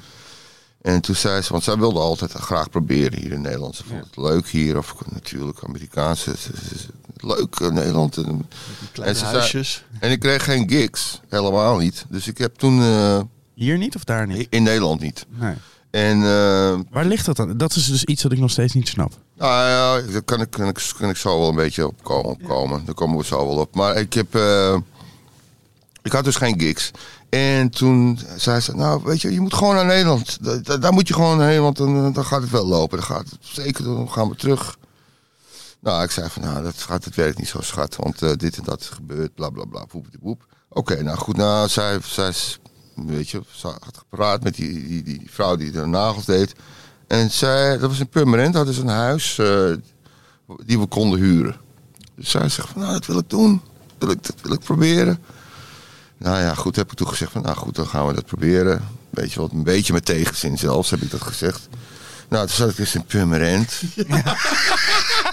En toen zei ze, want zij wilde altijd graag proberen hier in Nederland. Ze vond het leuk hier, of natuurlijk Amerikaans. Ze- ze- ze- Leuk eh, Nederland. En, Kleine en ze zei- en ik kreeg geen gigs, helemaal niet. Dus ik heb toen eh, Hier niet of daar niet? in Nederland niet. Nee. En eh, Waar ligt dat dan? Dat is dus iets dat ik nog steeds niet snap. Nou ja, daar kan ik, kan, ik, kan ik zo wel een beetje op ko- op komen. Daar komen we zo wel op. Maar ik heb... eh, ik had dus geen gigs. En toen zei ze, nou weet je, je moet gewoon naar Nederland. Da- da- Daar moet je gewoon heen, want dan, dan gaat het wel lopen. Dan gaat het zeker, dan gaan we terug. Nou, ik zei van, nou, dat, gaat, dat werkt niet zo, schat. Want eh, dit en dat gebeurt, bla bla bla, poep, poep. Oké, nou goed, nou, zij, zij weet je, ze had gepraat met die, die, die vrouw die de nagels deed. En zij, dat was in Purmerend, dat is een huis eh, die we konden huren. Dus zij zegt van, nou, dat wil ik doen. Dat wil ik proberen. Nou ja, goed, heb ik toen gezegd van, nou goed, dan gaan we dat proberen. Weet je wat, een beetje met tegenzin zelfs, heb ik dat gezegd. Nou, toen zat ik dus in Purmerend.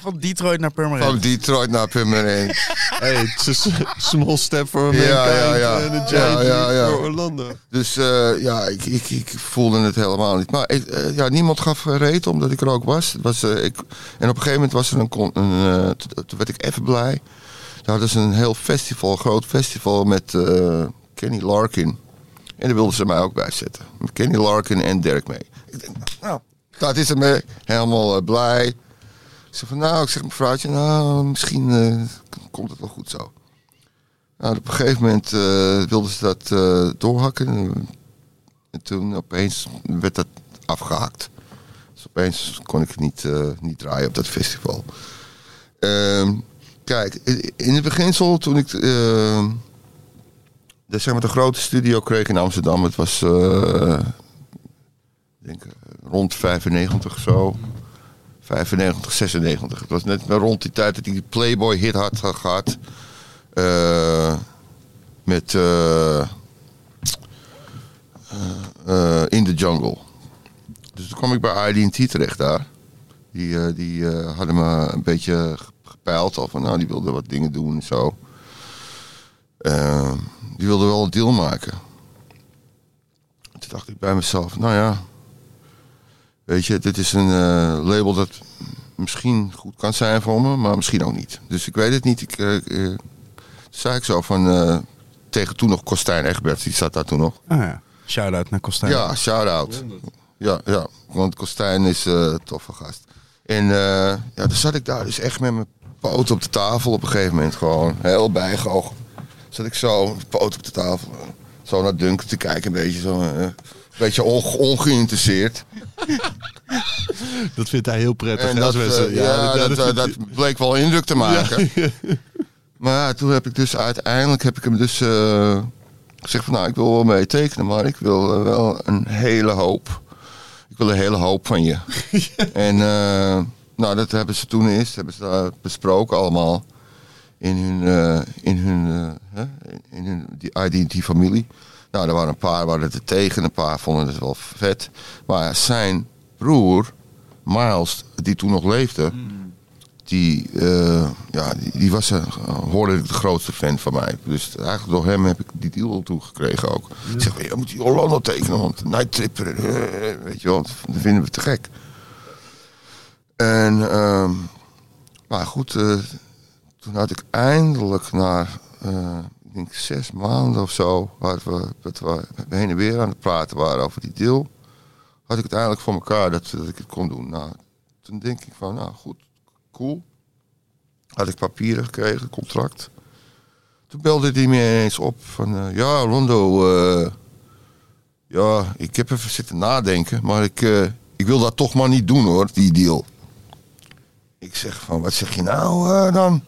Van Detroit naar Purmerend. Van Detroit naar Purmerend. Hey, it's a s- small step for Ja, America ja, ja. en a giant Ja, ja, leap ja. for Orlando. Dus eh, ja, ik, ik, ik voelde het helemaal niet. Maar ik, eh, ja, niemand gaf eh, reet omdat ik er ook was. Het was eh, ik, en op een gegeven moment was er een... een eh, toen werd ik even blij. Daar hadden ze een heel festival, een groot festival met eh, Kenny Larkin. En daar wilden ze mij ook bij zetten. Met Kenny Larkin en Dirk mee. Ik denk, nou, dat is. Helemaal eh, blij. Ik zeg van, nou, ik zeg mevrouwtje, nou, misschien eh, komt het wel goed zo. Nou, op een gegeven moment eh, wilden ze dat eh, doorhakken. En toen opeens werd dat afgehakt. Dus opeens kon ik niet, eh, niet draaien op dat festival. Ehm, kijk, in- het beginsel toen ik eh, de, zeg maar, de grote studio kreeg in Amsterdam. Het was denk, rond 95 zo. 95, 96. Het was net rond die tijd dat die Playboy hit had gehad. Eh, met eh, eh, In the Jungle. Dus toen kwam ik bij IDT terecht daar. Die, die hadden me een beetje gepeild al van nou die wilden wat dingen doen en zo. Die wilden wel een deal maken. Toen dacht ik bij mezelf, nou ja, weet je, dit is een eh, label dat misschien goed kan zijn voor me, maar misschien ook niet. Dus ik weet het niet. Ik, eh, eh, zei ik zo van, tegen toen nog Kostijn Egbert, die zat daar toen nog. Ah ja. Shout-out naar Kostijn. Ja, shout-out. Ja, ja, want Kostijn is een toffe gast. En ja, toen zat ik daar dus echt met mijn poot op de tafel op een gegeven moment gewoon. Heel bijgehoog. Zat ik zo, poot op de tafel. Zo naar Duncan te kijken, een beetje zo... eh, beetje onge- ongeïnteresseerd. Dat vindt hij heel prettig. En hè, dat, als mensen- eh, ja, dat, vindt dat, bleek wel indruk te maken. Maar ja, toen heb ik dus uiteindelijk heb ik hem dus eh, gezegd van nou, ik wil wel mee tekenen, maar ik wil eh, wel een hele hoop. Ik wil een hele hoop van je. En eh, nou, dat hebben ze toen eerst hebben ze daar besproken allemaal in hun, eh, in hun, eh, in hun die IDT-familie. Nou, er waren een paar waren er tegen, een paar vonden het wel vet. Maar zijn broer, Miles, die toen nog leefde, die, eh, ja, die, die was een, hoorde de grootste fan van mij. Dus eigenlijk door hem heb ik die deal toegekregen ook. Ik zeg, je moet die Orlando tekenen, want Night Tripper, eh, weet je wel, dat vinden we te gek. En, ehm, maar goed, eh, toen had ik eindelijk na, eh, ik denk zes maanden of zo, hadden we, heen en weer aan het praten waren over die deal, had ik het eindelijk voor elkaar dat, dat ik het kon doen. Nou, toen denk ik van, nou goed, cool. Had ik papieren gekregen, contract. Toen belde hij me ineens op van, eh, ja Rondo, eh, ja, ik heb even zitten nadenken, maar ik, eh, ik wil dat toch maar niet doen hoor, die deal. Ik zeg van, wat zeg je nou dan?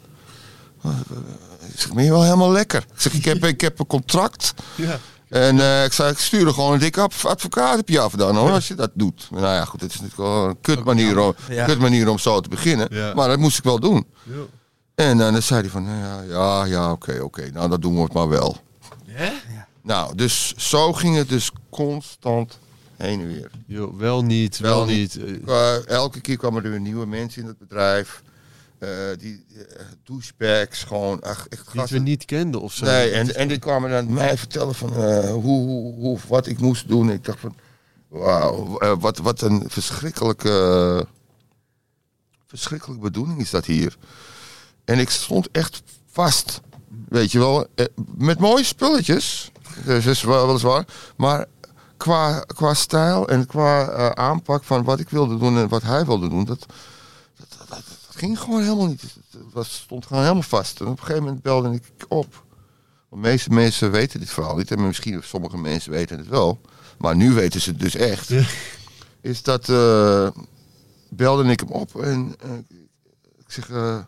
Ik zeg, ben je wel helemaal lekker? Ik zeg, ik heb, ik heb een contract. Ja. En eh, ik zei, ik stuur er gewoon een dikke adv- advocaat op je af dan hoor, als je dat doet. Nou ja, goed, het is natuurlijk wel een kut manier om, Ja. kut manier om zo te beginnen. Ja. Maar dat moest ik wel doen. En eh, dan zei hij van, ja, ja, ja oké, oké, nou dat doen we het maar wel. Nou, dus zo ging het dus constant heen en weer. Wel niet, wel, Wel niet. Eh, elke keer kwamen er weer nieuwe mensen in het bedrijf. Eh, die eh, douchebags, gewoon echt Die we niet kenden of zo. Nee, en, en die kwamen dan mij vertellen van eh, hoe, hoe, hoe, wat ik moest doen. Ik dacht van, wauw, wat, wat een verschrikkelijke, verschrikkelijke bedoeling is dat hier. En ik stond echt vast, weet je wel, met mooie spulletjes. Dus is wel weliswaar, maar qua, qua stijl en qua aanpak van wat ik wilde doen en wat hij wilde doen, dat, dat, dat ging gewoon helemaal niet. Het was, stond gewoon helemaal vast. En op een gegeven moment belde ik op. Want de meeste mensen weten dit verhaal niet. En misschien sommige mensen weten het wel. Maar nu weten ze het dus echt. Is dat... eh, belde ik hem op en eh, ik zeg... eh,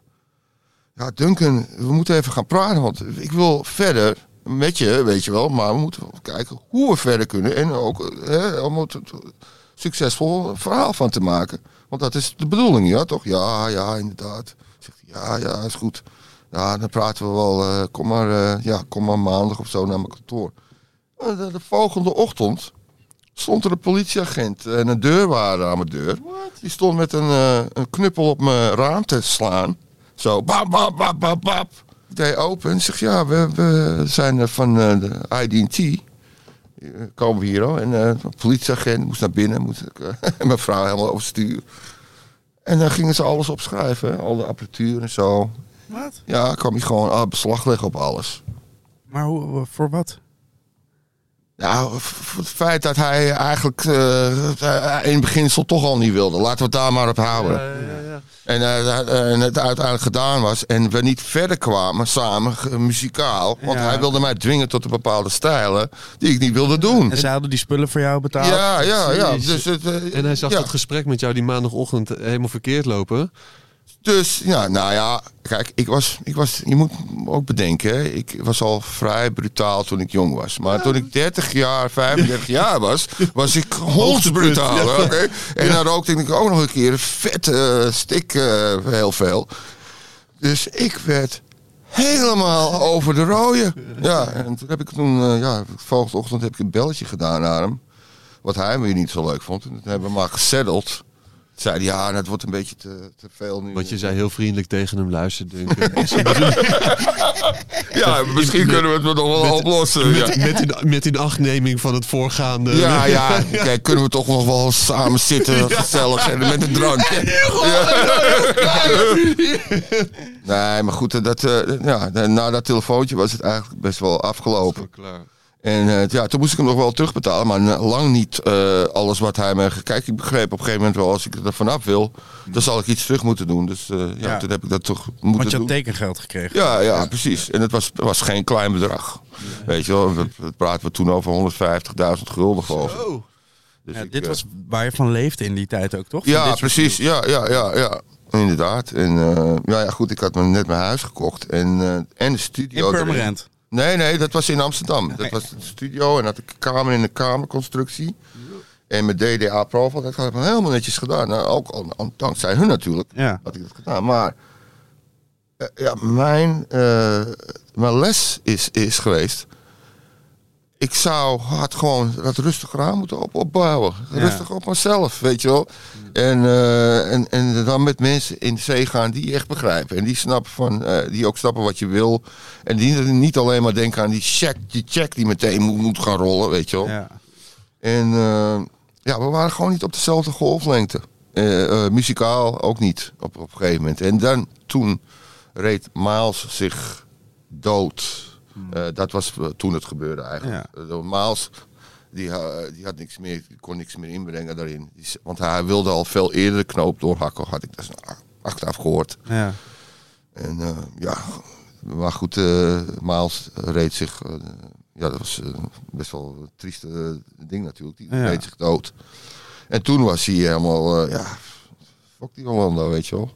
ja, Duncan, we moeten even gaan praten. Want ik wil verder met je, weet je wel. Maar we moeten kijken hoe we verder kunnen. En ook eh, om het het succesvol verhaal van te maken. Want dat is de bedoeling, ja toch? Ja, ja, inderdaad. Zegt hij, ja, ja, is goed. Ja, dan praten we wel. eh, kom, maar, eh, ja, kom maar maandag of zo naar mijn kantoor. Eh, De, de volgende ochtend stond er een politieagent en een deurwaarder aan mijn deur. Die stond met een, een knuppel op mijn raam te slaan. Zo, bap, bap, bap, bap, bap. Ik deed open en zeg, ja, we, we zijn van de ID&T. Eh, Komen we hier al. En een politieagent moest naar binnen. Moest ik, eh, mijn vrouw helemaal overstuur. En dan gingen ze alles opschrijven. hè, Al de apparatuur en zo. Wat? Ja, kwam hij gewoon ah, beslag leggen op alles. Maar hoe, voor wat? Nou, voor het feit dat hij eigenlijk eh, in beginsel toch al niet wilde. Laten we het daar maar op houden. En, eh, en het uiteindelijk gedaan was. En we niet verder kwamen samen, muzikaal. Want Ja. hij wilde mij dwingen tot een bepaalde stijlen die ik niet wilde doen. En ze hadden die spullen voor jou betaald? Ja, ja, ja. Dus, het, eh, En hij zag ja. dat gesprek met jou die maandagochtend helemaal verkeerd lopen. Dus ja, nou ja, kijk, ik was, ik was, je moet ook bedenken, ik was al vrij brutaal toen ik jong was. Maar toen ik 30 jaar, 35 jaar was, was ik hondsbrutaal. oké? En dan rookte ik ook nog een keer een vette eh, stik, eh, heel veel. Dus ik werd helemaal over de rode. Ja, en toen heb ik toen, eh, ja, de volgende ochtend heb ik een belletje gedaan naar hem. Wat hij weer niet zo leuk vond. En toen hebben we maar gesetteld. Zei hij, ja, dat wordt een beetje te, te veel nu. Want je zei heel vriendelijk tegen hem, luister Duncan. Ja, misschien kunnen we het nog wel oplossen. Ja. met, met, in, met in achtneming van het voorgaande. Ja, ja, kijk, kunnen we toch nog wel samen zitten, gezellig en met een drankje. Ja. Nee, maar goed, dat, eh, ja, na dat telefoontje was het eigenlijk best wel afgelopen. Klaar. En eh, ja, toen moest ik hem nog wel terugbetalen, maar lang niet eh, alles wat hij me... Kijk, ik begreep op een gegeven moment wel, als ik er vanaf wil, dan zal ik iets terug moeten doen. Dus eh, ja, Ja. toen heb ik dat toch Want moeten je had doen. tekengeld gekregen. Ja, ja, precies. En het was, was geen klein bedrag. Weet je wel, we, we praten we toen over 150.000 gulden geloof ik. Dus Ja, ik, dit was waar je van leefde in die tijd ook, toch? Van Ja, precies. Ja, ja, ja, ja. Inderdaad. En eh, ja, ja, goed, ik had me net mijn huis gekocht. En, eh, en de studio. In erin. Nee, nee, dat was in Amsterdam. Dat was de studio en had ik een kamer in de kamerconstructie. En met DDA Profile, dat had ik helemaal netjes gedaan. Nou, ook dankzij hun natuurlijk Ja. had ik dat gedaan. Maar eh, ja, mijn, eh, mijn les is, is geweest. Ik zou had gewoon dat rustiger aan moeten op, opbouwen. Ja. Rustig op mezelf, weet je wel. En, eh, en, en dan met mensen in zee gaan die echt begrijpen. En die snappen van, eh, die ook snappen wat je wil. En die niet alleen maar denken aan die check, die check die meteen moet, moet gaan rollen, weet je wel. Ja. En eh, ja, we waren gewoon niet op dezelfde golflengte. Muzikaal ook niet op, op een gegeven moment. En dan toen reed Miles zich dood. Eh, dat was eh, toen het gebeurde eigenlijk. Ja. Eh, Miles die, die had niks meer, kon niks meer inbrengen daarin. Want hij wilde al veel eerder de knoop doorhakken, had ik dus achteraf gehoord. Ja. En ja, maar goed, Miles reed zich. ja, dat was best wel een trieste ding natuurlijk. Die Ja. reed zich dood. En toen was hij helemaal, ja, fuck die Orlando, weet je wel.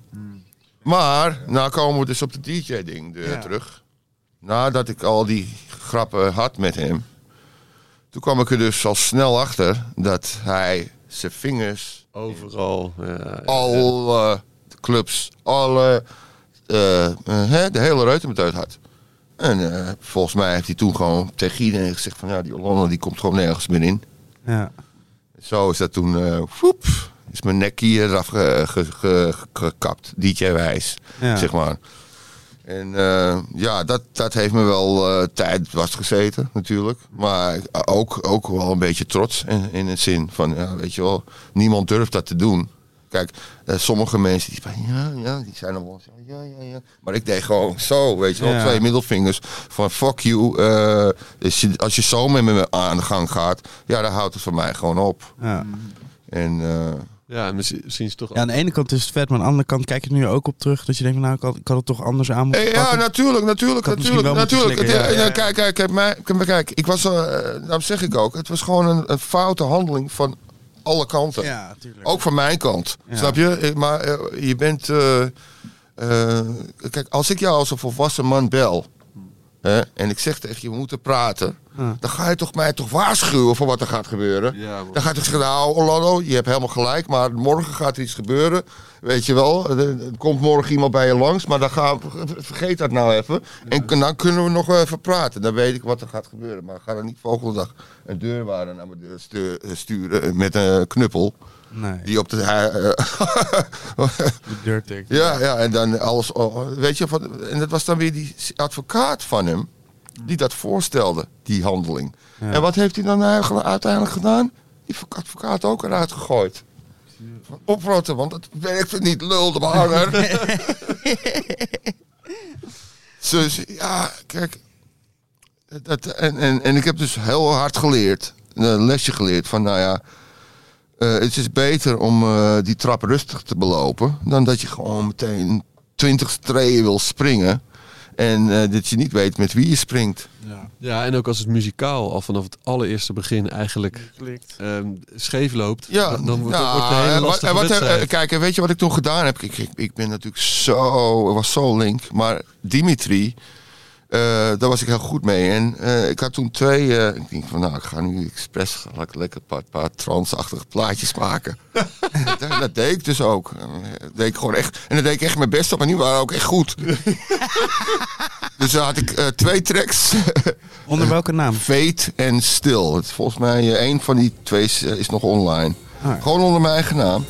Maar, nou komen we dus op de DJ-ding Ja. terug. Nadat ik al die grappen had met hem, Toen kwam ik er dus al snel achter dat hij zijn vingers Overal. Ja, ja. alle clubs, alle, eh, eh, hè, de hele reutemeteut had. En eh, volgens mij heeft hij toen gewoon tegen iedereen gezegd van ja, die Hollander die komt gewoon nergens meer in. Ja. Zo is dat toen, eh woep, is mijn nek hier eraf ge- ge- ge- gekapt, DJ wijs, Ja. zeg maar. En eh, ja, dat, dat heeft me wel eh, tijd vastgezeten natuurlijk. Maar ook, ook wel een beetje trots in, in het zin van, ja, weet je wel, niemand durft dat te doen. Kijk, eh, sommige mensen die van, ja, ja, die zijn zo, ja, ja, ja. Maar ik deed gewoon zo, weet je wel, Ja. twee middelvingers van fuck you. als, je, als je zo met me aan de gang gaat, ja, dan houdt het voor mij gewoon op. Ja. En Ja, misschien misschien is het toch... ja, aan de ene kant is het vet, maar aan de andere kant kijk je nu ook op terug. Dat je denkt, nou, ik had, ik had het toch anders aan moeten Eh, Ja, pakken. natuurlijk, natuurlijk, natuurlijk, natuurlijk. Het- ja, eh, ja, ja. Kijk, kijk, kijk, maar kijk, ik was, eh, daarom zeg ik ook, het was gewoon een, een foute handeling van alle kanten. Ja, tuurlijk. Ook van mijn kant, Ja. snap je? Eh, Maar je bent, kijk, als ik jou als een volwassen man bel hè, en ik zeg tegen je, we moeten praten, Ja. dan ga je toch mij toch waarschuwen voor wat er gaat gebeuren. Ja. Dan ga je toch zeggen, nou Orlando, je hebt helemaal gelijk, maar morgen gaat er iets gebeuren. Weet je wel, er, er komt morgen iemand bij je langs, maar dan we, vergeet dat nou even. En dan kunnen we nog even praten. Dan weet ik wat er gaat gebeuren. Maar ga dan niet volgende dag een deurwaarder naar mijn deur stu- sturen met een knuppel. Nee, Die op de... eh, de ja, ja, en dan alles... oh, weet je, van, en dat was dan weer die advocaat van hem die dat voorstelde, die handeling. Ja. En wat heeft hij dan eigenlijk uiteindelijk gedaan? Die advocaat ook eruit gegooid. Oprotten, want het werkte niet, lul de behanger. dus ja, kijk. Dat, en, en, en ik heb dus heel hard geleerd, een lesje geleerd van, nou ja, eh, het is beter om eh, die trap rustig te belopen dan dat je gewoon meteen 20 streden wil springen en eh, dat je niet weet met wie je springt. Ja, en ook als het muzikaal al vanaf het allereerste begin eigenlijk ehm, scheef loopt, Ja, dan, dan wordt, ja, wordt het een hele en wat- lastige en wat, wedstrijd. Kijk, en weet je wat ik toen gedaan heb? Ik, ik, ik ben natuurlijk zo, was zo link. Maar Dimitri, eh, daar was ik heel goed mee. En eh, ik had toen twee, eh, ik denk van nou, ik ga nu expres lekker een paar, paar transachtige plaatjes maken. dat, dat deed ik dus ook. Dat deed ik gewoon echt, en dat deed ik echt mijn best op, en die waren ook echt goed. dus dan had ik twee tracks. Onder welke naam? Fate en Stil. Volgens mij één van die twee is, nog online. Ah. Gewoon onder mijn eigen naam.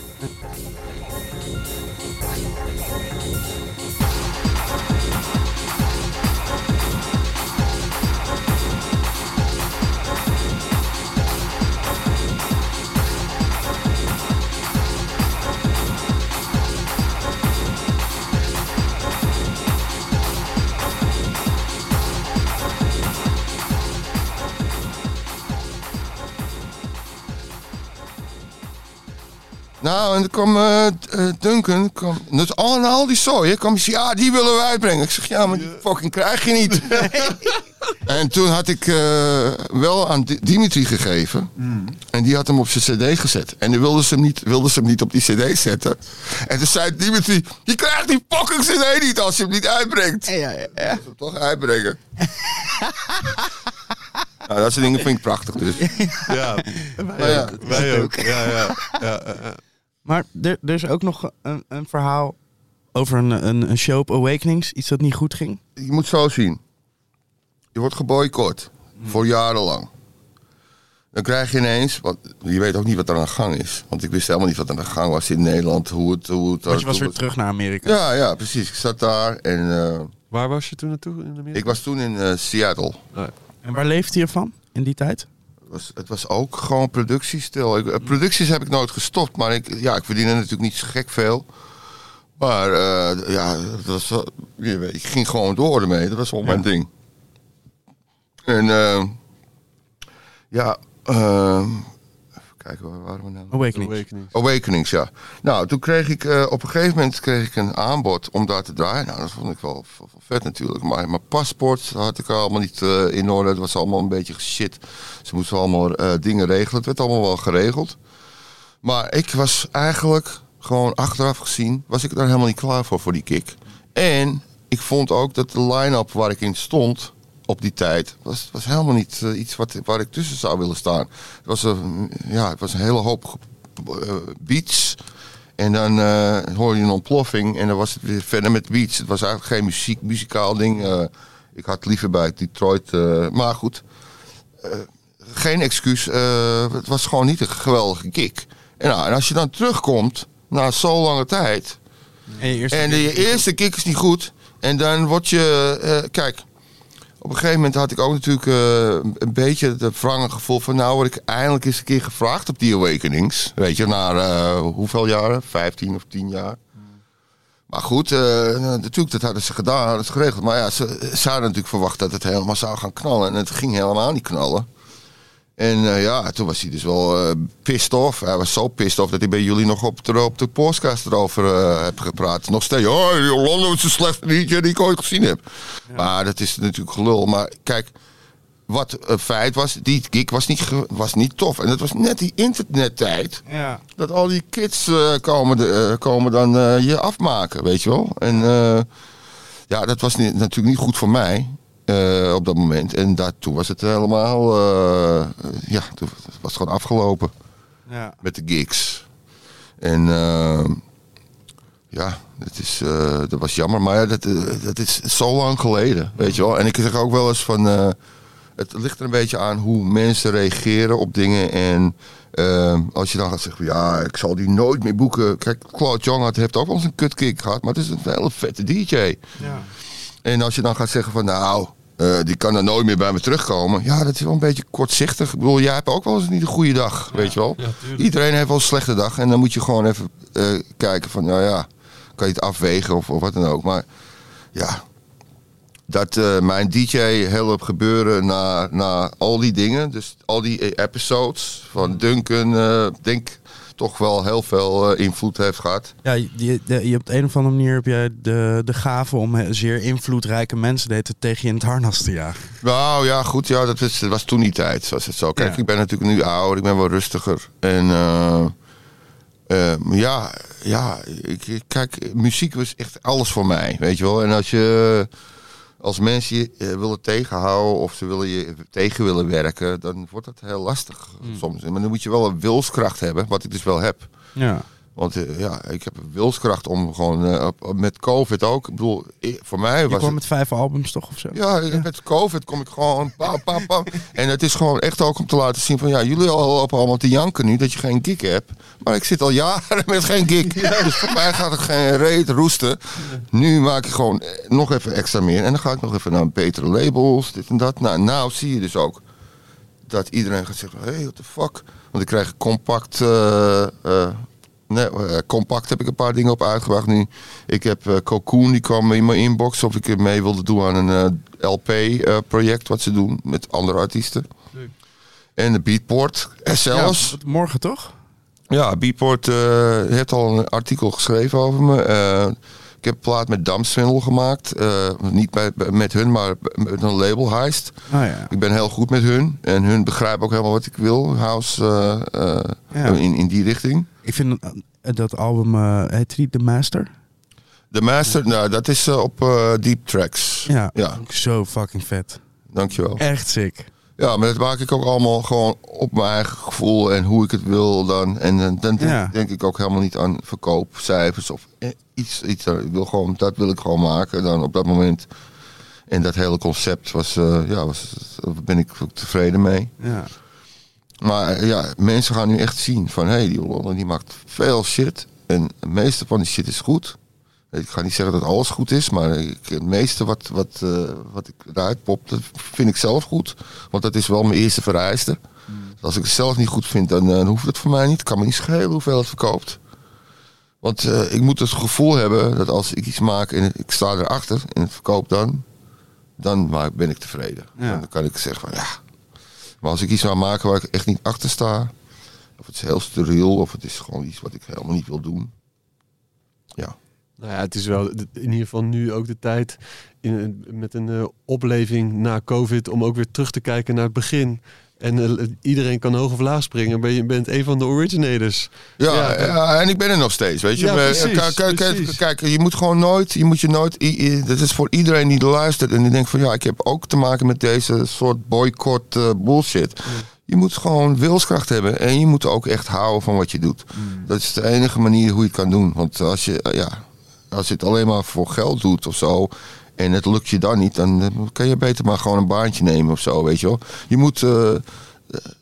Nou, en toen kwam eh, eh, Duncan. Kwam, dus al, en al die zooi, kwam hij ja, die willen we uitbrengen. Ik zeg, ja, maar die fucking krijg je niet. en toen had ik eh, wel aan Di- Dimitri gegeven. En die had hem op zijn cd gezet. En die wilden ze hem niet, wilden ze hem niet op die cd zetten. En toen zei Dimitri, je krijgt die fucking cd niet als je hem niet uitbrengt. Ja, ja, ja. Moet hem toch uitbrengen. nou, dat soort dingen vind ik prachtig dus. Ja, wij ook. Ja, ja, ja, ja, ja. Maar er, er is ook nog een, een verhaal over een, een, een show op Awakenings. Iets dat niet goed ging. je moet zo zien. Je wordt geboycott. Voor jarenlang. Dan krijg je ineens, want je weet ook niet wat er aan de gang is. Want ik wist helemaal niet wat er aan de gang was in Nederland. Hoe het, hoe het, Want je was weer het- terug naar Amerika. Ja, ja, precies. Ik zat daar en eh, Waar was je toen naartoe in Amerika? ik was toen in eh, Seattle. En waar leefde je van in die tijd? Het was, het was ook gewoon productiestil. Ik, eh, producties heb ik nooit gestopt, maar ik, ja, ik verdiende natuurlijk niet zo gek veel. Maar eh, ja, dat was, ik ging gewoon door ermee. Dat was wel mijn ding. En eh, ja, kijken, waar waren we nou? Awakenings. Awakening. Awakenings, ja. Nou, toen kreeg ik eh, op een gegeven moment kreeg ik een aanbod om daar te draaien. Nou, dat vond ik wel, wel- wel vet natuurlijk. Maar mijn paspoort had ik allemaal niet eh, in orde. Het was allemaal een beetje shit. Ze moesten allemaal eh, dingen regelen. Het werd allemaal wel geregeld. Maar ik was eigenlijk gewoon achteraf gezien, was ik daar helemaal niet klaar voor, voor die kick. En ik vond ook dat de line-up waar ik in stond op die tijd was, was helemaal niet eh, iets wat, waar ik tussen zou willen staan. Het was een, ja, het was een hele hoop eh, beats. En dan eh hoor je een ontploffing en dan was het weer verder met beats. Het was eigenlijk geen muziek, muzikaal ding. Ik had liever bij Detroit. maar goed, geen excuus. het was gewoon niet een geweldige kick. En, nou, en als je dan terugkomt na zo'n lange tijd. En je eerste En de, je eerste kick is niet goed. En dan word je. kijk, op een gegeven moment had ik ook natuurlijk eh, een beetje het wrange gevoel van. Nou, word ik eindelijk eens een keer gevraagd op die Awakenings. Weet je, na eh, hoeveel jaren? 15 of 10 jaar. Maar goed, eh, natuurlijk, dat hadden ze gedaan, hadden ze geregeld. Maar ja, ze, ze hadden natuurlijk verwacht dat het helemaal zou gaan knallen. En het ging helemaal niet knallen. En eh, ja, toen was hij dus wel eh pissed off. Hij was zo pissed off dat hij bij jullie nog op de, op de podcast erover eh heb gepraat. Nog steeds, oh, Jolanda is een slechte liedje die ik ooit gezien heb. Maar dat is natuurlijk gelul. Maar kijk, wat een feit was, die gig was niet, was niet tof. En dat was net die internettijd. Ja. Dat al die kids komen, de- komen dan je afmaken, weet je wel. En ja, dat was niet, natuurlijk niet goed voor mij eh, op dat moment. En dat, toen was het helemaal, eh, ja, toen was het gewoon afgelopen ja. met de gigs. En eh, ja, dat, is, dat was jammer. Maar ja, dat, dat is zo lang geleden, weet je wel. En ik zeg ook wel eens van... het ligt er een beetje aan hoe mensen reageren op dingen. En als je dan gaat zeggen... Ja, ik zal die nooit meer boeken. Kijk, Claude Young had, heeft ook wel eens een kutkick gehad. Maar het is een hele vette DJ. Ja. En als je dan gaat zeggen van nou, eh, die kan er nooit meer bij me terugkomen. Ja, dat is wel een beetje kortzichtig. Ik bedoel, jij hebt ook wel eens niet een goede dag, weet je wel. Iedereen heeft wel een slechte dag. En dan moet je gewoon even eh, kijken van, nou ja, kan je het afwegen of, of wat dan ook. Maar ja, dat eh, mijn DJ helpt gebeuren na, na al die dingen. Dus al die episodes van Duncan, denk toch wel heel veel eh, invloed heeft gehad. Ja, je, je, je- op de een of andere manier heb jij de, de gave om zeer invloedrijke mensen deed tegen je in het harnas te jagen. Nou ja, goed, ja, dat, dat was toen die tijd, zoals het zo. Kijk, Ja. ik ben natuurlijk nu ouder, ik ben wel rustiger. En eh, eh, ja, ja ik, ik- kijk, muziek was echt alles voor mij, weet je wel. En als je als mensen je eh, willen tegenhouden of ze willen je tegen willen werken, dan wordt dat heel lastig soms. Maar dan moet je wel een wilskracht hebben, wat ik dus wel heb. Ja. Want eh, ja, ik heb een wilskracht om gewoon eh, op- op- met COVID ook. Ik bedoel, voor mij Je was kwam het... met vijf albums toch of zo? Ja, met COVID kom ik gewoon pam, pam, pam. En het is gewoon echt ook om te laten zien van... ja, jullie al lopen allemaal te janken nu dat je geen gig hebt. Maar ik zit al jaren met geen gig. Dus voor mij gaat het geen reet roesten. Nu maak ik gewoon eh, nog even extra meer. En dan ga ik nog even naar betere labels, dit en dat. Nou, nou zie je dus ook dat iedereen gaat zeggen... hé, hey, what the fuck? Want ik krijg compact... Nee, eh, compact heb ik een paar dingen op uitgebracht nu. Ik heb eh, Cocoon, die kwam in mijn inbox of ik mee wilde doen aan een LP-project wat ze doen met andere artiesten. En de Beatport eh, zelfs. Ja, morgen toch? Ja, Beatport eh, heeft al een artikel geschreven over me. Eh, ik heb een plaat met Damswindel gemaakt. Eh, niet bij, met hun, maar met een label, Heist. Oh ja. Ik ben heel goed met hun. En hun begrijpen ook helemaal wat ik wil. House eh, eh, Ja. in, in die richting. Ik vind dat, dat album, eh heet die The Master? De Master, nou, dat is eh, op eh, Deep Tracks. Ja. Ja, Zo fucking vet. dankjewel. Echt sick. Ja, maar dat maak ik ook allemaal gewoon op mijn eigen gevoel en hoe ik het wil dan. En eh, dan denk, Ja. denk ik ook helemaal niet aan verkoopcijfers of eh, iets. iets eh, ik wil gewoon, dat wil ik gewoon maken dan op dat moment. En dat hele concept was, eh, ja, was, daar ben ik tevreden mee. Ja. Maar eh, ja, mensen gaan nu echt zien van... hé, hey, die Hollander die maakt veel shit. En het meeste van die shit is goed. Ik ga niet zeggen dat alles goed is... maar ik, het meeste wat, wat, eh, wat ik eruit pop, dat vind ik zelf goed. Want dat is wel mijn eerste vereiste. Als ik het zelf niet goed vind, dan, eh, dan hoeft het voor mij niet. Kan me niet schelen hoeveel het verkoopt. Want ik moet het gevoel hebben dat als ik iets maak... en ik sta erachter en het verkoopt dan... dan ben ik tevreden. Ja. Dan kan ik zeggen van ja... Maar als ik iets zou maken waar ik echt niet achter sta, of het is heel steriel, of het is gewoon iets wat ik helemaal niet wil doen. Ja. Nou ja, het is wel in ieder geval nu ook de tijd in, met een eh, opleving na COVID om ook weer terug te kijken naar het begin. En eh, iedereen kan hoog of laag springen. Ben je bent een van de originators. Ja, Ja, ja, en ik ben er nog steeds, weet je. Ja, Maar, precies, kijk, kijk, kijk, je moet gewoon nooit, je moet je nooit, dat is voor iedereen die luistert en die denkt van ja, ik heb ook te maken met deze soort boycott eh, bullshit. Je moet gewoon wilskracht hebben en je moet ook echt houden van wat je doet. Dat is de enige manier hoe je het kan doen. Want als je, eh, ja, als je het alleen maar voor geld doet of zo en het lukt je dan niet, dan kan je beter maar gewoon een baantje nemen of zo, weet je wel. Je moet, eh, eh,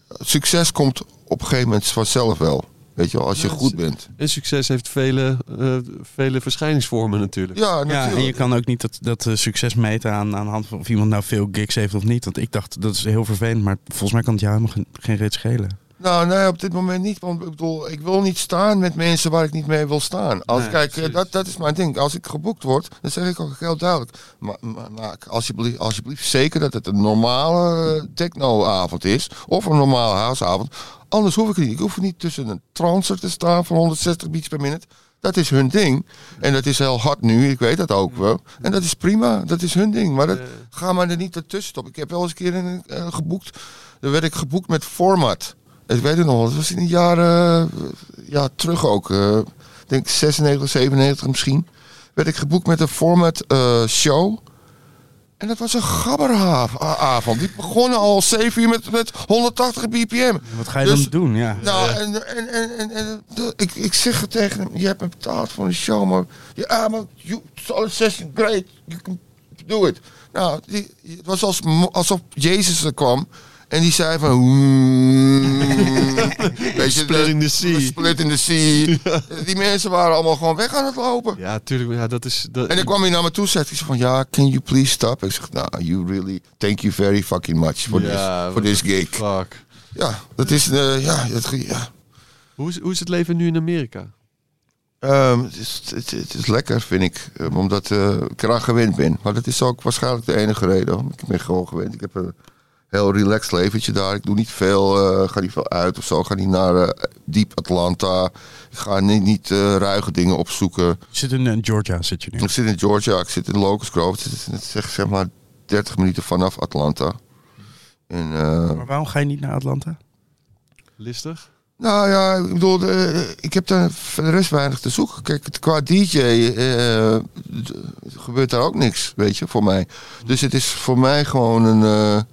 succes komt op een gegeven moment vanzelf wel. Weet je wel, als je Ja, goed bent. En succes heeft vele, eh, vele verschijningsvormen natuurlijk. Ja, Ja, natuurlijk. en je kan ook niet dat, dat succes meten aan, aan de hand van of iemand nou veel gigs heeft of niet. Want ik dacht, dat is heel vervelend, maar volgens mij kan het jou helemaal geen, geen reet schelen. Nou, nee, op dit moment niet. Want ik bedoel, ik wil niet staan met mensen waar ik niet mee wil staan. Als, Nee, kijk, eh, precies. dat, dat is mijn ding. Als ik geboekt word, dan zeg ik ook heel duidelijk. Maar, maar maak alsjeblieft, alsjeblieft zeker dat het een normale eh, technoavond is. Of een normale houseavond. Anders hoef ik het niet. Ik hoef niet tussen een trancer te staan van 160 beats per minute. Dat is hun ding. En dat is heel hard nu, ik weet dat ook wel. En dat is prima, dat is hun ding. Maar dat, ga maar er niet ertussen stoppen. Ik heb wel eens een keer een, eh, geboekt. Dan werd ik geboekt met format. Ik weet het nog, wel, dat was in de jaren eh, ja, terug ook. Ik denk 96, 97 misschien. Werd ik geboekt met een format eh, show. En dat was een gabberhavond. Die begonnen al 7 uur met, met 180 bpm. Wat ga je Dus- dan doen? Ja. Nou, en, en, en, en, ik, ik zeg het tegen hem, je hebt me betaald voor een show, maar ja, maar you session, great, you can do it. Nou, die, het was als, alsof Jezus er kwam en die zei van, weet je, Split in the sea. split in the sea. Die mensen waren allemaal gewoon weg aan het lopen. Ja, tuurlijk. Ja, dat is, dat, En dan kwam hij naar me toe, hij zo van, ja, can you please stop? Ik zeg, nou, you really, thank you very fucking much for Ja, this, for this gig. Fuck. Ja, dat is, eh, ja, dat, ja. Hoe is, hoe is het leven nu in Amerika? Ehm, het, is, het, het is lekker, vind ik. ehm, omdat eh, ik eraan gewend ben. Maar dat is ook waarschijnlijk de enige reden. Ik ben gewoon gewend. Ik heb een heel relaxed leventje daar. Ik doe niet veel, eh, ga niet veel uit of zo. Ik ga niet naar eh, diep Atlanta. Ik ga niet, niet eh, ruige dingen opzoeken. Je zit in Georgia, zit je nu. Ik zit in Georgia, ik zit in Locust Grove. Het is, het is zeg, zeg maar 30 minuten vanaf Atlanta. En, eh, Maar waarom ga je niet naar Atlanta? Listig? Nou ja, ik bedoel, ik heb daar voor de rest weinig te zoeken. Kijk, het- qua DJ eh, gebeurt daar ook niks, weet je, voor mij. Dus het is voor mij gewoon een...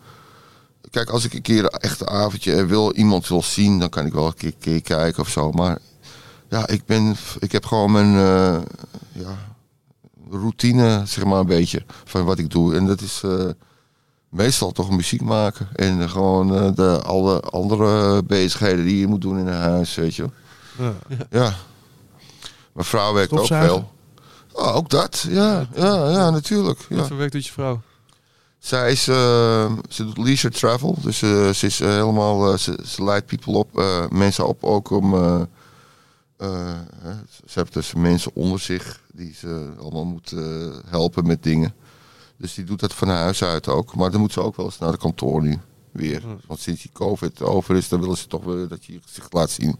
eh, kijk, als ik een keer een echte avondje en wil, iemand wil zien, dan kan ik wel een keer, keer kijken of zo. Maar ja, ik, ben, ik heb gewoon mijn eh, ja, routine, zeg maar, een beetje, van wat ik doe. En dat is... eh, meestal toch muziek maken. En eh, gewoon eh, de, alle andere bezigheden die je moet doen in een huis, weet je. Ja. Ja. Mijn vrouw werkt ook veel. Oh, ook dat, ja, ja, ja, natuurlijk. Wat Ja. voor werk doet je vrouw? Zij is, eh, ze doet leisure travel, dus eh, ze is eh, helemaal, eh, ze, ze leidt people op, mensen op ook om, ze heeft dus mensen onder zich die ze allemaal moet helpen met dingen. Dus die doet dat van huis uit ook, maar dan moet ze ook wel eens naar de kantoor nu weer. Want sinds die covid over is, dan willen ze toch weer dat je je gezicht laat zien.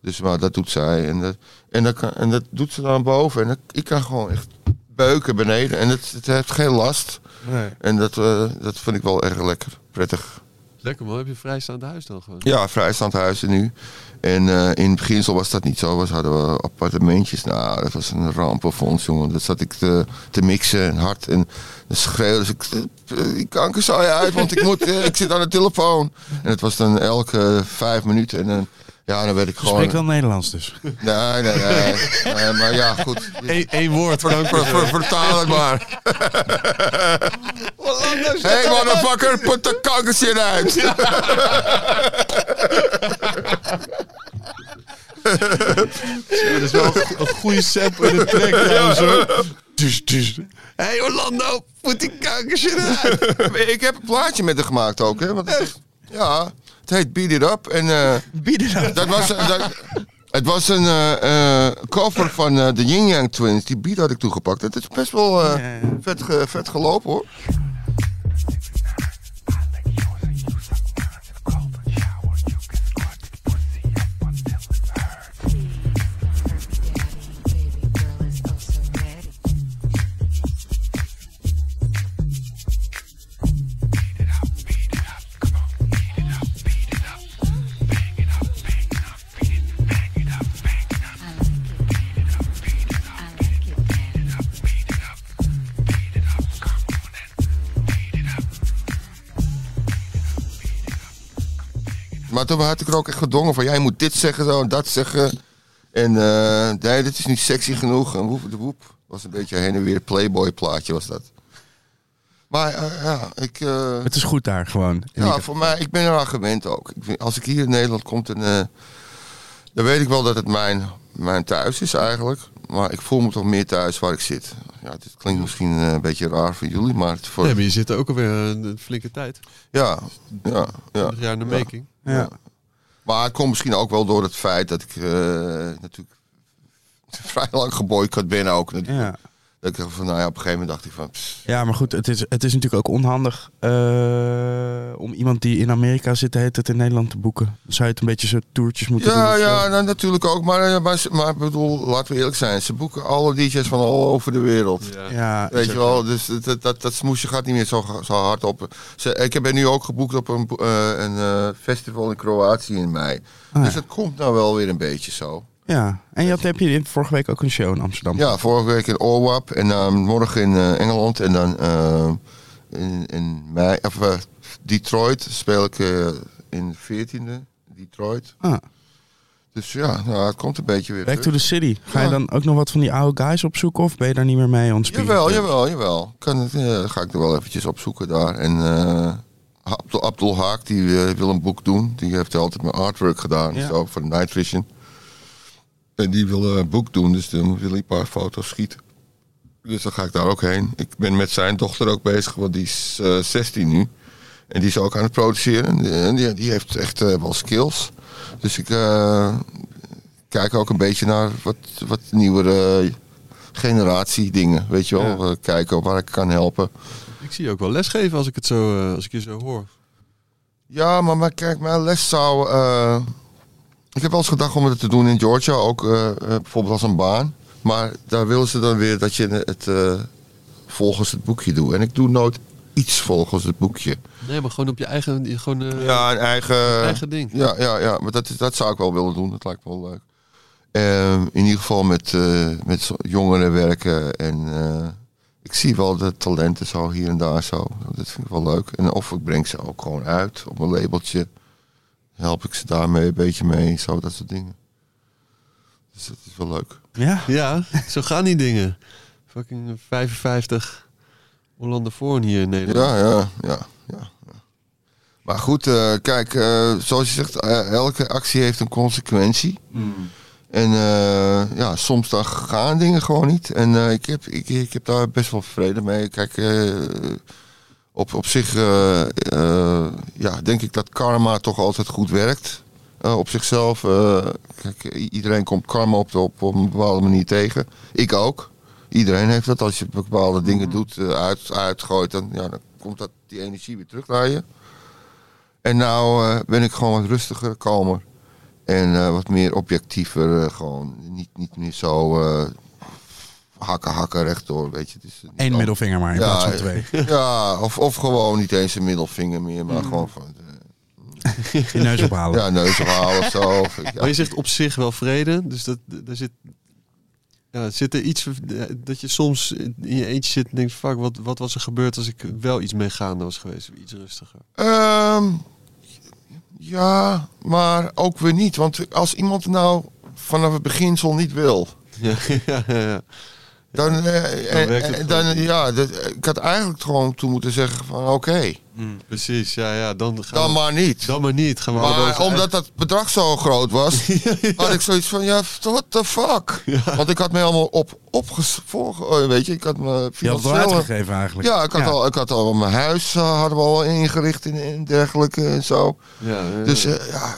Dus maar dat doet zij en dat, en dat, kan, en dat doet ze dan boven en dat, ik kan gewoon echt beuken beneden en het, het heeft geen last. Nee. En dat, eh, dat vind ik wel erg lekker. Prettig. Lekker man, heb je vrijstaand huis dan gewoon? Ja, vrijstaand huizen nu. En eh, in het beginsel was dat niet zo. Was hadden we appartementjes. Nou, dat was een ramp voor ons, jongen. Dat zat ik te, te mixen en hard. En dan schreeuwde dus ik, eh, die kanker zou je uit, want ik, moet, eh, ik zit aan de telefoon. En het was dan elke vijf minuten. En dan, ja, dan werd ik Je gewoon... spreekt wel Nederlands dus. Nee, nee, nee. nee maar ja, goed. Eén woord. Ver, ver- ver- vertaal het maar. Hey motherfucker, put de kankershit uit. Dat is wel een, goede sample in de track trouwens hoor. Dus, dus. Hey Orlando, put die kankershit uit. ik heb een plaatje met haar gemaakt ook, hè? Want ja, het heet Beat It Up. En eh, Bieden dat. dat was, dat, het was een eh, eh, cover van de Yin Yang Twins. Die beat had ik toegepakt. Het is best wel vet, vet gelopen, hoor. Maar toen had ik er ook echt gedongen van... jij moet dit zeggen zo en dat zeggen. En eh, nee, dit is niet sexy genoeg. En woep de woep. was een beetje heen en weer Playboy plaatje was dat. Maar eh, ja, ik... eh, Het is goed daar gewoon. ja, voor mij, ik ben eraan gewend ook. Ik vind, als ik hier in Nederland kom, dan, eh, dan weet ik wel dat het mijn, mijn thuis is eigenlijk. Maar ik voel me toch meer thuis waar ik zit. Ja, het klinkt misschien een beetje raar voor jullie, maar het voor, Nee, maar je zit er ook alweer een, een flinke tijd. ja, ja, ja. 20 jaar in de making. ja. Maar het komt misschien ook wel door het feit dat ik eh, natuurlijk vrij lang geboycott ben ook. natuurlijk. Ja. Dat ik dacht van, nou ja, op een gegeven moment dacht ik van... pss, ja, maar goed, het is, het is natuurlijk ook onhandig eh, om iemand die in Amerika zit, heet het in Nederland te boeken. Dan zou je het een beetje zo toertjes moeten doen. Ja, zo. ja, nou, natuurlijk ook. Maar, eh, maar, maar ik bedoel, laten we eerlijk zijn. Ze boeken alle DJ's van all over de wereld. Ja. Ja, Weet je wel, dus dat, dat, dat, dat smoesje gaat niet meer zo, zo hard op. Ze, ik heb er nu ook geboekt op een, eh, een eh, festival in Kroatië in mei. Ah, dus ja. het komt nou wel weer een beetje zo. Ja, en je had, heb je in- vorige week ook een show in Amsterdam. Ja, vorige week in Orwap en dan morgen in eh, Engeland en dan eh, in, in mei, of, eh, Detroit speel ik in de 14e, Detroit. Ah, Dus ja, nou, het komt een beetje weer back to the city. Ga je dan ook nog wat van die oude guys opzoeken of ben je daar niet meer mee speed? Jawel, jawel, jawel. Kan het, ga ik er wel eventjes opzoeken daar. En Abdul, Abdul Haak, die wil een boek doen. Die heeft altijd mijn artwork gedaan, Ja. zo, voor Night Vision. En die wil een boek doen, dus dan wil hij een paar foto's schieten. Dus dan ga ik daar ook heen. Ik ben met zijn dochter ook bezig, want die is eh 16 nu. En die is ook aan het produceren. En die, die heeft echt eh, wel skills. Dus ik eh, kijk ook een beetje naar wat, wat nieuwere generatie dingen. Weet je wel, Eh, kijken waar ik kan helpen. Ik zie je ook wel lesgeven als ik, het zo, als ik je zo hoor. Ja, maar, maar kijk, mijn les zou... ik heb wel eens gedacht om het te doen in Georgia, ook eh, eh, bijvoorbeeld als een baan. Maar daar willen ze dan weer dat je het eh, volgens het boekje doet. En ik doe nooit iets volgens het boekje. Nee, maar gewoon op je eigen... Gewoon, Ja, een eigen... eigen ding. Ja, ja, ja maar dat, dat zou ik wel willen doen. Dat lijkt me wel leuk. Ehm, in ieder geval met, met jongeren werken. En ik zie wel de talenten zo hier en daar zo. Dat vind ik wel leuk. En of ik breng ze ook gewoon uit op mijn labeltje. Help ik ze daarmee een beetje mee. Zo, dat soort dingen. Dus dat is wel leuk. Ja? Ja, zo gaan die dingen. Fucking 55 Hollande Voorn hier in Nederland. Ja, ja, ja. ja, ja. Maar goed, eh, kijk, eh, zoals je zegt, eh, elke actie heeft een consequentie. En eh, ja, soms dan gaan dingen gewoon niet. En eh, ik, heb, ik, ik heb daar best wel vrede mee. Kijk, eh, op, op zich eh, eh, ja, denk ik dat karma toch altijd goed werkt. Eh, op zichzelf. kijk, iedereen komt karma op, op, op een bepaalde manier tegen. Ik ook. Iedereen heeft dat. Als je bepaalde dingen doet, eh, uit, uitgooit, dan, ja, dan komt dat, die energie weer terug naar je. En nou ben ik gewoon wat rustiger, kalmer. En wat meer objectiever. gewoon niet, niet meer zo hakken, hakken rechtdoor. Weet je. Het Eén al- middelvinger maar in Ja, plaats van twee. Ja, of, of gewoon niet eens een middelvinger meer, maar gewoon van eh, Je neus ophalen. ja, neus ophalen of zo. Of, ja. Maar je zegt op zich wel vrede. Dus dat, daar zit, ja, zit er iets dat je soms in je eentje zit en denkt: fuck, wat, wat was er gebeurd als ik wel iets meegaande was geweest? Iets rustiger. Ehm, ja, maar ook weer niet. Want als iemand nou vanaf het beginsel niet wil, Ja, ja, ja, ja. Dan, eh, eh, werkt het eh, dan ja, dat, ik had eigenlijk gewoon toen moeten zeggen van oké, Precies, ja, ja. Dan, gaan dan we- maar niet. dan maar niet. Gaan we Maar omdat dat bedrag zo groot was, had ik zoiets van, ja, what the fuck? Want ik had me allemaal op, opgevolgd, weet je, ik had me Je had het wel financieel- uitgegeven eigenlijk. Ja, ik had, Al, ik had al mijn huis uh, hadden we al ingericht en, en dergelijke en zo. Ja, ja, Dus ja. eh, ja,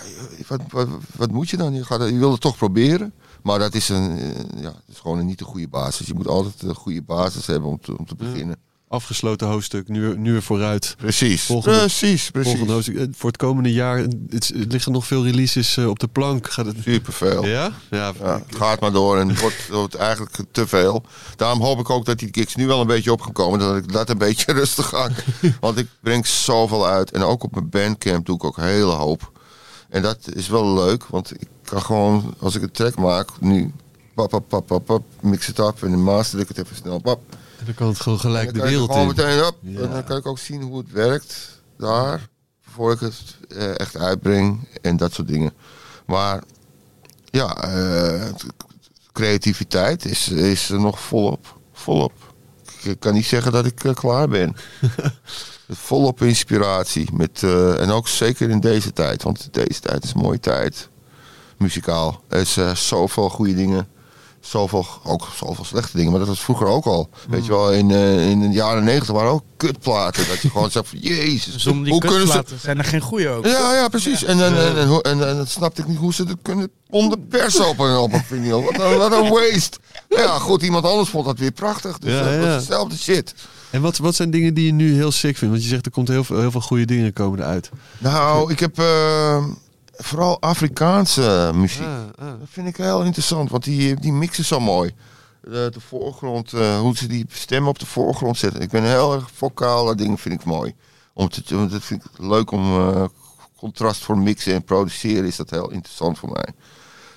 wat, wat, wat moet je dan? Je, gaat, je wil het toch proberen. Maar dat is, een, eh, ja, is gewoon een niet de goede basis. Je moet altijd een goede basis hebben om te, om te beginnen. Afgesloten hoofdstuk, nu, nu weer vooruit. Precies. Volgende- precies, precies. Volgende hoofdstuk. Eh, Voor het komende jaar het, het liggen nog veel releases eh, op de plank. Gaat het... Superveel. Ja? Ja, Ja, het gaat maar door en het wordt, wordt eigenlijk te veel. Daarom hoop ik ook dat die gigs nu wel een beetje op gaan komen. Dat ik dat een beetje rustig aan. Want ik breng zoveel uit. En ook op mijn bandcamp doe ik ook een hele hoop. En dat is wel leuk. Want ik kan gewoon, als ik een track maak, nu... Pap, pap, pap, pap, pap, mix het op en de master ik het even snel. Pap. En dan kan het gewoon gelijk de wereld in. meteen op. Ja. En dan kan ik ook zien hoe het werkt daar. voor ik het eh, echt uitbreng en dat soort dingen. Maar ja, t- creativiteit is, is er nog volop. Volop. Ik kan niet zeggen dat ik eh, klaar ben. volop inspiratie. Met, eh, en ook zeker in deze tijd. Want deze tijd is een mooie tijd. Muzikaal. Er is eh, zoveel goede dingen. Zoveel, ook zoveel slechte dingen. Maar dat was vroeger ook al. Weet je wel, in, eh, in de jaren negentig waren ook kutplaten. Dat je gewoon zegt van, jezus. Hoe kunnen ze... kutplaten zijn er geen goede ook. Ja, ja, precies. En, en, en, en, hoe- en, en dat snapte ik niet hoe ze dat kunnen onder pers op een, op een vinyl. Wat een, wat een waste. Ja, goed, iemand anders vond dat weer prachtig. Dus Ja, dat was ja. hetzelfde shit. En wat, wat zijn dingen die je nu heel sick vindt? Want je zegt er komt heel veel, heel veel goede dingen komen eruit. Nou, ik heb eh, vooral Afrikaanse muziek. Ah, ah. Dat vind ik heel interessant, want die, die mixen zo mooi. De, de voorgrond, eh, hoe ze die stemmen op de voorgrond zetten. Ik ben heel erg vocale dingen vind ik mooi. Om te, want dat vind ik leuk om eh, contrast voor mixen en produceren is dat heel interessant voor mij.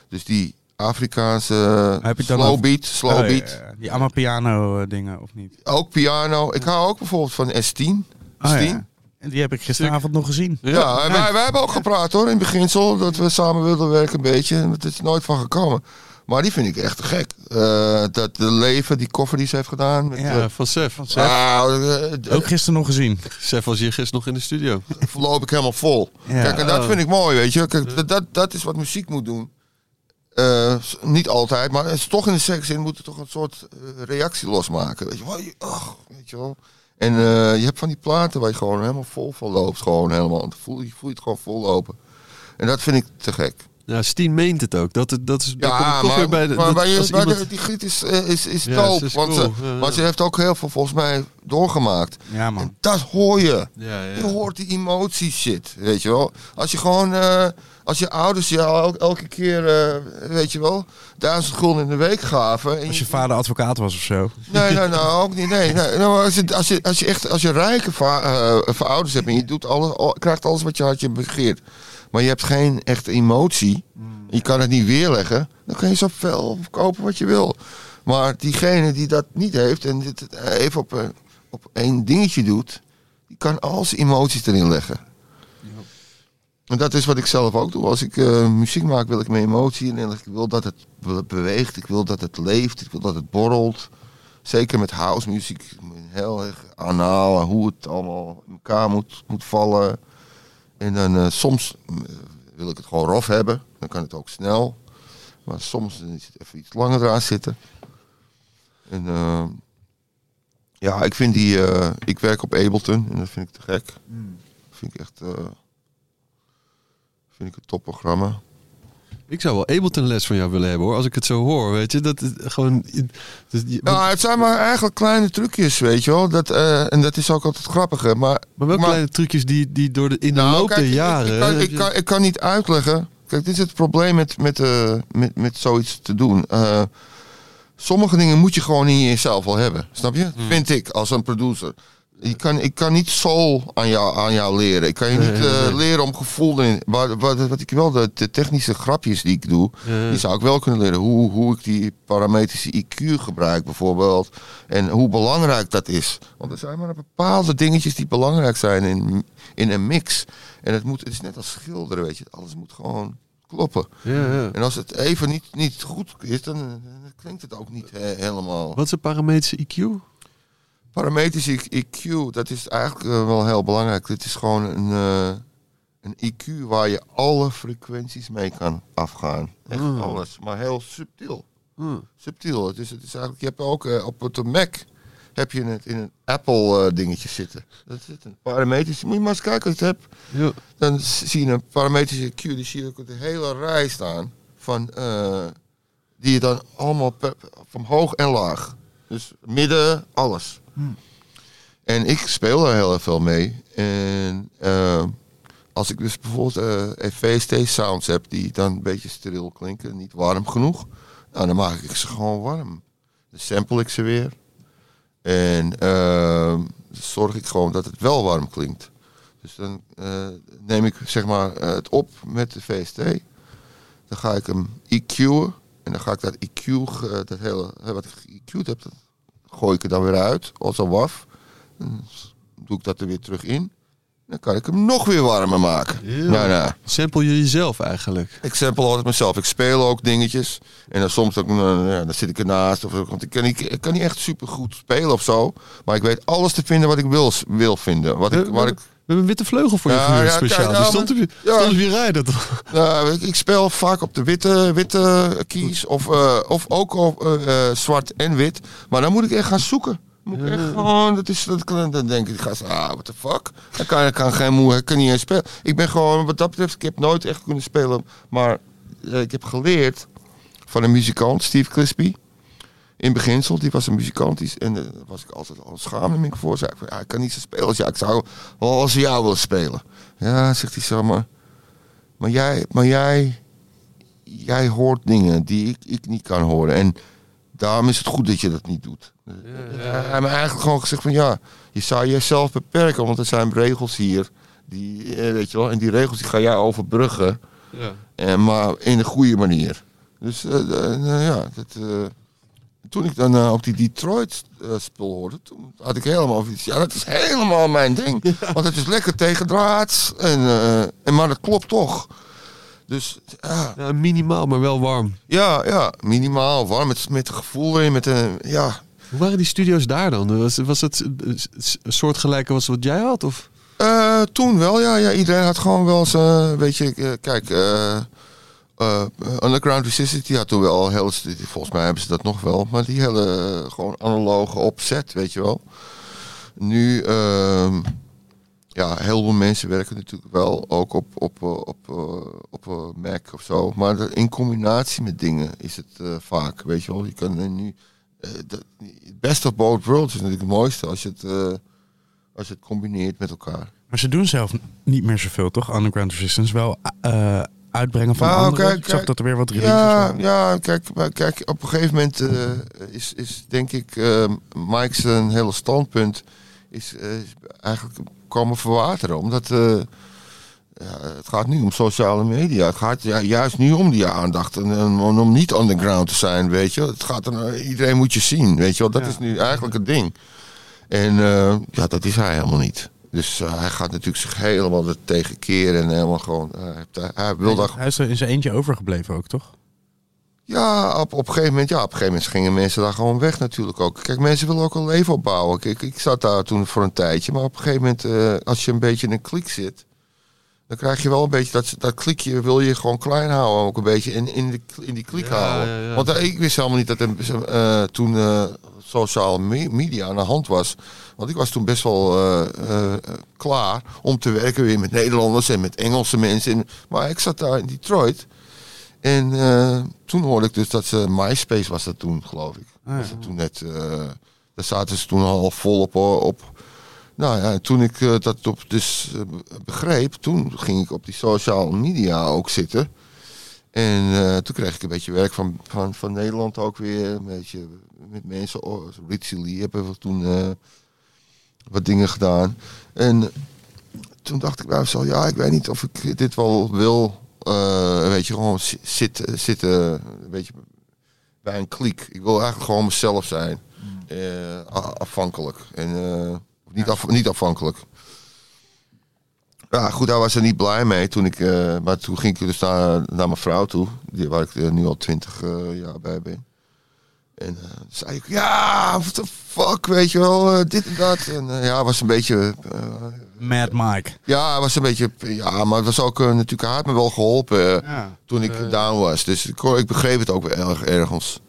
Dus die Afrikaanse Heb dan slow beat, slow Oh, beat. ja, Die Amapiano eh, dingen, of niet? Ook piano. Ik hou ook bijvoorbeeld van S10. Oh, S10. ja. En die heb ik gisteravond nog gezien. Ja, en wij, wij hebben ook gepraat hoor, in het beginsel, dat we samen wilden werken een beetje. En het is nooit van gekomen. Maar die vind ik echt gek. Eh, dat de leven, die koffer die ze heeft gedaan. Met, Ja. eh, van Sef. Sef. ah, eh, Ook gisteren nog gezien. Sef was hier gisteren nog in de studio. loop ik helemaal vol. Ja. Kijk, en dat Oh. vind ik mooi, weet je. Kijk, dat- dat, dat is wat muziek moet doen. Niet altijd, maar het is toch in de seksin moet het toch een soort reactie losmaken. Weet je ach, weet je wel. En eh, je hebt van die platen waar je gewoon helemaal vol van loopt. Gewoon helemaal. Je, voel je het gewoon vol lopen. En dat vind ik te gek. Ja, Steen meent het ook. Dat, het- dat is dat komt Ja, toch maar, weer bij de, maar, dat maar je- als maar iemand- de- die giet is, eh, is, is Ja, dope. ze is want, cool. ze, maar ze heeft ook heel veel volgens mij doorgemaakt. Ja, man. En dat hoor je. Ja, ja. Je hoort die emotie shit, weet je wel. Als je gewoon, eh, als je ouders je el- elke keer, eh, weet je wel, duizend gulden in de week gaven. En Als je vader advocaat was of zo. Nee, nee, nou ook niet. Nee, nee. Nou, als, je, als, je, als je echt, als je rijke va- eh, ouders hebt en je doet alles, al- krijgt alles wat je hartje begeert, maar je hebt geen echte emotie, je kan het niet weerleggen, dan kan je zoveel kopen wat je wil. Maar diegene die dat niet heeft en dit even op, een- op één dingetje doet, die kan al zijn emoties erin leggen. En dat is wat ik zelf ook doe. Als ik eh, muziek maak, wil ik mijn emotie leggen. Ik wil dat het be- beweegt. Ik wil dat het leeft. Ik wil dat het borrelt. Zeker met house muziek. Heel erg anaal. en Hoe het allemaal in elkaar moet, moet vallen. En dan eh, soms eh, wil ik het gewoon rof hebben. Dan kan het ook snel. Maar soms is het even iets langer eraan zitten. En eh, ja, ik vind die... ik werk op Ableton. En dat vind ik te gek. Vind ik echt... vind ik een topprogramma. Ik zou wel Ableton les van jou willen hebben hoor. Als ik het zo hoor, weet je. Dat gewoon... je- Ja, het zijn maar eigenlijk kleine trucjes, weet je wel. Dat, eh, en dat is ook altijd grappige. Maar, maar wel maar- kleine trucjes die, die door de, in de Nou, loop kijk, der jaren... Ik, kan, ik, kan, ik kan niet uitleggen. Kijk, dit is het probleem met, met, eh, met, met zoiets te doen. Eh, sommige dingen moet je gewoon in jezelf wel hebben. Snap je? Hmm. Vind ik, als een producer. Ik kan, ik kan niet soul aan jou, aan jou leren. Ik kan je niet eh, leren om gevoel in. Wat, wat, wat ik wel, de, de technische grapjes die ik doe, die zou ik wel kunnen leren. Hoe, hoe ik die parametrische IQ gebruik bijvoorbeeld. En hoe belangrijk dat is. Want er zijn maar bepaalde dingetjes die belangrijk zijn in, in een mix. En het, moet, het is net als schilderen, weet je. Alles moet gewoon kloppen. Ja, ja. En als het even niet, niet goed is, dan, dan klinkt het ook niet helemaal. Wat is een parametrische IQ? Parametrische IQ, dat is eigenlijk eh, wel heel belangrijk. Dit is gewoon een, eh, een IQ waar je alle frequenties mee kan afgaan. Echt Hmm. alles, maar heel subtiel. Hmm. Subtiel. Het is, het is eigenlijk, je hebt ook eh, op het Mac heb je het in een Apple dingetje zitten. Dat zit een parametrische. Moet je maar eens kijken als je het hebt. Ja. Dan zie je een parametrische IQ, die zie je ook de hele rij staan. Van, die je dan allemaal per- van hoog en laag. Dus midden, alles. En ik speel daar heel erg veel mee. En eh, als ik dus bijvoorbeeld eh VST sounds heb die dan een beetje steriel klinken, niet warm genoeg, nou, dan maak ik ze gewoon warm. Dan sample ik ze weer. En eh, zorg ik gewoon dat het wel warm klinkt. Dus dan eh, neem ik zeg maar eh, het op met de VST. Dan ga ik hem EQ'en. En dan ga ik dat EQ, dat hele, wat ik EQ'd heb, gooi ik er dan weer uit als een waf. Dan doe ik dat er weer terug in. Dan kan ik hem nog weer warmer maken. Ja. Nou, nou. Sample je jezelf eigenlijk? Ik sample altijd mezelf. Ik speel ook dingetjes. En dan soms ook, eh, ja, dan zit ik ernaast. Of, want ik kan, niet, ik kan niet echt super goed spelen of zo. Maar ik weet alles te vinden wat ik wil, wil vinden. Wat ik, waar ik, hebben een witte vleugel voor je Ja, speciaal. kijk, Die nou, stond op je, ja. stond op je rijden toch? nou, ik, ik speel vaak op de witte, witte keys. Of, eh, of ook op eh, eh, zwart en wit. Maar dan moet ik echt gaan zoeken. Moet ik echt gewoon, dat is, dat, dan denk ik, gast, ah, what the fuck? Ik kan, ik kan geen moe, ik kan niet eens spelen. Ik ben gewoon, wat dat betreft, ik heb nooit echt kunnen spelen. Maar ik heb geleerd van een muzikant, Steve Crispy. In beginsel, die was een muzikant. die En eh, daar was ik altijd al schaamde me voor. Zei ik, ja, ik kan niet zo spelen als jou. Ik zou wel als jou willen spelen. Ja, zegt hij zo, maar... Maar jij, maar jij, jij hoort dingen die ik, ik niet kan horen. En daarom is het goed dat je dat niet doet. Hij heeft me eigenlijk gewoon gezegd van ja, je zou jezelf beperken, want er zijn regels hier. Die, eh, weet je wel, en die regels die ga jij overbruggen. Ja. En, maar in een goede manier. Dus eh, eh, nou ja, dat, eh, toen ik dan eh, op die Detroit eh, hoorde, toen had ik helemaal iets. Ja, dat is helemaal mijn ding. Want het is lekker tegendraads. En, eh, en, maar dat klopt toch. Dus ja, Ja, minimaal, maar wel warm. ja, ja minimaal warm. Met, met een gevoel erin. Met een, ja, Hoe waren die studio's daar dan? Was, was het een soortgelijke als wat jij had? Of? Toen wel, ja, ja. Iedereen had gewoon wel zijn, weet je, kijk, eh, Underground Resistance, die had toen wel heel, volgens mij hebben ze dat nog wel, maar die hele gewoon analoge opzet, weet je wel. Nu, ehm, ja, heel veel mensen werken natuurlijk wel ook op, op, eh, op, eh, op, Mac of zo, maar in combinatie met dingen is het vaak, weet je wel. Je kan nu, de, best of both worlds is natuurlijk het mooiste als je het, als je het combineert met elkaar. Maar ze doen zelf niet meer zoveel, toch? Underground Resistance. Wel uitbrengen van Nou, anderen. kijk, ik zag dat er weer wat releases Ja, waren. ja kijk, kijk, op een gegeven moment eh, is, is denk ik eh Mike's een hele standpunt is, eh, is eigenlijk komen verwateren. Omdat ja, het gaat nu om sociale media. Het gaat ja, juist nu om die aandacht. En, en om niet underground te zijn, weet je. Het gaat er, iedereen moet je zien, weet je wel. Dat Ja. is nu eigenlijk het ding. En ja, dat is hij helemaal niet. Dus eh, hij gaat natuurlijk zich helemaal er tegen keren en helemaal gewoon... eh, hij hij wil daar Hij is er in zijn eentje overgebleven ook, toch? Ja, op, op een gegeven moment, ja, op een gegeven moment gingen mensen daar gewoon weg natuurlijk ook. Kijk, mensen willen ook een leven opbouwen. Kijk, ik zat daar toen voor een tijdje, maar op een gegeven moment, eh, als je een beetje in een klik zit, dan krijg je wel een beetje dat, dat klikje wil je gewoon klein houden, ook een beetje in, in, de, in die klik Ja, houden. ja, ja. Want ik wist helemaal niet dat er eh, toen eh sociale me- media aan de hand was. Want ik was toen best wel eh, eh, klaar om te werken weer met Nederlanders en met Engelse mensen. En- maar ik zat daar in Detroit. En eh, toen hoorde ik dus dat ze MySpace was dat toen, geloof ik. Ah, ja. Was dat toen net, eh, daar zaten ze toen al volop op. Nou ja, en toen ik eh, dat op, dus eh, begreep, toen ging ik op die social media ook zitten. En eh, toen kreeg ik een beetje werk van, van, van Nederland ook weer. Een beetje met mensen. Oh, Ritchie Lee hebben we toen eh, wat dingen gedaan. En toen dacht ik bij mezelf, ja, ik weet niet of ik dit wel wil. eh, weet je, gewoon zi- zitten, zitten een beetje bij een kliek. Ik wil eigenlijk gewoon mezelf zijn. Eh, a- afhankelijk. En, eh, niet, af, niet afhankelijk. Ja, goed, daar was er niet blij mee toen ik. eh, maar toen ging ik dus naar, naar mijn vrouw toe, die, waar ik eh, nu al twintig eh, jaar bij ben. En eh, zei ik, ja, what the fuck, weet je wel, eh, dit en dat. En eh, ja, was een beetje. Mad Mike. ja, het was een beetje. Ja, maar het was ook natuurlijk. Hij had me wel geholpen eh, Ja. toen ik down was. Dus ik, ik begreep het ook wel erg ergens.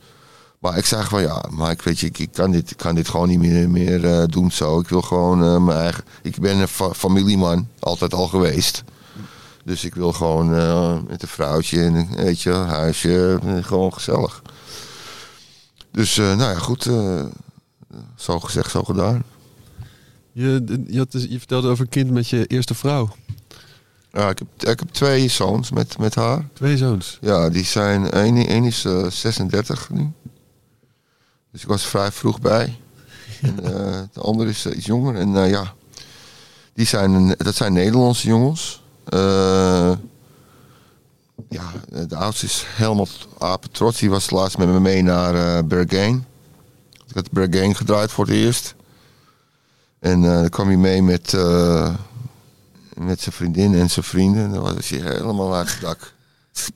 Maar ik zei van ja, ik weet je, ik, ik kan, dit, ik kan dit gewoon niet meer, meer doen zo. Ik wil gewoon mijn eigen. Ik ben een fa- familieman, altijd al geweest. Dus ik wil gewoon met een vrouwtje en een weet je, huisje, gewoon gezellig. Dus eh, nou ja, goed. eh, zo gezegd, zo gedaan. Je, je, had, dus- je vertelde over een kind met je eerste vrouw. Ja, ik, heb, ik heb twee zoons met, met haar. Twee zoons. Ja, die zijn. Eén is eh, 36 nu. Dus ik was vrij vroeg bij. En eh, de andere is eh, iets jonger. En eh, ja, die zijn, dat zijn Nederlandse jongens. Ja, de oudste is helemaal apen trots. Die was laatst met me mee naar Berghain. Ik had Berghain gedraaid voor het eerst. En eh dan kwam hij mee met, eh, met zijn vriendin en zijn vrienden. En dan was hij helemaal uit het dak.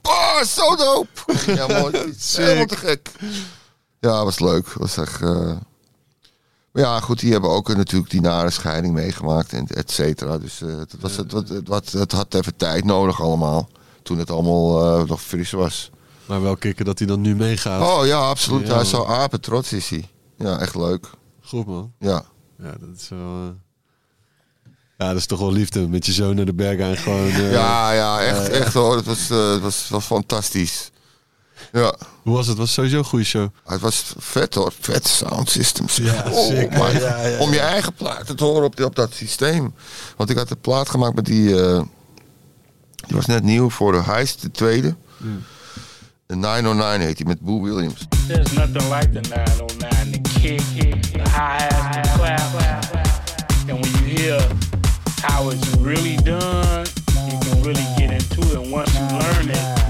Oh, zo dope! Ja, mooi. Helemaal te gek. Ja, was leuk. Was echt... Maar ja, goed, die hebben ook natuurlijk die nare scheiding meegemaakt en et cetera. Dus het, was, het, het, het had even tijd nodig allemaal. Toen het allemaal eh, nog fris was. Maar wel kicken dat hij dan nu meegaat. Oh ja, absoluut. Ja, hij is zo apen trots is hij. Ja, echt leuk. Goed man. Ja. Ja, dat is wel... eh, Ja, dat is toch wel liefde. Met je zoon naar de berg aan gewoon... eh, Ja, ja, echt, echt hoor. Het was, het was, was fantastisch. Ja, Hoe was het? Was sowieso een goede show. het was vet hoor. Vet sound system. zeg. Ja, Oh, man. Ja, ja, ja. Om je eigen plaat te horen op, die- op dat systeem. Want ik had een plaat gemaakt met die... die was net nieuw voor de Heist, de tweede. Hmm. De 909 heet die, met Boo Williams. There's nothing like the 909, the kick, the hi-hats, the clap. And when you hear how it's really done, you can really get into it. And once you learn it,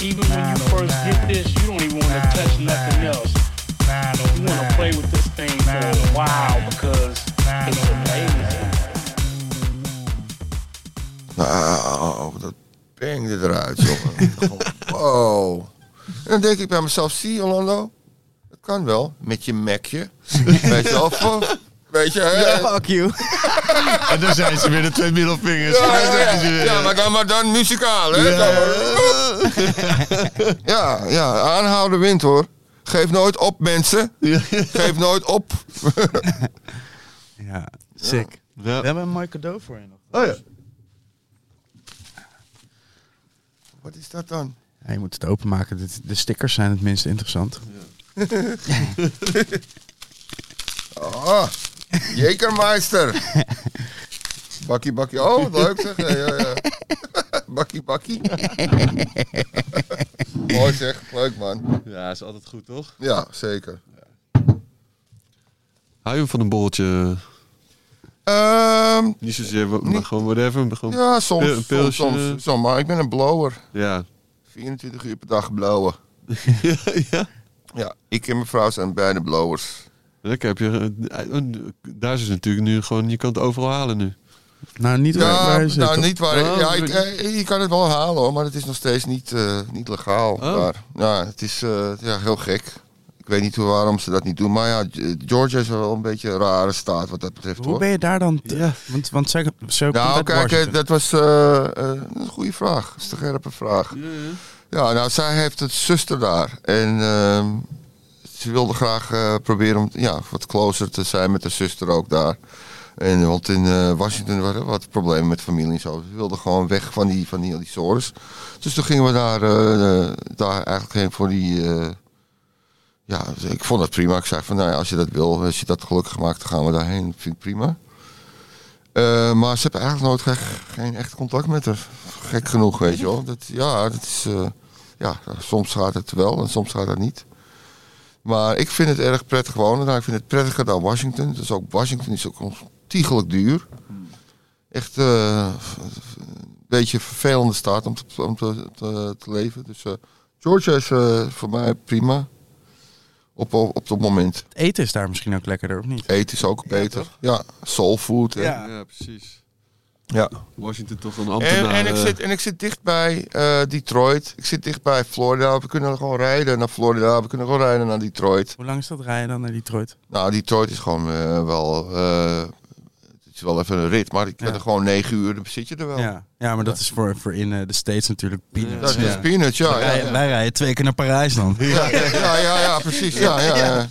even when you first get this, you don't even want to touch nothing else. You want to play with this thing for a while because it's amazing. Nou, dat bengde eruit, jongen. Wow. En dan denk ik bij mezelf, zie je, Orlando? Dat kan wel, met je Macje. Weet je wel, weet je, hè? Fuck you. En dan zijn ze weer de twee middelvingers. Ja, ja, ja. Ja, maar dan, maar dan muzikaal, hè? Ja, ja, aanhouden wint, hoor. Geef nooit op, mensen. Geef nooit op. Ja, sick. Ja. We hebben een mooi cadeau voor je nog. Oh ja. Wat is dat dan? Ja, je moet het openmaken. De stickers zijn het minst interessant. Oh, Jekermeister. Bakkie, bakkie. Oh, wat leuk zeg. Ja, ja, ja. Bakkie, bakkie. Mooi zeg. Leuk man. Ja, is altijd goed, toch? Ja, zeker. Hou je van een borreltje? Ehm, Niet zozeer, maar gewoon whatever. maar Gewoon, ja, soms. Een soms, pilsje. soms, soms. Maar ik ben een blower. ja. 24 uur per dag blowen. ja, ja. Ja, ik en mijn vrouw zijn beide blowers. Lekker heb je... eh, eh, Daar is het natuurlijk nu gewoon... Je kan het overal halen nu. Nou, niet waar, Ja, zit. nou toch? niet waar. Oh, ja, ik, eh, je kan het wel halen hoor, maar het is nog steeds niet, eh, niet legaal. Oh. Daar. Ja, het is eh, ja, heel gek. Ik weet niet hoe, waarom ze dat niet doen. Maar ja, Georgia is wel een beetje een rare staat wat dat betreft Hoe hoor. ben je daar dan? Ja. Want, want zij, zo Nou, kijk, eh, Washington. dat was eh, eh, een goede vraag. Dat is een scherpe vraag. Ja, nou, zij heeft een zuster daar. En ehm, ze wilde graag eh, proberen om ja, wat closer te zijn met haar zuster ook daar. En, want in eh, Washington waren er wat problemen met familie en zo. Ze wilden gewoon weg van die, van die, die sores. Dus toen gingen we daar, daar eigenlijk heen voor die... eh, ja, ik vond het prima. Ik zei van, nou ja, als je dat wil, als je dat gelukkig maakt, dan gaan we daarheen. Vind ik prima. Eh, maar ze hebben eigenlijk nooit ge- geen echt contact met haar. Gek genoeg, weet je wel. Dat, ja, dat is, eh, ja, soms gaat het wel en soms gaat het niet. Maar ik vind het erg prettig wonen daar. Ik vind het prettiger dan Washington. Dus ook Washington is ook ontiegelijk duur. Echt eh, een beetje een vervelende staat om te, om te, leven. Dus Georgia is voor mij prima. Op, op, op het moment. Het eten is daar misschien ook lekkerder, of niet? Eten is ook beter. Ja, soul food. Ja. Ja, precies. ja. Washington toch een En, ambtenaar. en, ik eh, zit, en ik zit dicht bij eh, Detroit. Ik zit dicht bij Florida. We kunnen gewoon rijden naar Florida. We kunnen gewoon rijden naar Detroit. Hoe lang is dat rijden dan naar Detroit? Nou, Detroit is gewoon eh, wel... eh, is wel even een rit, maar ik ben Ja. er gewoon negen uur. Dan zit je er wel. Ja, ja maar dat is voor, voor in eh, de States natuurlijk peanuts. Dat is Ja. peanuts, ja. Ja, Wij, rijden twee keer naar Parijs dan. Ja, ja, ja, ja, precies. Ja, ja, ja.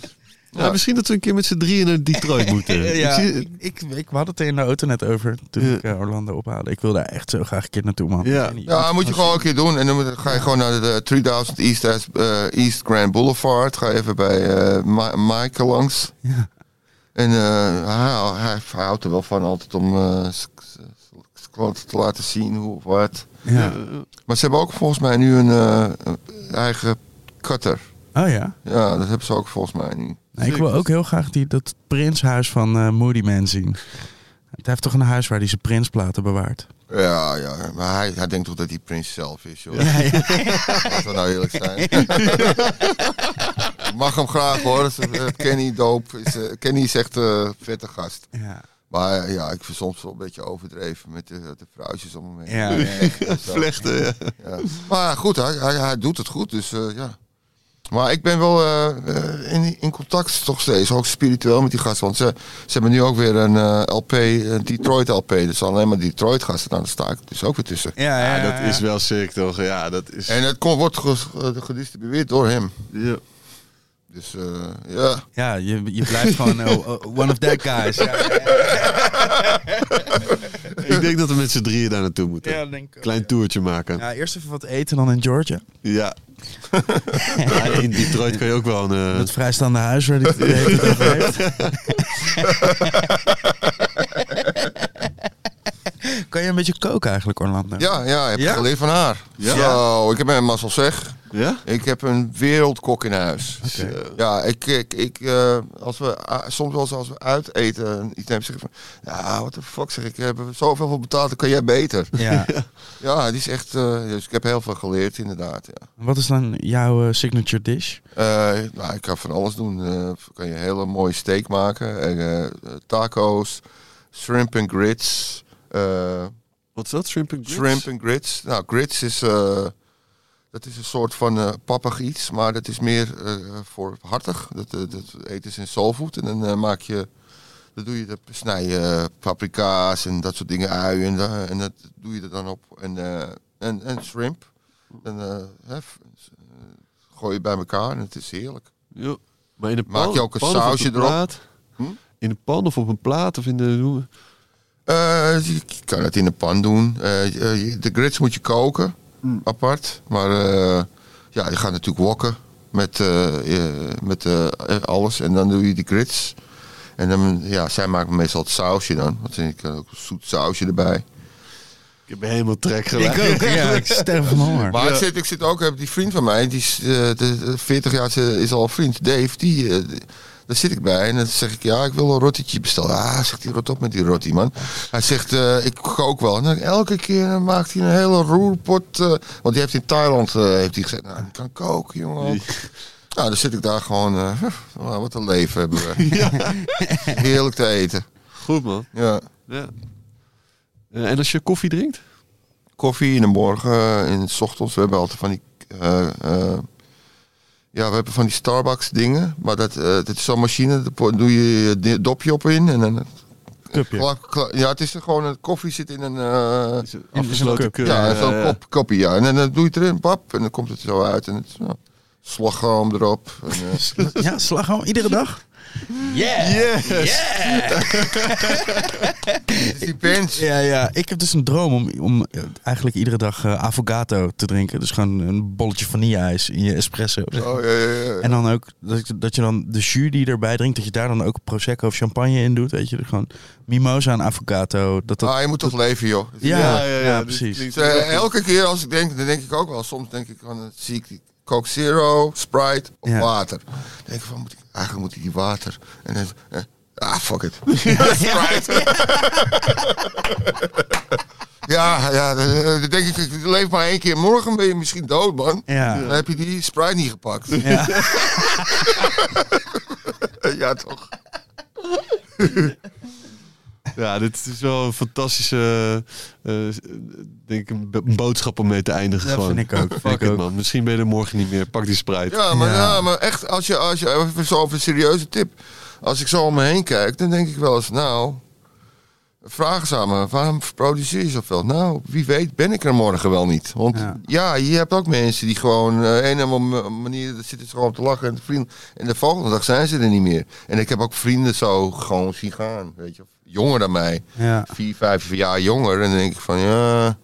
ja, misschien dat we een keer met z'n drieën naar Detroit moeten. Ja, Ik zie- ik, ik, ik we hadden het er in de auto net over toen Ja. ik eh, Orlando ophaalde. Ik wil daar echt zo graag een keer naartoe, man. Ja. Ja, moet je gewoon een keer doen. En dan moet- ga je gewoon naar de 3000 East, eh, East Grand Boulevard. Ga even bij eh Ma- Mike langs. Ja. En eh, hij, hij, houdt er wel van altijd om eh, te laten zien hoe of wat. Ja. Maar ze hebben ook volgens mij nu een eh, eigen cutter. Oh ja. Ja, dat hebben ze ook volgens mij nu. Ik wil ook heel graag die, dat prinshuis van Moody Man zien. Het heeft toch een huis waar hij zijn prinsplaten bewaart. Ja, ja, maar hij, hij denkt toch dat hij prins zelf is, joh. Ja, ja. Laten we nou eerlijk zijn. mag hem graag hoor. Eh, Kenny doop. Is, eh, Kenny is echt eh, een vette gast. ja. Maar ja, ik vind soms wel een beetje overdreven met de, de vrouwtjes om me heen. Ja, ja. Vlechten, ja. Maar goed, hij, hij, hij doet het goed, dus ja. Maar ik ben wel eh, eh, in, in contact toch steeds, ook spiritueel met die gasten. Want ze, ze hebben nu ook weer een eh, LP, een Detroit LP. Dus alleen maar Detroit gasten. Nou, daar sta ik dus ook weer tussen. Ja, ja, Ja, dat ja. is wel sick, toch? Ja, dat is... En het kon, wordt gedistribueerd door hem. Ja. Dus eh, ja. Ja, je, je blijft gewoon eh, one of that guys. Ik denk dat we met z'n drieën daar naartoe moeten. ja, denk ik Klein toertje maken. Ja, eerst even wat eten dan in Georgia. Ja. Ja, in Detroit kan je ook wel een... eh, Het vrijstaande huis waar die tijd over heeft. kan je een beetje koken eigenlijk, Orlando? Ja, ja, ik heb Ja? geleerd van haar. Ja? Zo, ik heb een mazzel zeg. Ja? Ik heb een wereldkok in huis. Oké. Ja, ik, ik, ik eh, als we, ah, soms wel eens als we uit eten en iets nemen, zeg ik van, ja, what the fuck, zeg ik, ik heb er zoveel voor betaald, dan kan jij beter. Ja. Ja, die is echt, eh, dus ik heb heel veel geleerd inderdaad, ja. Wat is dan jouw eh, signature dish? Eh, nou, ik kan van alles doen. Eh kan je een hele mooie steak maken, eh, eh, taco's, shrimp and grits, eh, Wat is dat? Shrimp and grits? Shrimp and grits. Nou, grits is, eh, dat is een soort van pappig iets, maar dat is meer eh, voor hartig. Dat, eh, dat eten ze in soulfood. En dan maak je, dan doe je de snij je paprika's en dat soort dingen, uien en, da- en dat doe je er dan op. En, en, en shrimp. En eh, hè, f- eh, gooi je bij elkaar en het is heerlijk. Ja. Maar in Maak pan, je ook een sausje erop? Hm? In een pan of op een plaat of in de... je kan het in een pan doen. De grits moet je koken, apart. Maar eh, ja, je gaat natuurlijk wokken met, eh, eh, met eh, alles. En dan doe je die grits. En dan, ja, zij maken meestal het sausje dan. Want ik kan ook een zoet sausje erbij. Ik heb helemaal trek gelijk. Ik ook, ja. Ik sterf van honger. Maar ik, zit, ik zit ook, heb die vriend van mij, die is eh, de, de 40 jaar is, is al een vriend, Dave, die, eh, die- daar zit ik bij. En dan zeg ik, ja, ik wil een rottetje bestellen. Ah, zegt hij, rot op met die rotti, man. Hij zegt, eh, ik kook wel. En dan elke keer maakt hij een hele roerpot. eh, want die heeft in Thailand, eh, heeft hij gezegd, nou, die kan koken, jongen. Nou, dan zit ik daar gewoon, nou, wat een leven hebben we. Heerlijk te eten. Goed, man. Ja. Ja. En als je koffie drinkt? koffie in de morgen, in s ochtends. We hebben altijd van die. Eh, eh, ja, we hebben van die Starbucks dingen. Maar dat, eh, dat is zo'n machine. Daar doe je je dopje op in. En dan. Kla- kla- ja, het is er gewoon een koffie zit in een. eh, Is een afgesloten cup. ja, zo'n kop, kopje. Ja. En dan eh, doe je het erin, pap. En dan komt het zo uit. En het slagroom erop. En, eh, Ja, slagroom iedere dag? Yeah! Yes! die pens. Ja, ja. Ik heb dus een droom om, om eh, eigenlijk iedere dag eh, avocado te drinken. Dus gewoon een bolletje vanille-ijs in je espresso. Oh, ja, ja, ja. En dan ook dat, je- dat je dan de jus die erbij drinkt, dat je daar dan ook prosecco of champagne in doet. Weet je, Dus gewoon mimosa en avocado. Dat dat, Ah, je moet toch leven, joh. ja, ja, ja, ja, precies. Dus, elke keer als ik denk, dan denk ik ook wel. Soms denk ik van, zie ik Coke Zero, Sprite of Ja. water. Dan denk ik van, moet ik, eigenlijk moet ik die water. En dan, eh, ah, fuck it. Ja, ja, dan, eh, dan denk ik, ik leef maar één keer. Morgen ben je misschien dood, man. Ja. Dan heb je die Sprite niet gepakt. Ja. ja, toch. Ja, dit is wel een fantastische eh, denk ik, een bo- een boodschap om mee te eindigen. Dat gewoon. vind ik ook, vind Fuck ik it, ook. man. Misschien ben je er morgen niet meer. Pak die Sprite. Ja, maar, Ja. ja. maar echt, als je, als je even zo over een serieuze tip. Als ik zo om me heen kijk, dan denk ik wel eens, nou, vraag eens aan me, waarom produceer je zoveel? Nou, wie weet ben ik er morgen wel niet. Want Ja. ja, je hebt ook mensen die gewoon eh een of andere manier zitten ze gewoon te lachen en te vrienden. En de volgende dag zijn ze er niet meer. En ik heb ook vrienden zo gewoon zien gaan, weet je, jonger dan mij. Ja. Vier, vijf jaar jonger. En dan denk ik van, ja,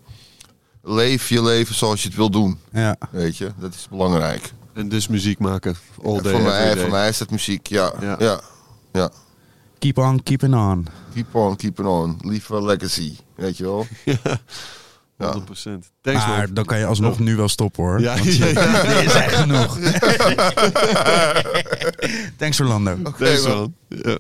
leef je leven zoals je het wil doen. Ja. Weet je, dat is belangrijk. En dus muziek maken. All day, voor, mij, every day. voor mij is dat muziek, ja. Ja. ja. ja. Keep on keeping on. Keep on, keep on. Leave a legacy. Weet je wel? 100%. Thanks, maar man. dan kan je alsnog nu wel stoppen hoor. Ja, Want ja, ja. Dit is echt genoeg. Thanks Orlando. Oké, Thanks, man. man. Ja.